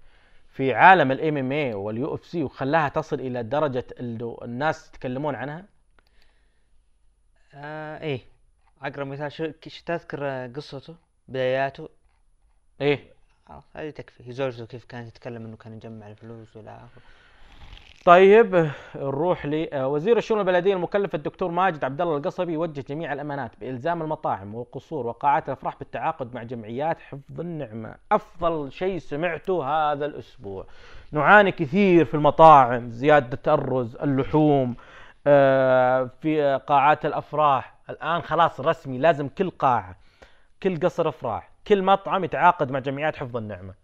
S6: في عالم ال MMA وال UFC وخلاها تصل إلى درجة اللي الناس يتكلمون عنها؟
S7: آه إيه. أقرب مثال شو تذكر آه، قصته؟ بداياته؟
S6: إيه.
S7: خلاص هذه تكفي. زوجته كيف كانت تتكلم إنه كان يجمع الفلوس والى اخره
S6: طيب نروح لوزير الشؤون البلدية المكلف الدكتور ماجد عبد الله القصبي يوجه جميع الأمانات بإلزام المطاعم والقصور وقاعات الأفراح بالتعاقد مع جمعيات حفظ النعمة. أفضل شيء سمعته هذا الأسبوع. نعاني كثير في المطاعم زيادة الرز اللحوم آه، في قاعات الأفراح. الآن خلاص رسمي لازم كل قاعة كل قصر أفراح كل مطعم يتعاقد مع جمعيات حفظ
S7: النعمة.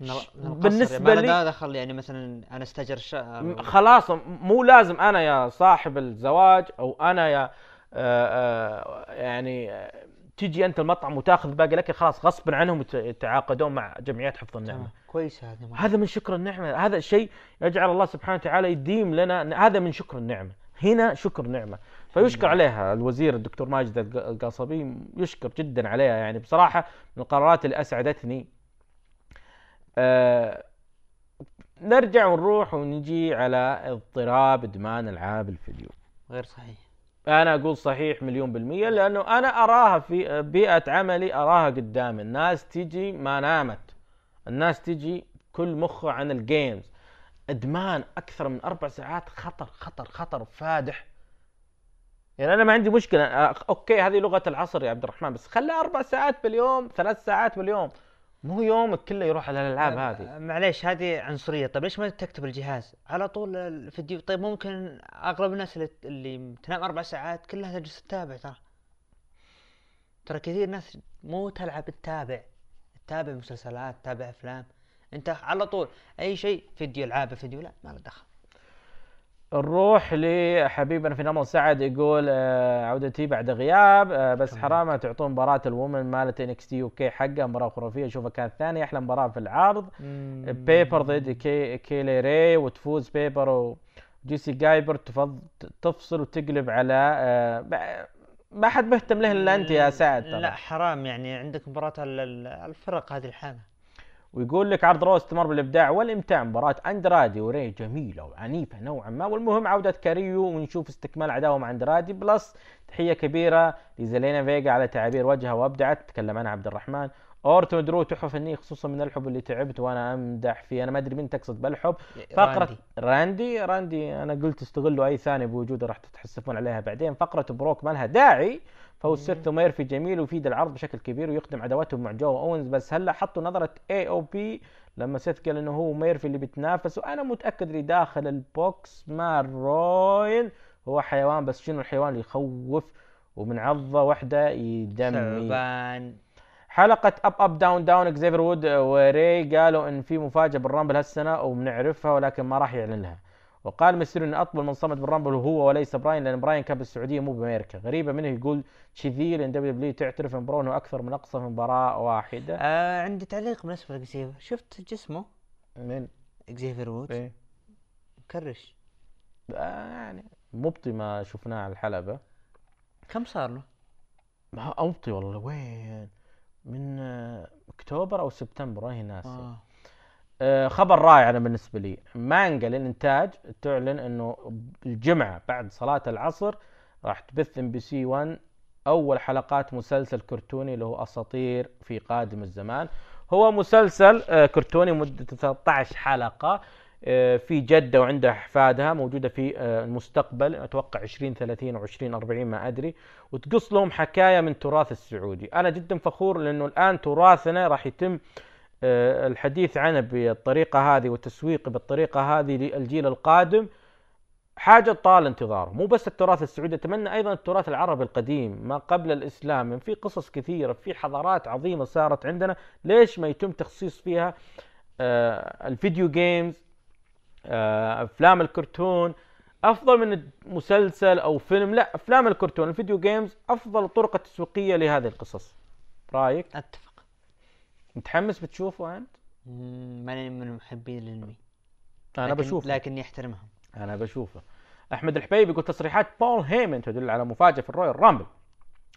S7: ما
S6: لي-
S7: له دخل يعني مثلا أنا استاجر شقه أو-
S6: خلاص مو لازم أنا يا صاحب الزواج أو أنا يا آه، آه، يعني آه، تجي أنت المطعم وتأخذ باقي الأكل خلاص غصبا عنهم يت- يتعاقدون مع جمعيات حفظ
S7: النعمة. كويس هذا.
S6: هذا من شكر النعمة. هذا شيء يجعل الله سبحانه وتعالى يديم لنا هذا من شكر النعمة. هنا شكر نعمة. فيشكر عليها الوزير الدكتور ماجد الق- القاصبي يشكر جدا عليها يعني. بصراحة من القرارات اللي أسعدتني آه نرجع ونروح ونجي على اضطراب إدمان العاب الفيديو.
S7: غير صحيح.
S6: أنا أقول صحيح مليون بالمية لأنه أنا أراها في بيئة عملي أراها قدامي الناس تجي ما نامت. الناس تجي كل مخه عن الجيمز إدمان أكثر من أربع ساعات خطر خطر خطر فادح. يعني أنا ما عندي مشكلة. آه، أوكي هذه لغة العصر يا عبد الرحمن بس خليها أربع ساعات باليوم ثلاث ساعات باليوم. مو يومك كله يروح على الألعاب هذه.
S7: معليش هذه عنصرية. طيب ليش ما تكتب الجهاز؟ على طول الفيديو. طيب ممكن أغلب الناس اللي, اللي تنام أربع ساعات كلها تجلس تتابع ترى. ترى كثير ناس مو تلعب تتابع. تتابع مسلسلات تتابع أفلام. أنت على طول أي شيء فيديو ألعاب فيديو لا ما له دخل.
S6: نروح لحبيبنا في نمط سعد يقول آه، عودتي بعد غياب آه، بس حرام تعطون مباراة ال women مالت NXT UK حقها مباراة خرافية. اشوفها كانت ثانية أحلى مباراة في العرض. بيبر ضد كي كيلي ري وتفوز بيبر وجيسي جايبر تفصل وتقلب على آه، ما حد مهتم له إلا أنت يا سعد.
S7: لا حرام يعني عندك ال- الفرق هذه الحالة.
S6: ويقول لك عرض رو استمر بالإبداع والإمتاع مباراة أندرادي وري جميلة وعنيفة نوعا ما. والمهم عودة كاريو ونشوف استكمال عداوة مع أندرادي. plus تحية كبيرة لزلينا فيجا على تعابير وجهها وأبدعت. تكلم عنها عبد الرحمن. أورتو درو تحفة فنية خصوصا من الحب اللي تعبت وأنا أمدح فيه. أنا ما أدري مين تقصد بالحب. فقرة
S7: راندي.
S6: راندي. راندي أنا قلت استغلوا أي ثانية بوجودة راح تتحسفون عليها بعدين. فقرة بروك ما لها داعي. فوز سيث وميرفي جميل ويفيد العرض بشكل كبير ويخدم عداوتهم مع جو اونز بس هلا حطوا نظرة اي أو بي لما سيث قال إنه هو ميرفي اللي بيتنافس وأنا متأكد اللي داخل البوكس مع روين هو حيوان بس شنو الحيوان اللي يخوف ومن عضه واحدة يدمي.
S7: ثعبان
S6: حلقة Up Up Down Down اكزيفر وود وري قالوا إن في مفاجأة بالرامبل هالسنة وبنعرفها ولكن ما راح يعلن لها. وقال ميستيريو إنه أطول من صمد بالرامبل هو وليس براين لأن براين كان بالسعودية مو بأمريكا. غريبة منه يقول كذي لأن دبليو دبليو تعترف إن برون هو أكثر من أقصى في مباراة واحدة.
S7: آه عندي تعليق بالنسبة لإكزيفر. شفت جسمه؟
S6: من؟
S7: إكزيفر وود
S6: إيه.
S7: كرش
S6: آه يعني مبطي ما شفناه على الحلبة.
S7: كم صار له؟
S6: ما مبطي والله وين؟ من أكتوبر أو سبتمبر هي ناسي.
S7: آه.
S6: آه، خبر رائع أنا بالنسبة لي. مانجا للانتاج تعلن إنه الجمعة بعد صلاة العصر راح تبث MBC 1 أول حلقات مسلسل كرتوني اللي هو أساطير في قادم الزمان. هو مسلسل آه، كرتوني مدته 13 حلقة آه، في جدة وعندها احفادها موجودة في المستقبل أتوقع 20 30 أو 20 40 ما أدري. وتقص لهم حكاية من تراث السعودي. أنا جدا فخور لأنه الآن تراثنا راح يتم الحديث عنه بالطريقة هذه والتسويق بالطريقة هذه للجيل القادم حاجة طال انتظاره. مو بس التراث السعودي أتمنى أيضا التراث العربي القديم ما قبل الإسلام. في قصص كثيرة في حضارات عظيمة صارت عندنا. ليش ما يتم تخصيص فيها؟ آه، ال video games آه، أفلام الكرتون. أفضل من مسلسل أو فيلم لا أفلام الكرتون. ال video games أفضل الطرق التسويقية لهذه القصص. رأيك
S7: أتفق
S6: متحمس بتشوفه
S7: مم، ماني من محبين الانمي لكن
S6: بشوفه.
S7: لكني أحترمهم.
S6: أنا بشوفه. أحمد الحبيبي يقول تصريحات بول هيمن تدل على مفاجأة في الرويال رامبل.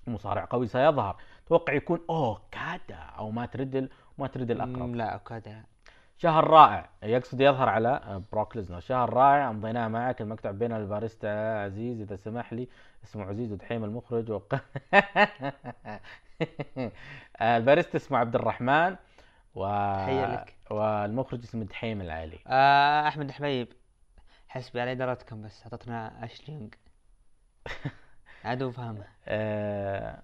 S6: مصارع قوي سيظهر. توقع يكون أوكادا أو مات ريدل مات ريدل
S7: مم،
S6: اقرب
S7: لا أوكادا.
S6: شهر رائع. يقصد يظهر على بروك ليزنر. شهر رائع امضيناه معك. المقطع بين الباريستا عزيز إذا سمح لي. اسمه عزيز ودحيم المخرج. وق... [laughs] [laughs] الباريستا اسمه عبد الرحمن و...
S7: لك.
S6: والمخرج اسمه دحيم العالي
S7: آه أحمد حبيب. حسبي على ادارتكم بس أعطتنا اشلي يونغ [laughs] عدو فهمه.
S6: آه،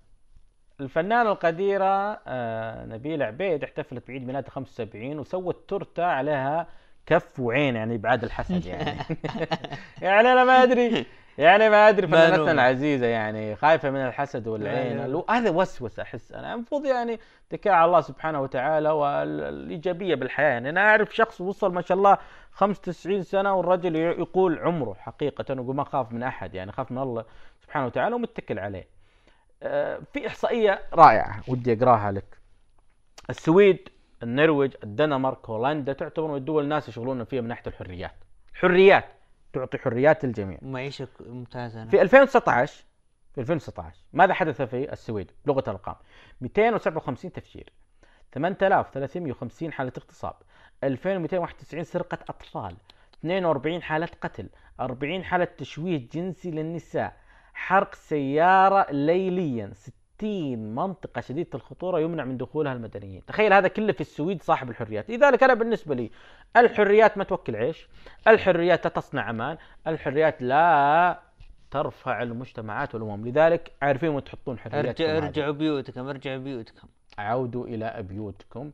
S6: الفنانة القديرة آه، نبيلة عبيد احتفلت بعيد ميلادها 75 وسوت تورتة عليها كف وعين يعني بعد الحسد يعني. [laughs] يعني أنا ما أدري. يعني ما
S7: أدري.
S6: فنانتنا العزيزة يعني خايفة من الحسد والعين. الو- هذا وسوسة أحس. أنا المفروض يعني اتكال على الله سبحانه وتعالى والإيجابية بالحياة. يعني أنا أعرف شخص وصل ما شاء الله 95 سنة والرجل يقول عمره حقيقة يقول ما خاف من أحد يعني خاف من الله سبحانه وتعالى ومتكل عليه. آه، في إحصائية رائعة ودي أقراها لك. السويد النرويج الدنمارك هولندا تعتبر من الدول الناس يشغلون فيها من ناحية الحريات. الحريات تعطي حريات للجميع.
S7: معيشة ممتازة. أنا.
S6: في 2019 في 2019 ماذا حدث في السويد؟ بلغه الأرقام. 257 تفجير. 8350 حالة اغتصاب. 2291 سرقة أطفال. 42 حالة قتل. 40 حالة تشويه جنسي للنساء. حرق سيارة ليليا. 60 منطقة شديدة الخطورة يمنع من دخولها المدنيين. تخيل هذا كله في السويد صاحب الحريات. لذلك أنا بالنسبة لي الحريات ما توكل عيش الحريات لا تصنع أمان الحريات لا ترفع المجتمعات والأمم. لذلك عارفين وين تحطون حرياتكم
S7: ارجع. ارجعوا بيوتكم ارجعوا بيوتكم.
S6: عودوا إلى بيوتكم.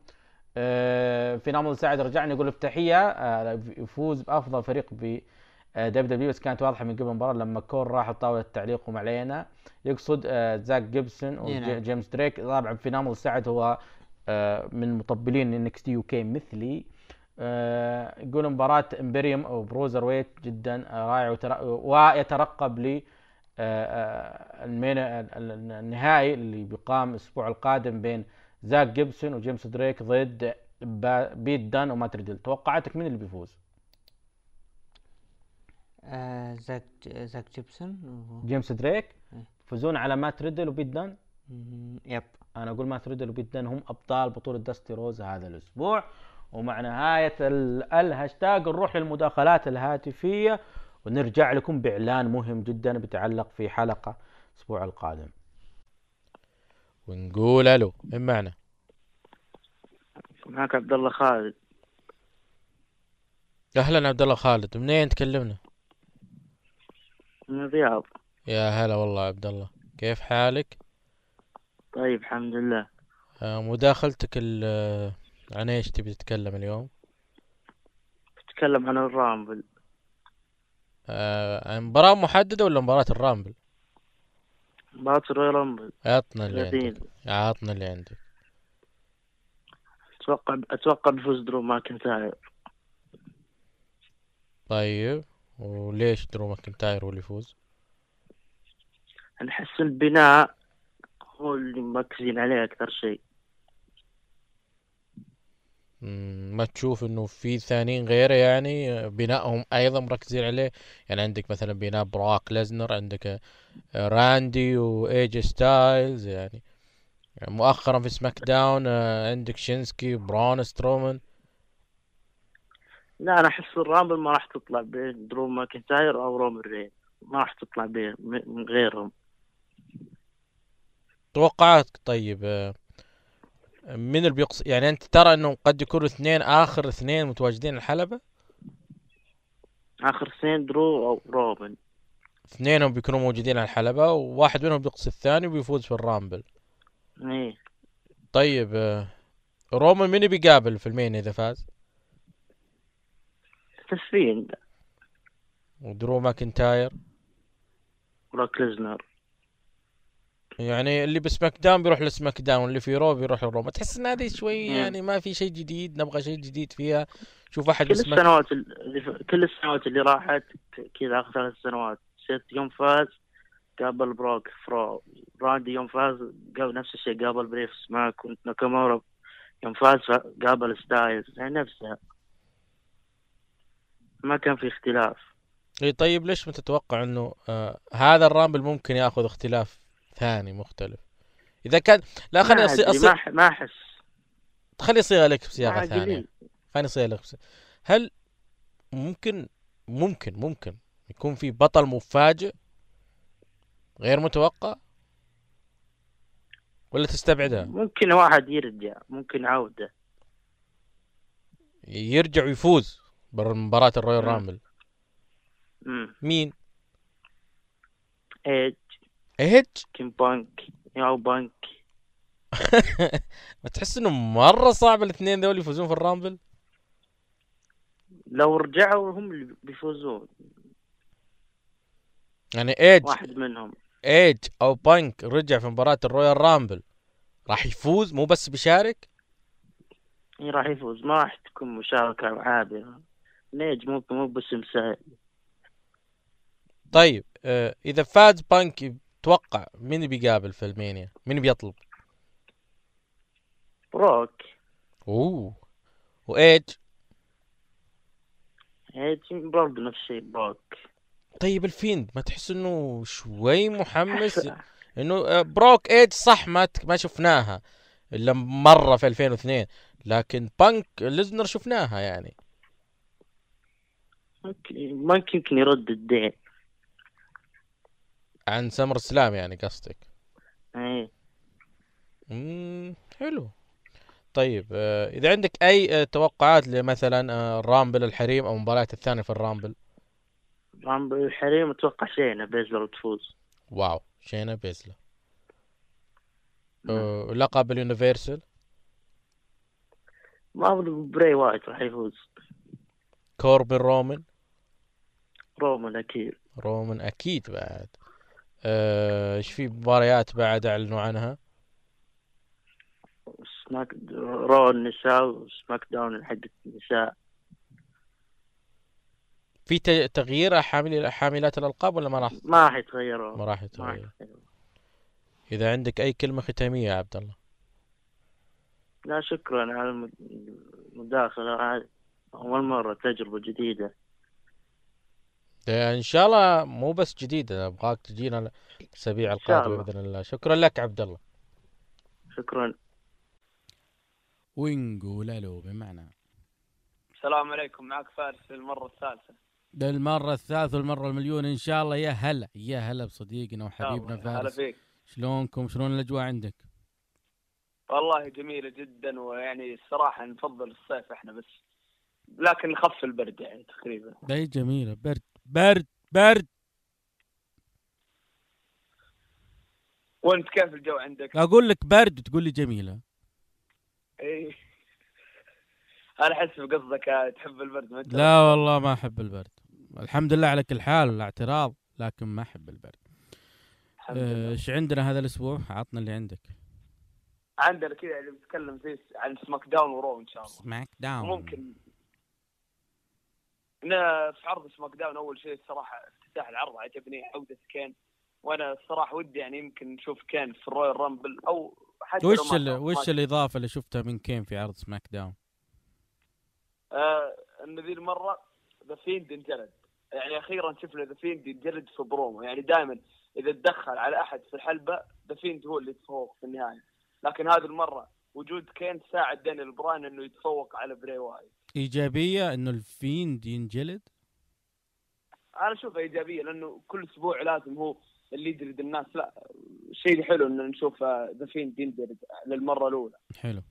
S6: آه، في نامل سعد رجعنا يقول افتتاحيه آه، يفوز بأفضل فريق ب دبليو دبليو بس كانت واضحة من قبل المباراة لما كون راح طاوله التعليق وما علينا يقصد آه، زاك جيبسون
S7: إي نعم.
S6: وجيمس دريك طبعا في نامل سعد هو آه، من مطبلين NXT UK مثلي آه، يقول مباراة امبريوم أو بروزر ويت جدا آه، رائع ويترقب ل آه، آه، ال main ال- ال- النهائي اللي بيقام الأسبوع القادم بين زاك جيبسون وجيمس دريك ضد بيت دان ومات ريدل توقعاتك مين اللي بيفوز؟
S7: آه زاك زاك جيبسون و-
S6: جيمس دريك؟
S7: إيه.
S6: يفوزون على مات ريدل وبيت دان؟
S7: yep.
S6: أنا أقول مات ريدل وبيت دان هم أبطال بطولة داستي روز هذا الأسبوع ومع نهاية ال- الهاشتاج نروح للمداخلات الهاتفية ونرجع لكم بإعلان مهم جدا بيتعلق في حلقة الأسبوع القادم. ونقول ألو من معنا؟
S4: معك عبد الله خالد.
S6: أهلا عبد الله خالد منين تكلمنا؟
S4: من الرياض.
S6: يا هلا والله عبد الله. كيف حالك؟
S4: طيب الحمد لله.
S6: آه، مداخلتك ال- عن إيش تبي تتكلم اليوم؟
S4: تتكلم عن الرامبل.
S6: آه، مباراة محددة ولا مباراة الرامبل؟
S4: مباراة الرويال رامبل.
S6: عطنا اللي
S4: 30
S6: عندك. عطنا اللي عندك.
S4: أتوقع أتوقع بيفوز درو ماكنتاير.
S6: طيب. وليش درو ماكنتاير هو اللي يفوز؟
S4: أنا احس البناء هو اللي مركزين عليه أكثر شيء.
S6: ما تشوف إنه في ثانيين غيره يعني بنائهم أيضا مركزين عليه؟ يعني عندك مثلا بناء بروك ليزنر عندك آه، راندي وأي جي ستايلز يعني. يعني مؤخرا في سماك داون آه، عندك شينسكي برون سترومان
S4: لا أنا أحس الرامبل ما راح تطلع بين درو ماكنتاير أو رومان رين ما راح تطلع بين من غيرهم.
S6: توقعاتك طيب آه، من اللي بيقص يعني أنت ترى إنه قد يكونوا اثنين آخر اثنين متواجدين الحلبة؟
S4: آخر اثنين درو أو رومان
S6: اثنينهم بيكونوا موجودين على الحلبة وواحد منهم بيقصي الثاني وبيفوز في الرامبل.
S4: إيه.
S6: طيب آه، رومان من بيقابل في ال main إذا فاز؟
S4: تسفين
S6: ودرو ماكنتاير
S4: بروك ليزنر.
S6: يعني اللي ب SmackDown بيروح ل SmackDown واللي في Raw بيروح ل Raw ما تحس إن هذه شوي. يعني ما في شيء جديد نبغى شيء جديد فيها. شوف أحد
S4: كل
S6: بسماك
S4: السنوات اللي ف... كل السنوات اللي راحت كذا آخر ثلاث سنوات. سيث يوم فاز قابل بروك ف Raw. راندي يوم فاز قابل نفس الشيء قابل بريف سماك ناكامورا يوم فاز قابل ستايلز. يعني نفسها. ما كان في اختلاف.
S6: إي طيب ليش ما تتوقع إنه آه هذا الرامبل ممكن ياخذ اختلاف ثاني مختلف؟ إذا كان لا خليني أصي... أصي...
S4: ما أحس.
S6: خليني اصيغ لك بصياغة
S4: ثانية.
S6: خليني اصيغ لك بصياغة. هل ممكن ممكن ممكن يكون في بطل مفاجئ غير متوقع؟ ولا تستبعدها؟
S4: ممكن واحد يرجع ممكن عودة.
S6: يرجع ويفوز. بمباراة
S4: ال
S6: Royal.
S4: Rumble.
S6: مين؟
S4: إيج.
S6: إيج؟
S4: سي إم بانك. يا أو بانك.
S6: ما [laughs] تحس إنه مرة صعب الاثنين ذول يفوزون في ال Rumble؟
S4: لو رجعوا هم اللي بيفوزون.
S6: يعني إيج.
S4: واحد منهم.
S6: إيج أو بانك رجع في مباراة ال Royal Rumble راح يفوز؟ مو بس بيشارك؟
S4: راح يفوز. ما راح تكون مشاركة عادية إيج مو مو باسم سهل
S6: طيب آه إذا فاز بانك توقع مين بيقابل في ألمانيا؟ مين بيطلب؟
S4: بروك
S6: أوه. وإيج؟
S4: إيج برضه نفس الشيء بروك
S6: طيب ال Fiend ما تحس إنه شوي محمس؟ إنه آه، بروك إيج صح ما ما شفناها إلا مرة في 2002 لكن بانك ليزنر شفناها يعني.
S4: ممكن ممكن يمكن يرد الدين.
S6: عن SummerSlam يعني قصدك.
S4: إيه.
S6: امم حلو. طيب آه، إذا عندك أي آه، توقعات لمثلا آه، ال Rumble الحريم أو مباريات الثانية في ال
S4: Rumble؟ Rumble الحريم أتوقع شينا بيزلر تفوز.
S6: wow شينا بيزلر. آه، لقب ال Universal؟
S4: ما أظن براي وايت راح يفوز.
S6: كوربن رومان؟
S4: رومان أكيد.
S6: رومان أكيد بعد. آه، إيش في مباريات بعد أعلنوا عنها؟
S4: Smack Raw النساء و SmackDown حق النساء.
S6: في تغيير حامل حاملات الألقاب ولا ما راح؟
S4: ما راح يتغيروا.
S6: ما راح يتغير
S4: يتغيروا.
S6: إذا عندك أي كلمة ختامية يا عبد الله.
S4: لا شكرا على الم- المداخلة. هذه أول مرة تجربة جديدة.
S6: ده إن شاء الله مو بس جديد أبغاك تجينا
S4: الأسابيع
S6: القادمة
S4: الله.
S6: بإذن الله. شكرا لك عبد الله.
S4: شكرا.
S8: ونقول له بمعنى.
S9: السلام عليكم معك فارس للمرة الثالثة.
S8: ده المرة الثالثة والمرة المليون إن شاء الله. يا هلا يا هلا بصديقنا وحبيبنا
S9: الله. هلا
S8: فارس.
S9: فيك.
S8: شلونكم؟ شلون الأجواء عندك؟
S9: والله جميلة جدا ويعني الصراحة نفضل الصيف إحنا بس لكن نخف البرد يعني تقريبا.
S8: ده جميلة برد. برد برد.
S9: وانت كيف الجو عندك؟
S8: أقول لك برد وتقول لي جميلة
S9: إيه أنا أحس بقصدك آه، تحب البرد ما
S8: لا والله ما أحب البرد. الحمد لله على كل حال لا اعتراض لكن ما أحب البرد.
S9: لله.
S8: إيش عندنا هذا الأسبوع؟ عطنا اللي عندك.
S9: عندنا كذا اللي بنتكلم زي عن SmackDown و Raw إن شاء الله.
S8: SmackDown.
S9: ممكن إنه في عرض SmackDown أول شيء الصراحة افتتاح العرض عجبني عودة كين وأنا الصراحة ودي يعني يمكن نشوف كين في ال Royal Rumble أو حتى
S6: وش
S9: ما
S6: ال...
S9: كان-
S6: وش الإضافة اللي شفتها من كين في عرض SmackDown؟
S9: آه إن ذي المرة The Fiend انجلد. يعني أخيرا شفنا The Fiend ينجلد في برومو. يعني دائما إذا تدخل على أحد في الحلبة The Fiend هو اللي يتفوق في النهاية. لكن هذه المرة وجود كين ساعد دانيال براين إنه يتفوق على براي وايت.
S6: إيجابية إنه ال Fiend ينجلد
S9: أنا أشوفها إيجابية لأنه كل أسبوع لازم هو اللي يجلد الناس. لا شيء حلو ان نشوف The Fiend ينجلد للمرة الأولى.
S6: حلو.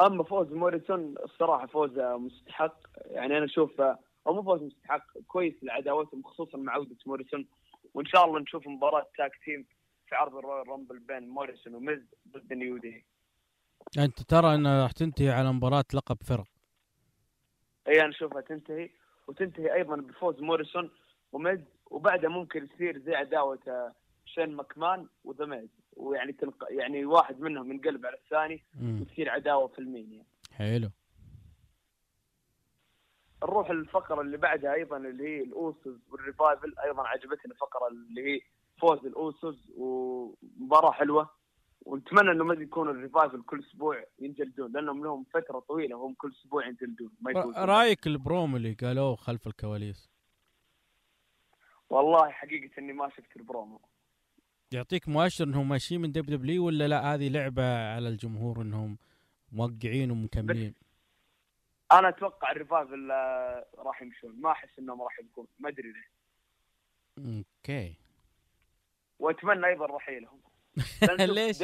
S9: أما فوز موريسون الصراحة فوز مستحق. يعني أنا أشوف أو مو فوز مستحق كويس لعداوتهم خصوصا مع عودة موريسون. وإن شاء الله نشوف مباراة tag team في عرض ال Royal Rumble بين موريسون وميز ضد New Day
S6: أنت ترى أنها راح تنتهي على مباراة لقب فرق.
S9: إي أنا أشوفها تنتهي وتنتهي أيضا بفوز موريسون وميز وبعدها ممكن يصير زي عداوة آه، شين ماكمان و The Miz ويعني تنق... يعني واحد منهم ينقلب على الثاني. وتصير عداوة في ال Mania
S6: حلو.
S9: نروح الفقرة اللي بعدها أيضا اللي هي ال Usos وال Revival أيضا عجبتني الفقرة اللي هي فوز ال Usos ومباراة حلوة. ونتمنى إنه ما يكون ال Revival كل أسبوع ينجلدون لأنهم لهم فترة طويلة هم كل أسبوع ينجلدون ما رأيك
S6: ال prom اللي قالوه خلف الكواليس؟
S9: والله حقيقة إني ما شفت البرومو.
S6: يعطيك مؤشر إنهم ماشيين من WW ولا لا؟ هذه لعبة على الجمهور إنهم موقعين ومكملين.
S9: أنا أتوقع ال Revival آه، راح يمشون. ما أحس إنهم راح يبقون. ما أدري ليه.
S6: أوكي.
S9: وأتمنى أيضا رحيلهم
S6: ليش؟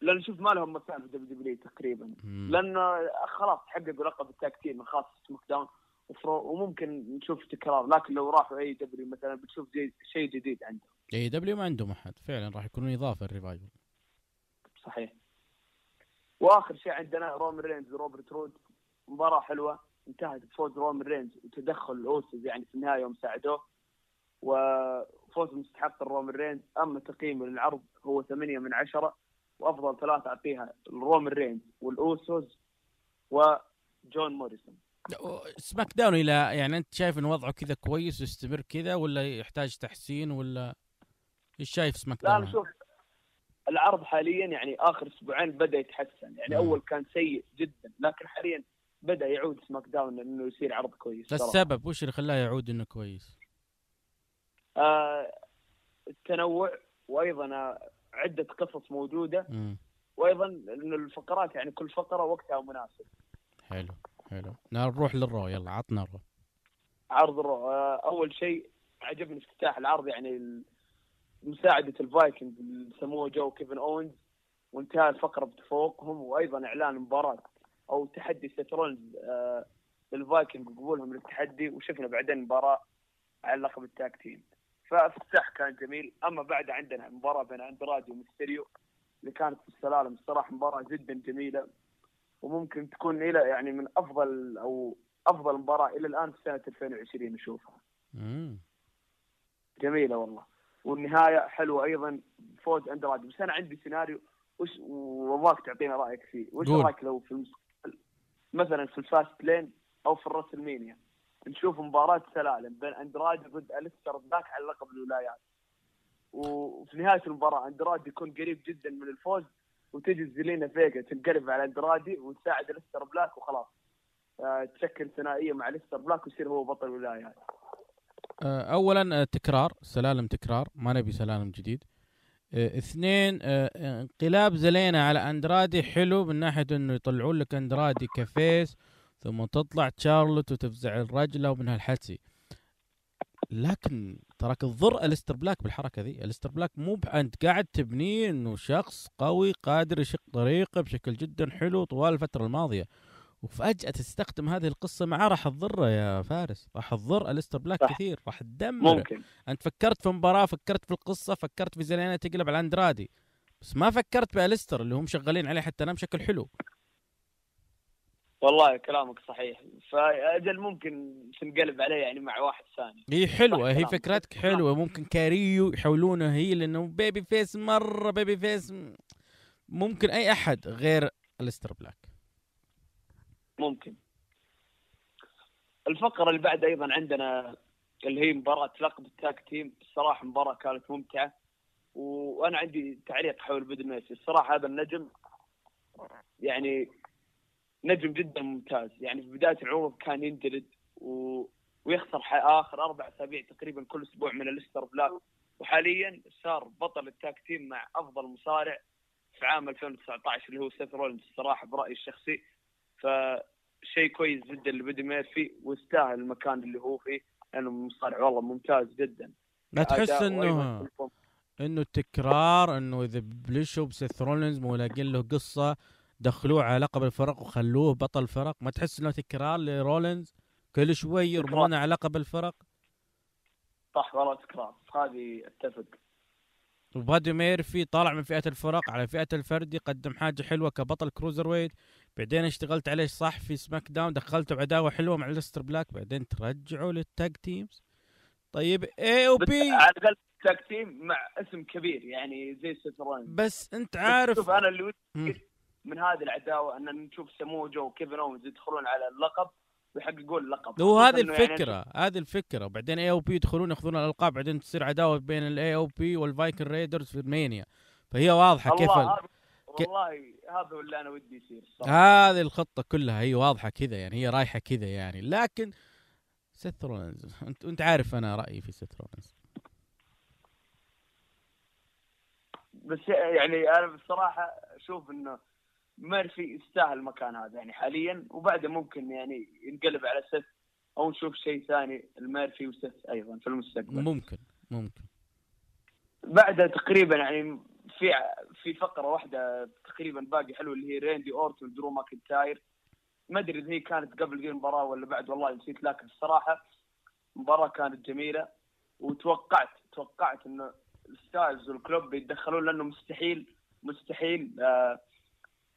S9: لأن شوف ما لهم مكان في WW تقريبا. لأن خلاص حققوا لقب ال tag team الخاص SmackDown وممكن نشوف تكرار. لكن لو راحوا AEW مثلا بتشوف شيء جديد عندهم.
S6: AEW ما عندهم أحد. فعلا راح يكونون إضافة ال Revival
S9: صحيح. وآخر شيء عندنا رومان رينز وروبرت رود. مباراة حلوة. انتهت بفوز رومان رينز. وتدخل ال Usos يعني في النهاية يوم ساعدوه وفوز مستحق الرومان رينز أما تقييمه للعرض هو 8 من 10 وأفضل ثلاثة أعطيها الرومان رينز وال Usos وجون موريسون
S6: SmackDown إلى يعني أنت شايف إن وضعه كذا كويس ويستمر كذا ولا يحتاج تحسين ولا إيش شايف Smack
S9: لا
S6: Down؟
S9: أنا شوف العرض حاليا يعني آخر أسبوعين بدأ يتحسن يعني
S6: مم.
S9: أول كان سيء جدا لكن حاليا بدأ يعود SmackDown إنه يصير عرض كويس.
S6: السبب وش اللي خلاه يعود إنه كويس؟
S9: آه التنوع وأيضا عدة قصص
S6: موجودة.
S9: وأيضا إنه الفقرات يعني كل فقرة وقتها مناسب.
S6: حلو حلو. نروح لل Raw يلا عطنا ال Raw.
S9: عرض ال Raw. آه أول شيء عجبني افتتاح العرض يعني مساعدة الفايكنج اللي سموا جو كيفن اونز وانتهى الفقرة بتفوقهم وأيضا إعلان مباراة أو تحدي سيث رولينز آه للفايكنج وقبولهم للتحدي وشفنا بعدين مباراة على لقب ال tag team. فافتتاح كان جميل. أما بعد عندنا مباراة بين اندرادي وميستيريو اللي كانت في السلالم. الصراحه مباراة جدا جميلة وممكن تكون إلى يعني من أفضل أو أفضل مباراة إلى الآن في سنة 2020 نشوفها.
S6: مم.
S9: جميلة والله. والنهاية حلوة أيضا فوز اندرادي بس أنا عندي سيناريو وش وأبغاك تعطينا رأيك فيه. وش. رأيك لو في المستقبل؟ مثلا في ال Fastlane أو في ال WrestleMania. نشوف مباراة سلالم بين اندرادي ضد أليستر بلاك على لقب الولايات. وفي نهاية المباراة اندرادي يكون قريب جدا من الفوز وتجي زيلينا فيجا تنقلب على اندرادي وتساعد أليستر بلاك وخلاص. آه، تشكل ثنائية مع أليستر بلاك ويصير هو بطل الولايات.
S6: آه، اولا آه، تكرار سلالم تكرار ما نبي سلالم جديد. اثنين انقلاب زلينا على اندرادي حلو من ناحية إنه يطلعون لك اندرادي ك face ثم تطلع تشارلوت وتفزع لرجلها ومن هالحكي. لكن تراك تضر الستر بلاك بالحركة ذي. الستر بلاك مو أنت قاعد تبنيه إنه شخص قوي قادر يشق طريقه بشكل جدا حلو طوال الفترة الماضية. وفجأة تستخدم هذه القصة معاه راح تضره يا فارس. راح تضر الستر بلاك
S9: صح.
S6: كثير راح تدمره.
S9: ممكن.
S6: أنت فكرت في مباراة فكرت في القصة فكرت في زلينا تقلب على أندرادي. بس ما فكرت بأليستر اللي هم شغالين عليه حتى الان بشكل حلو.
S9: والله كلامك صحيح. فأجل ممكن تنقلب عليه يعني مع واحد ثاني.
S6: هي
S9: حلوة
S6: هي. فكرتك حلوة. ممكن كاريلو يحولونه هي لأنه baby face مرة baby face ممكن أي أحد غير الستر بلاك.
S9: ممكن. الفقرة اللي بعد أيضا عندنا اللي هي مباراة لقب ال tag team. الصراحة مباراة كانت ممتعة. و- وأنا عندي تعليق حول بدي ميرفي الصراحة هذا النجم يعني نجم جدا ممتاز. يعني في بداية العروض كان ينجلد و... ويخسر آخر أربع أسابيع تقريبا كل أسبوع من أليستر بلاك. وحاليا صار بطل ال tag team مع أفضل مصارع في عام 2019 اللي هو سيث رولينز الصراحة برأيي الشخصي. فشيء كويس جدا لبدي ميرفي ويستاهل المكان اللي هو فيه. لأنه مصارع والله ممتاز جدا.
S6: لا تحس
S9: إنه.
S6: إنه تكرار إنه إذا بلشوا بسيث رولينز مو له قصة دخلوه على لقب الفرق وخلوه بطل فرق. ما تحس إنه تكرار لرولينز؟ كل شوي يرمونه على لقب الفرق؟
S9: صح والله تكرار. هذه أتفق.
S6: وبادي ميرفي طالع من فئة الفرق على فئة الفردي قدم حاجة حلوة كبطل cruiserweight. بعدين اشتغلت عليه صح في SmackDown دخلته بعداوة حلوة مع أليستر بلاك. بعدين ترجعوا لل tag teams. طيب
S9: AO
S6: P
S9: على الأقل tag team مع اسم كبير يعني زي رولينز
S6: بس
S9: أنت
S6: عارف
S9: شوف أنا اللي. ودي من هذه العداوة أن نشوف سموا جو وكيفن اونز يدخلون على اللقب ويحققون اللقب.
S6: هو هذه
S9: يعني
S6: الفكرة هذه الفكرة. بعدين AOP يدخلون ياخذون الألقاب بعدين تصير عداوة بين ال AOP وال Viking Raiders في ال Mania فهي واضحة كيف ال...
S9: والله هذا اللي أنا ودي يصير.
S6: هذه الخطة كلها هي واضحة كذا يعني هي رايحة كذا يعني. لكن سيث انت أنت عارف أنا رأيي في سيث
S9: بس يعني أنا بصراحة أشوف إنه ميرفي يستاهل المكان هذا يعني حاليا وبعده ممكن يعني ينقلب على سيث أو نشوف شيء ثاني لميرفي وسيث أيضا في المستقبل.
S6: ممكن ممكن.
S9: بعدها تقريبا يعني في في فقرة واحدة تقريبا باقي حلوة اللي هي ريندي أورتون ودرو ماكنتاير. ما أدري إذا هي كانت قبل ذي المباراة ولا بعد والله نسيت لكن الصراحة المباراه كانت جميلة وتوقعت توقعت إنه الستايلز وال Club يتدخلون لأنه مستحيل مستحيل آه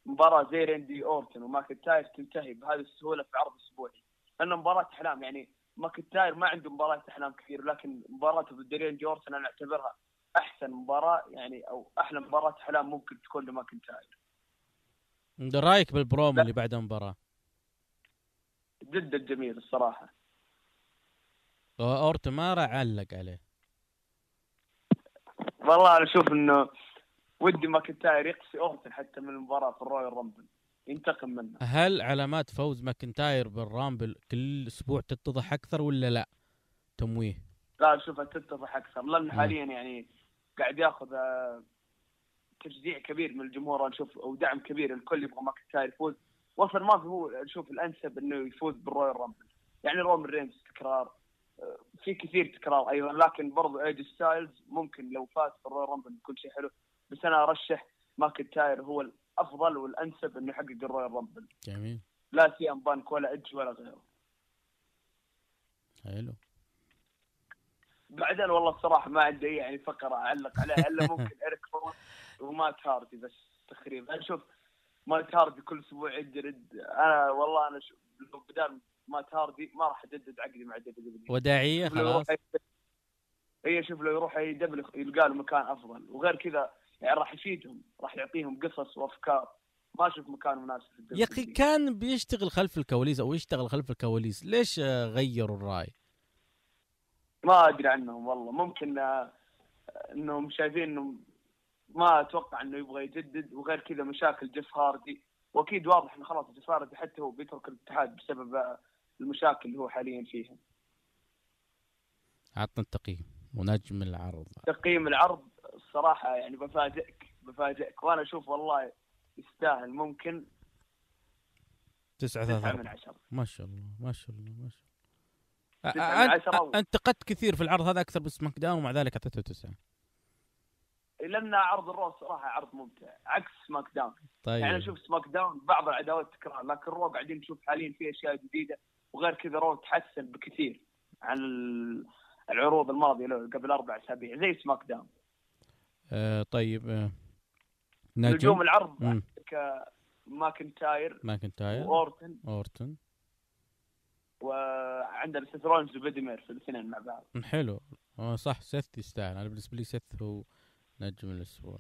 S9: مباراة زي ريندي اورتون وماكنتاير تنتهي بهذه السهولة في عرض أسبوعي. لأنه مباراة أحلام يعني ماكنتاير ما عنده مباراة أحلام كثير لكن مباراته ضد ريندي اورتون أنا أعتبرها أحسن مباراة يعني أو أحلى مباراة أحلام ممكن تكون لماكنتاير.
S6: رأيك بالبرومو
S9: لا.
S6: اللي بعد المباراة؟
S9: جدا جميل الصراحة.
S6: اورتون ما راح علق عليه.
S9: والله أنا أشوف إنه ودي ماكنتاير يقصي اورتون حتى من المباراة في ال Royal Rumble. ينتقم منه.
S6: هل علامات فوز ماكنتاير بال Rumble كل أسبوع تتضح أكثر ولا لا؟ تمويه.
S9: لا اشوفها تتضح أكثر.
S6: لأن.
S9: حاليا يعني قاعد يأخذ آه، تشجيع كبير من الجمهور. نشوف ودعم كبير الكل يبغى ماكنتاير يفوز. وصل ما في هو نشوف الأنسب إنه يفوز بال Royal Rumble. يعني رومان رينز تكرار آه، في كثير تكرار أيضا. لكن برضو AJ ستايلز ممكن لو فاز في ال Royal Rumble بيكون شيء حلو. بس أنا أرشح ماكنتاير هو الأفضل والأنسب إنه يحقق ال Royal Rumble.
S6: جميل.
S9: لا سي ام بانك ولا ايدج ولا غيره.
S6: حلو.
S9: بعدين والله الصراحة ما عندي أي يعني فقرة أعلق عليها إلا [laughs] ممكن اريك ومات هاردي بس تقريبا. أنا أشوف مات هاردي كل أسبوع يجلد أنا والله أنا شوف لو بدال مات هاردي ما راح أجدد عقدي مع WWE.
S6: وداعية خلاص.
S9: اي شوف لو يروح AEW يلقى له مكان أفضل. وغير كذا يعني راح يفيدهم راح يعطيهم قصص وأفكار. ما أشوف مكان مناسب في
S6: يا
S9: أخي.
S6: كان بيشتغل خلف الكواليس أو يشتغل خلف الكواليس ليش غيروا الرأي؟
S9: ما أدري عنهم والله. ممكن آه، إنهم شايفين انه ما أتوقع إنه يبغى يجدد وغير كذا مشاكل جيف هاردي. وأكيد واضح إنه خلاص جيف هاردي حتى هو بيترك الاتحاد بسبب آه، المشاكل اللي هو حاليا فيها.
S6: عطنا التقييم ونجم العرض.
S9: تقييم العرض. الصراحة يعني بفاجئك بفاجئك. وأنا أشوف والله يستاهل. ممكن
S6: تسعة ثلاثة.
S9: من. عشرة.
S6: ما شاء الله ما شاء الله ما شاء الله.
S9: تسعة من
S6: أ-
S9: عشرة.
S6: أ- انتقدت كثير في العرض هذا أكثر ب SmackDown ومع ذلك أعطيته تسعة.
S9: لأن عرض ال Raw صراحة عرض ممتع عكس SmackDown.
S6: طيب.
S9: يعني أشوف SmackDown بعض العداوات تكرار لكن Raw قاعدين نشوف حاليا في أشياء جديدة وغير كذا Raw تحسن بكثير عن ال- العروض الماضية له قبل أربع أسابيع زي SmackDown.
S6: آه طيب آه
S9: نجوم
S6: نجم
S9: العرض
S6: مم.
S9: عندك ماكنتاير
S6: ماكنتاير.
S9: وأورتن.
S6: أورتن.
S9: وعندنا سيث رولينز وبادي ميرفي الاثنين مع بعض.
S6: حلو. آه صح سيث يستاهل. أنا بالنسبة لي سيث هو نجم الأسبوع.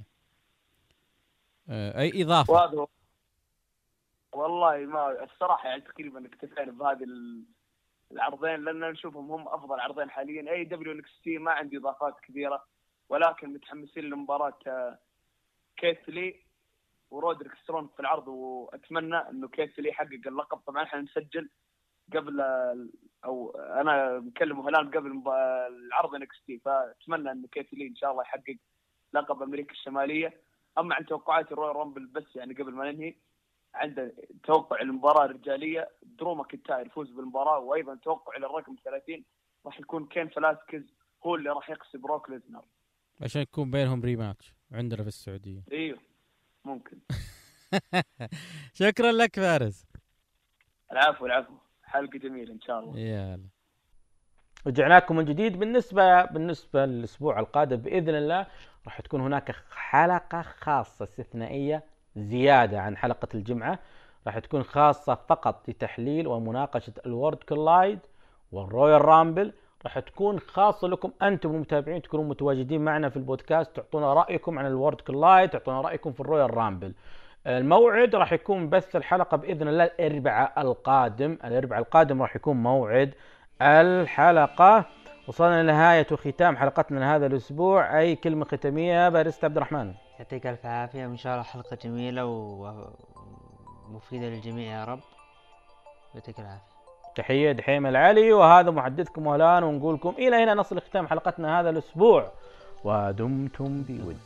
S6: آه أي إضافة؟
S9: وهذا والله ما الصراحة يعني تقريبا اكتفينا بهذه ال- العرضين لأن نشوفهم هم أفضل عرضين حاليا. AEW NXT ما عندي إضافات كبيرة. ولكن متحمسين لمباراة آه، كيث لي ورودريك سترونج في العرض وأتمنى إنه كيث لي يحقق اللقب. طبعا إحنا نسجل قبل أو أنا مكلم هلال قبل العرض NXT فأتمنى انه كيث لي إن شاء الله يحقق لقب أمريكا الشمالية. أما عن توقعات ال Royal Rumble بس يعني قبل ما ننهي عنده توقع المباراة الرجالية درو ماكنتاير يفوز بالمباراة وأيضا توقع للرقم 30 راح يكون كين فلاسكيز هو اللي راح يقصي بروك ليزنر.
S8: عشان يكون بينهم rematch عندنا في السعودية. [laughs]
S9: أيوه ممكن. [laughs]
S8: شكرا لك فارس.
S9: العفو العفو. حلقة جميلة إن شاء الله.
S8: يلا
S6: رجعناكم من جديد. بالنسبة بالنسبة للأسبوع القادم بإذن الله راح تكون هناك حلقة خاصة استثنائية زيادة عن حلقة الجمعة. راح تكون خاصة فقط لتحليل ومناقشة ال Worlds Collide وال Royal Rumble راح تكون خاصة لكم. أنتم المتابعين تكونوا متواجدين معنا في البودكاست تعطونا رأيكم عن ال Worlds Collide تعطونا رأيكم في ال Royal Rumble. الموعد راح يكون بث الحلقة بإذن الله الأربعاء القادم. الأربعاء القادم راح يكون موعد الحلقة. وصلنا لنهاية وختام حلقتنا لهذا الأسبوع. أي كلمة ختامية بارست عبد الرحمن؟
S7: يعطيك ألف عافية. وإن شاء الله حلقة جميلة و- ومفيدة للجميع يا رب. يعطيك العافية.
S6: تحية دحيم العلي وهذا محدثكم ولان ونقولكم إلى هنا نصل ختام حلقتنا هذا الأسبوع ودمتم بود.